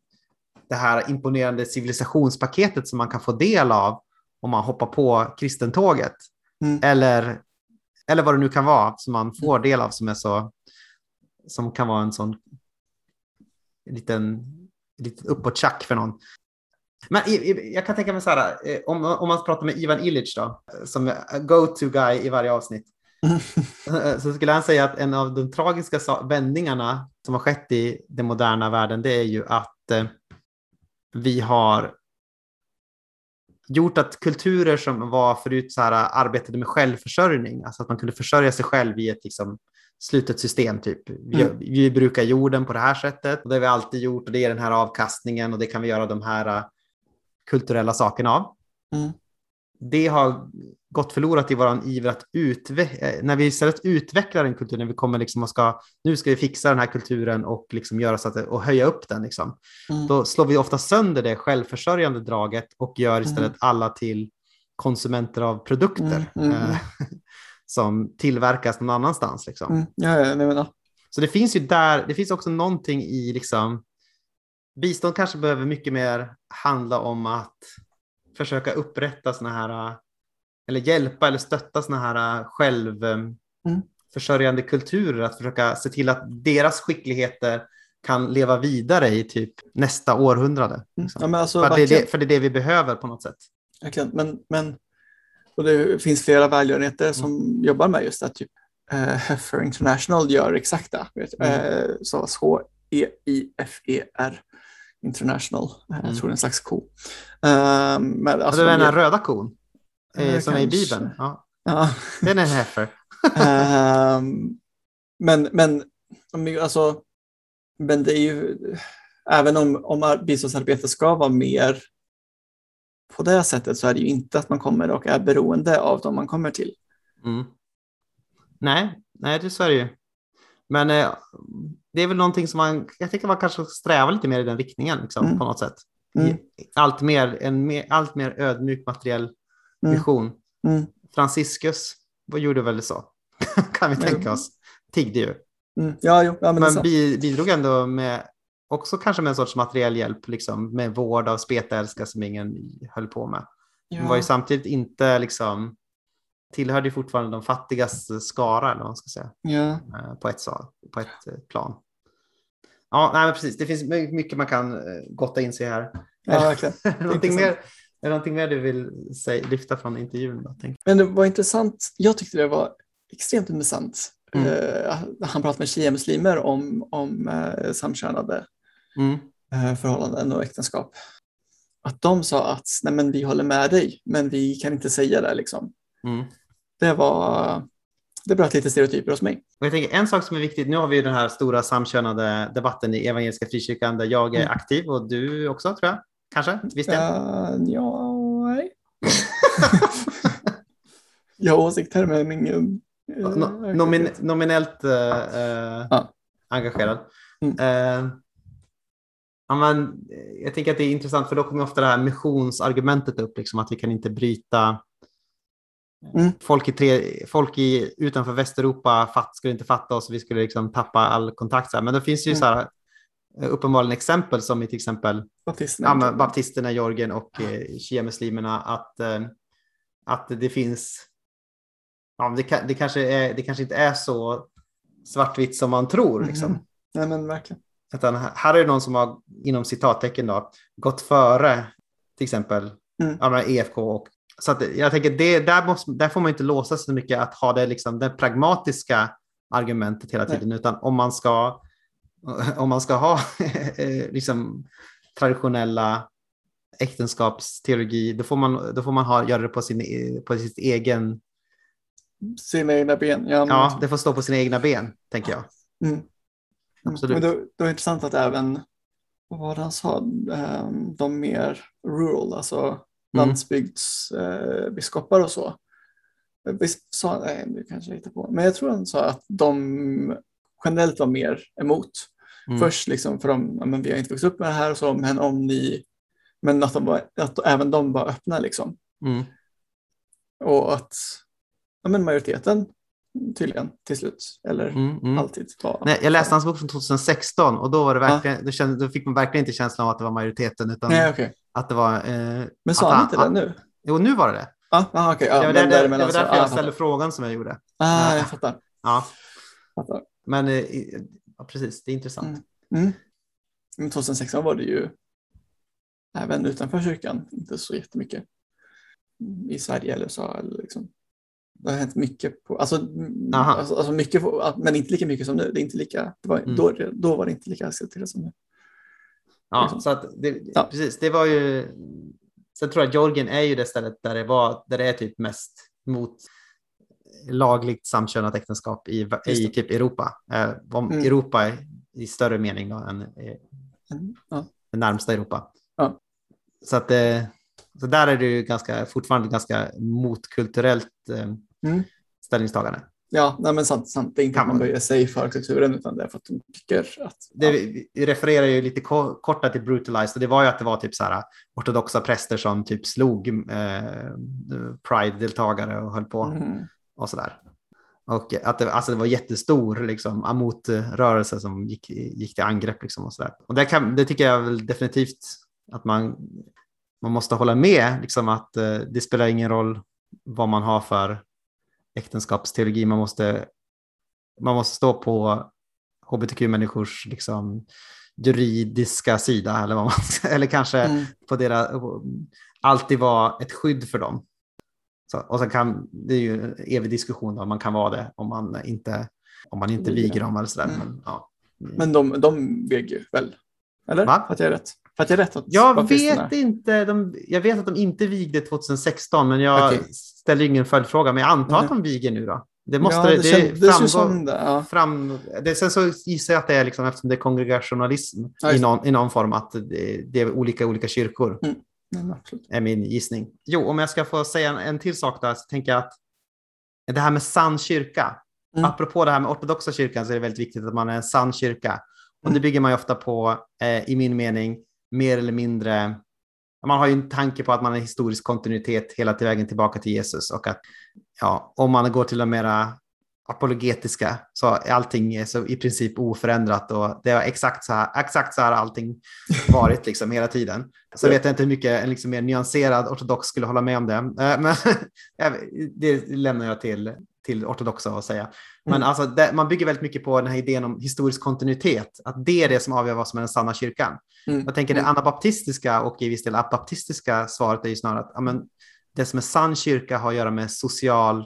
Speaker 1: det här imponerande civilisationspaketet som man kan få del av om man hoppar på kristentåget.
Speaker 2: Mm.
Speaker 1: Eller, eller vad det nu kan vara som man får del av som är så som kan vara en sån liten, liten uppåttjack för någon. Men jag kan tänka mig så här, eh, om, om man pratar med Ivan Illich då, som är go-to guy i varje avsnitt, så skulle han säga att en av de tragiska vändningarna som har skett i den moderna världen, det är ju att eh, vi har gjort att kulturer som var förut så här arbetade med självförsörjning, alltså att man kunde försörja sig själv i ett liksom, slutet system. Typ. Vi,
Speaker 2: Mm.
Speaker 1: vi brukar jorden på det här sättet och det har vi alltid gjort och det är den här avkastningen och det kan vi göra de här eh, kulturella sakerna av.
Speaker 2: Mm.
Speaker 1: Det har gått förlorat i våran iver att utveckla, när vi istället utvecklar en kultur, när vi kommer liksom och ska, nu ska vi fixa den här kulturen och liksom göra så att det, och höja upp den liksom.
Speaker 2: Mm.
Speaker 1: Då slår vi ofta sönder det självförsörjande draget och gör istället
Speaker 2: Mm.
Speaker 1: alla till konsumenter av produkter
Speaker 2: Mm, mm,
Speaker 1: eh, som tillverkas någon annanstans. Liksom.
Speaker 2: Mm. Ja, ja, ja.
Speaker 1: Så det finns ju där, det finns också någonting i liksom, bistånd kanske behöver mycket mer handla om att försöka upprätta såna här, eller hjälpa eller stötta såna här självförsörjande kulturer, att försöka se till att deras skickligheter kan leva vidare i typ nästa århundrade. liksom.
Speaker 2: Ja, alltså,
Speaker 1: för, det det, för det är det vi behöver på något sätt.
Speaker 2: Verkligen. Men, men och det finns flera välgörenheter som jobbar med just det. Typ eh, Heifer International gör exakt det. Vet,
Speaker 1: Mm.
Speaker 2: eh, så H-E-I-F-E-R International. Eh,
Speaker 1: Mm.
Speaker 2: Jag tror det är en slags ko. Eh, men,
Speaker 1: Alltså,
Speaker 2: alltså,
Speaker 1: den
Speaker 2: de
Speaker 1: här röda kon eh,
Speaker 2: Eh,
Speaker 1: som är i. Bibeln. Ja,
Speaker 2: ja.
Speaker 1: den är en heifer.
Speaker 2: Ehm, men, men, alltså, men det är ju, även om, om ar- biståndsarbete ska vara mer på det sättet så är det ju inte att man kommer och är beroende av dem man kommer till.
Speaker 1: Mm. Nej, nej, det så är det ju. Men eh, det är väl någonting som man, jag tycker man kanske strävar lite mer i den riktningen liksom,
Speaker 2: Mm.
Speaker 1: på något sätt.
Speaker 2: Mm.
Speaker 1: Allt, mer, en mer, allt mer ödmjuk materiell
Speaker 2: Mm.
Speaker 1: mission.
Speaker 2: Mm.
Speaker 1: Franciscus vad gjorde väl så, kan vi tänka oss. Tiggde ju.
Speaker 2: Mm. Ja, jo, ja, men,
Speaker 1: Men bi, bidrog ändå med, också kanske med en sorts materiell hjälp, liksom, med vård av spetälska som ingen höll på med. Hon var ju
Speaker 2: ja.
Speaker 1: samtidigt inte liksom, tillhörde ju fortfarande de fattigas skara, eller vad man ska säga,
Speaker 2: ja.
Speaker 1: eh, på ett, på ett eh, plan. Ja, nej, precis. Det finns my- mycket man kan eh, gotta in sig här.
Speaker 2: ja,
Speaker 1: det någonting mer, är någonting mer du vill säga, lyfta från intervjun? Då, tänk?
Speaker 2: Men det var intressant. Jag tyckte det var extremt intressant.
Speaker 1: Mm.
Speaker 2: Eh, han pratade med shia-muslimer om, om eh, samkönade
Speaker 1: Mm.
Speaker 2: eh, förhållanden och äktenskap. Att de sa att Nej, men vi håller med dig, men vi kan inte säga det. Liksom.
Speaker 1: Mm.
Speaker 2: Det var det bröt lite stereotyper hos mig.
Speaker 1: Och jag tänker en sak som är viktigt, nu har vi ju den här stora samkönade debatten i Evangeliska Frikyrkan där jag är
Speaker 2: Mm.
Speaker 1: aktiv och du också tror jag. Kanske? Visst?
Speaker 2: Uh, ja, nej. jag har åsikter men ingen... eh,
Speaker 1: No, nomin, nominellt eh, eh,
Speaker 2: Ja.
Speaker 1: engagerad.
Speaker 2: Mm.
Speaker 1: Eh, men, jag tänker att det är intressant för då kommer ofta det här missionsargumentet upp, liksom, att vi kan inte bryta
Speaker 2: Mm.
Speaker 1: Folk, i tre, folk i, utanför Västeuropa fatt, skulle inte fatta oss, vi skulle liksom tappa all kontakt. Men det finns ju
Speaker 2: Mm.
Speaker 1: så här, uppenbarligen exempel som i till exempel
Speaker 2: Baptisterna.
Speaker 1: ja, baptisterna i Georgien och eh, shia-muslimerna att, eh, att det finns, ja, det, det, kanske är, det kanske inte är så svartvitt som man tror. Liksom.
Speaker 2: Mhm. Nej men verkligen.
Speaker 1: Utan här här är det någon som har, inom citattecken, då, gått före till exempel
Speaker 2: Mm.
Speaker 1: ja, EFK. Och, så att jag tänker, det, där, måste, där får man inte låsa sig så mycket att ha det, liksom, det pragmatiska argumentet hela
Speaker 2: Nej.
Speaker 1: tiden, utan om man ska, om man ska ha eh, liksom, traditionella äktenskapsteologi, då får man, då får man ha, göra det på, sin, på sitt egen,
Speaker 2: Sina egna ben. Ja,
Speaker 1: ja, det får stå på sina egna ben, tänker jag.
Speaker 2: Mm.
Speaker 1: Absolut.
Speaker 2: Men det, det var intressant att även, vad var det han sa, Ehm, de mer rural, alltså landsbygdsbiskopar och så. Visst sa nej nu kanske jag hittar på, men jag tror han sa att de generellt var mer emot.
Speaker 1: Mm.
Speaker 2: Först liksom för de, ja, men vi har inte vuxit upp med det här och så, men om ni, men att, de var, att även de var öppna liksom.
Speaker 1: Mm.
Speaker 2: Och att ja, men majoriteten tydligen till slut, eller
Speaker 1: Mm, mm.
Speaker 2: alltid var.
Speaker 1: Nej, jag läste hans bok från 2016 och då, var det verkligen, då, kände, då fick man verkligen inte känslan av att det var majoriteten utan
Speaker 2: Nej, okej.
Speaker 1: att det var... Eh,
Speaker 2: Men sa han inte det nu?
Speaker 1: Jo, nu var det det.
Speaker 2: Ja, ah, okej. Ja,
Speaker 1: det var, där, det, det var därför
Speaker 2: ah,
Speaker 1: jag ställde frågan som jag gjorde.
Speaker 2: Ah, jag fattar.
Speaker 1: Ja,
Speaker 2: fattar.
Speaker 1: men eh, ja, precis, det är intressant.
Speaker 2: Mm. Mm. Men 2016 var det ju även utanför kyrkan inte så jättemycket i Sverige eller så. Eller liksom. Det har hänt mycket på, alltså, mm, alltså, alltså mycket på, men inte lika mycket som nu. Det är inte lika, det var,
Speaker 1: Mm.
Speaker 2: då, då var det inte lika accepterat som nu.
Speaker 1: Ja,
Speaker 2: liksom.
Speaker 1: så att det,
Speaker 2: Ja.
Speaker 1: precis, det var ju... Sen tror jag att Georgien är ju det stället där det, var, där det är typ mest mot lagligt samkönat äktenskap i, i typ Europa. Eh, om
Speaker 2: Mm.
Speaker 1: Europa är i större mening då än eh,
Speaker 2: Mm, Ja.
Speaker 1: det närmsta Europa.
Speaker 2: Ja.
Speaker 1: Så att eh, så där är det ju ganska, fortfarande ganska motkulturellt eh,
Speaker 2: Mm.
Speaker 1: ställningstagande.
Speaker 2: Ja, nej, men sant, sant. Det är inte
Speaker 1: Kan
Speaker 2: att man böjer sig för kulturen utan det är för att de tycker att...
Speaker 1: Det, Vi refererar ju lite ko- korta till Brutalized och det var ju att det var typ så här ortodoxa präster som typ slog eh, Pride-deltagare och höll på
Speaker 2: mm,
Speaker 1: och så där. Och att det, alltså det var jättestor liksom, motrörelse som gick, gick till angrepp. Liksom, och så där. Och det, kan, det tycker jag väl definitivt att man, man måste hålla med. Liksom, att eh, det spelar ingen roll vad man har för äktenskapsteologi. Man måste, man måste stå på hbtq-människors liksom, juridiska sida. Eller, vad man, eller kanske
Speaker 2: mm,
Speaker 1: på deras, alltid vara ett skydd för dem. Så, och sen kan, det är ju en evig diskussion om man kan vara det om man inte, om man inte
Speaker 2: Viger.
Speaker 1: dem eller sådär.
Speaker 2: Mm.
Speaker 1: Men, ja.
Speaker 2: Men de, de väger ju väl? Eller?
Speaker 1: Va?
Speaker 2: Att jag är rätt? Att jag rätt? Att
Speaker 1: Jag vet inte, de, jag vet att de inte vigde 2016 men jag
Speaker 2: Okej.
Speaker 1: ställer ingen följdfråga. Men jag antar
Speaker 2: Nej.
Speaker 1: att de viger nu då. Det måste
Speaker 2: ja, det,
Speaker 1: det,
Speaker 2: kändes
Speaker 1: framgår,
Speaker 2: som det. Ja.
Speaker 1: fram, det, sen så gissar jag att det är liksom eftersom det är kongregationalism
Speaker 2: Ja,
Speaker 1: i, någon, i någon form att det, det är olika olika kyrkor.
Speaker 2: Men absolut.
Speaker 1: är min gissning. Jo, om jag ska få säga en, en till sak där så tänker jag att det här med sann kyrka.
Speaker 2: Mm.
Speaker 1: Apropå det här med ortodoxa kyrkan så är det väldigt viktigt att man är en sann kyrka. Och
Speaker 2: Mm.
Speaker 1: det bygger man ju ofta på, eh, i min mening, mer eller mindre man har ju en tanke på att man har historisk kontinuitet hela till vägen tillbaka till Jesus och att ja, om man går till de mera apologetiska så är allting så i princip oförändrat och det är exakt så här, exakt så här allting varit liksom hela tiden. Så vet jag inte hur mycket en liksom mer nyanserad ortodox skulle hålla med om det. Eh, Men det lämnar jag till, till ortodoxa att säga. Men
Speaker 2: Mm.
Speaker 1: alltså, det, man bygger väldigt mycket på den här idén om historisk kontinuitet, att det är det som avgör vad som är den sanna kyrkan.
Speaker 2: Mm.
Speaker 1: Jag tänker det
Speaker 2: Mm.
Speaker 1: anabaptistiska och i viss del abaptistiska svaret är ju snarare att ja, men, det som är sann kyrka har att göra med social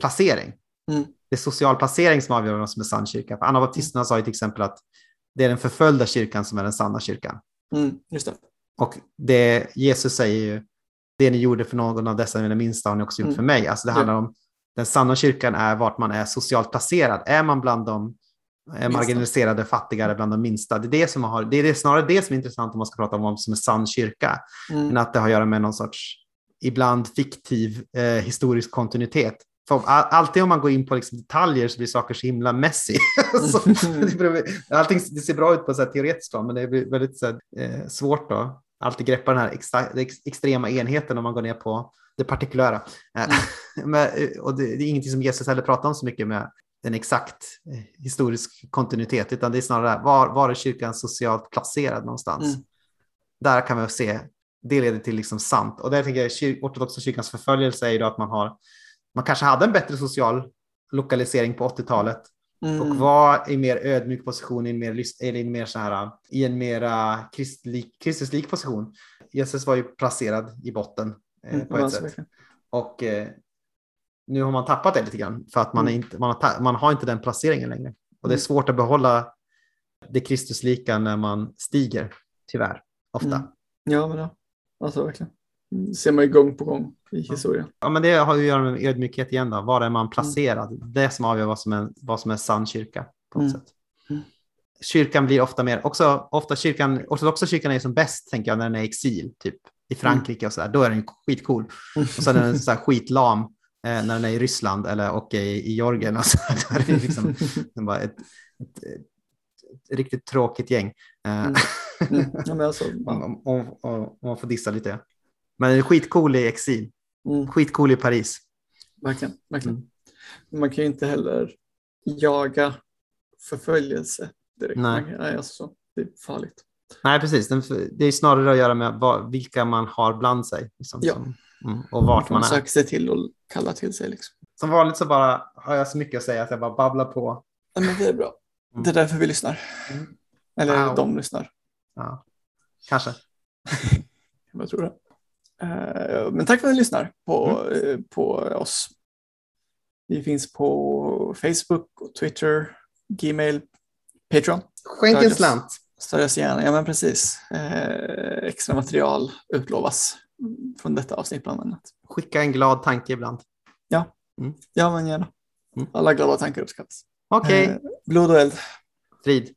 Speaker 1: placering.
Speaker 2: Mm.
Speaker 1: Det är social placering som avgör vad som är sann kyrka. För anabaptisterna sa ju till exempel att det är den förföljda kyrkan som är den sanna kyrkan.
Speaker 2: Mm, just det.
Speaker 1: Och det Jesus säger ju, det ni gjorde för någon av dessa mina minsta har ni också gjort
Speaker 2: Mm.
Speaker 1: för mig. Alltså det handlar om, den sanna kyrkan är vart man är socialt placerad. Är man bland de eh, marginaliserade, fattigare, bland de minsta. Det är, det, som har, det är det, snarare det som är intressant om man ska prata om vad som är sann kyrka.
Speaker 2: Mm.
Speaker 1: Än att det har att göra med någon sorts, ibland fiktiv eh, historisk kontinuitet. För alltid om man går in på liksom detaljer så blir saker så himla messy. så, beror- allting det ser bra ut på så teoretiskt plan, men det blir väldigt så här, eh, svårt då. Alltid greppa den här extra, ex, extrema enheten om man går ner på det partikulära. Eh, men, eh, och det, det är ingenting som Jesus heller pratar om så mycket med en exakt historisk kontinuitet, utan det är snarare var, var är kyrkan socialt placerad någonstans?
Speaker 2: Mm.
Speaker 1: Där kan vi se, det leder till liksom sant. Och där tänker jag ortodoxa kyrkans förföljelse är ju då att man har, man kanske hade en bättre social lokalisering på 80-talet
Speaker 2: Mm.
Speaker 1: och var i mer ödmjuk position, i en mer, eller i en mer så här, i en mera kristlik, kristuslik position. Jesus var ju placerad i botten eh,
Speaker 2: Mm,
Speaker 1: på ett sätt. Och eh, nu har man tappat det lite grann för att man,
Speaker 2: Mm.
Speaker 1: inte, man, har, man har inte den placeringen längre. Och det är
Speaker 2: Mm.
Speaker 1: svårt att behålla det Kristuslika när man stiger, tyvärr, ofta.
Speaker 2: Mm. Ja, men ja. Alltså verkligen. Det ser man ju gång på gång i historien.
Speaker 1: Ja, men det har ju att göra med ödmjukhet igen. Då. Var är
Speaker 2: Mm.
Speaker 1: man placerad? Det som avgör vad som är, vad som är sann kyrka. På något
Speaker 2: Mm.
Speaker 1: sätt.
Speaker 2: Mm.
Speaker 1: Kyrkan blir ofta mer, också ofta kyrkan, ortodoxa kyrkan är som bäst, tänker jag, när den är i exil, typ i Frankrike och så där. Då är den skitcool.
Speaker 2: Mm.
Speaker 1: Och sen är den så här skitlam eh, när den är i Ryssland eller och i, i Georgien. Och så. Då är det liksom, det är bara ett, ett, ett, ett riktigt tråkigt gäng. Eh,
Speaker 2: Mm. Mm. Ja, men alltså,
Speaker 1: om, om, om, om man får dissa lite. Men den är skitcool i exil.
Speaker 2: mm.
Speaker 1: Skitcool i Paris.
Speaker 2: Verkligen. verkligen.
Speaker 1: Mm.
Speaker 2: Man kan ju inte heller jaga förföljelse direkt.
Speaker 1: Nej.
Speaker 2: Man alltså, så. Det är farligt.
Speaker 1: Nej, precis. Det är snarare att göra med vilka man har bland sig. Liksom,
Speaker 2: Ja.
Speaker 1: som, mm, och vart man
Speaker 2: Man
Speaker 1: är.
Speaker 2: söker sig till och kallar till sig. Liksom.
Speaker 1: Som vanligt så bara har jag så mycket att säga att jag bara babblar på.
Speaker 2: Ja, men det är bra.
Speaker 1: Mm.
Speaker 2: Det är därför vi lyssnar.
Speaker 1: Mm.
Speaker 2: Eller
Speaker 1: Wow.
Speaker 2: de lyssnar.
Speaker 1: Ja, kanske.
Speaker 2: Jag tror det. Eh, Men tack för att ni lyssnar på,
Speaker 1: Mm.
Speaker 2: eh, på oss. Vi finns på Facebook, och Twitter, Gmail, Patreon.
Speaker 1: Skänk en slant.
Speaker 2: Stödjas gärna. Ja, men precis. Eh, extra material utlovas från detta avsnitt bland annat.
Speaker 1: Skicka en glad tanke ibland.
Speaker 2: Ja, men gärna.
Speaker 1: Mm.
Speaker 2: Alla glada tankar uppskattas.
Speaker 1: Okej,
Speaker 2: Eh, blod och eld.
Speaker 1: frid.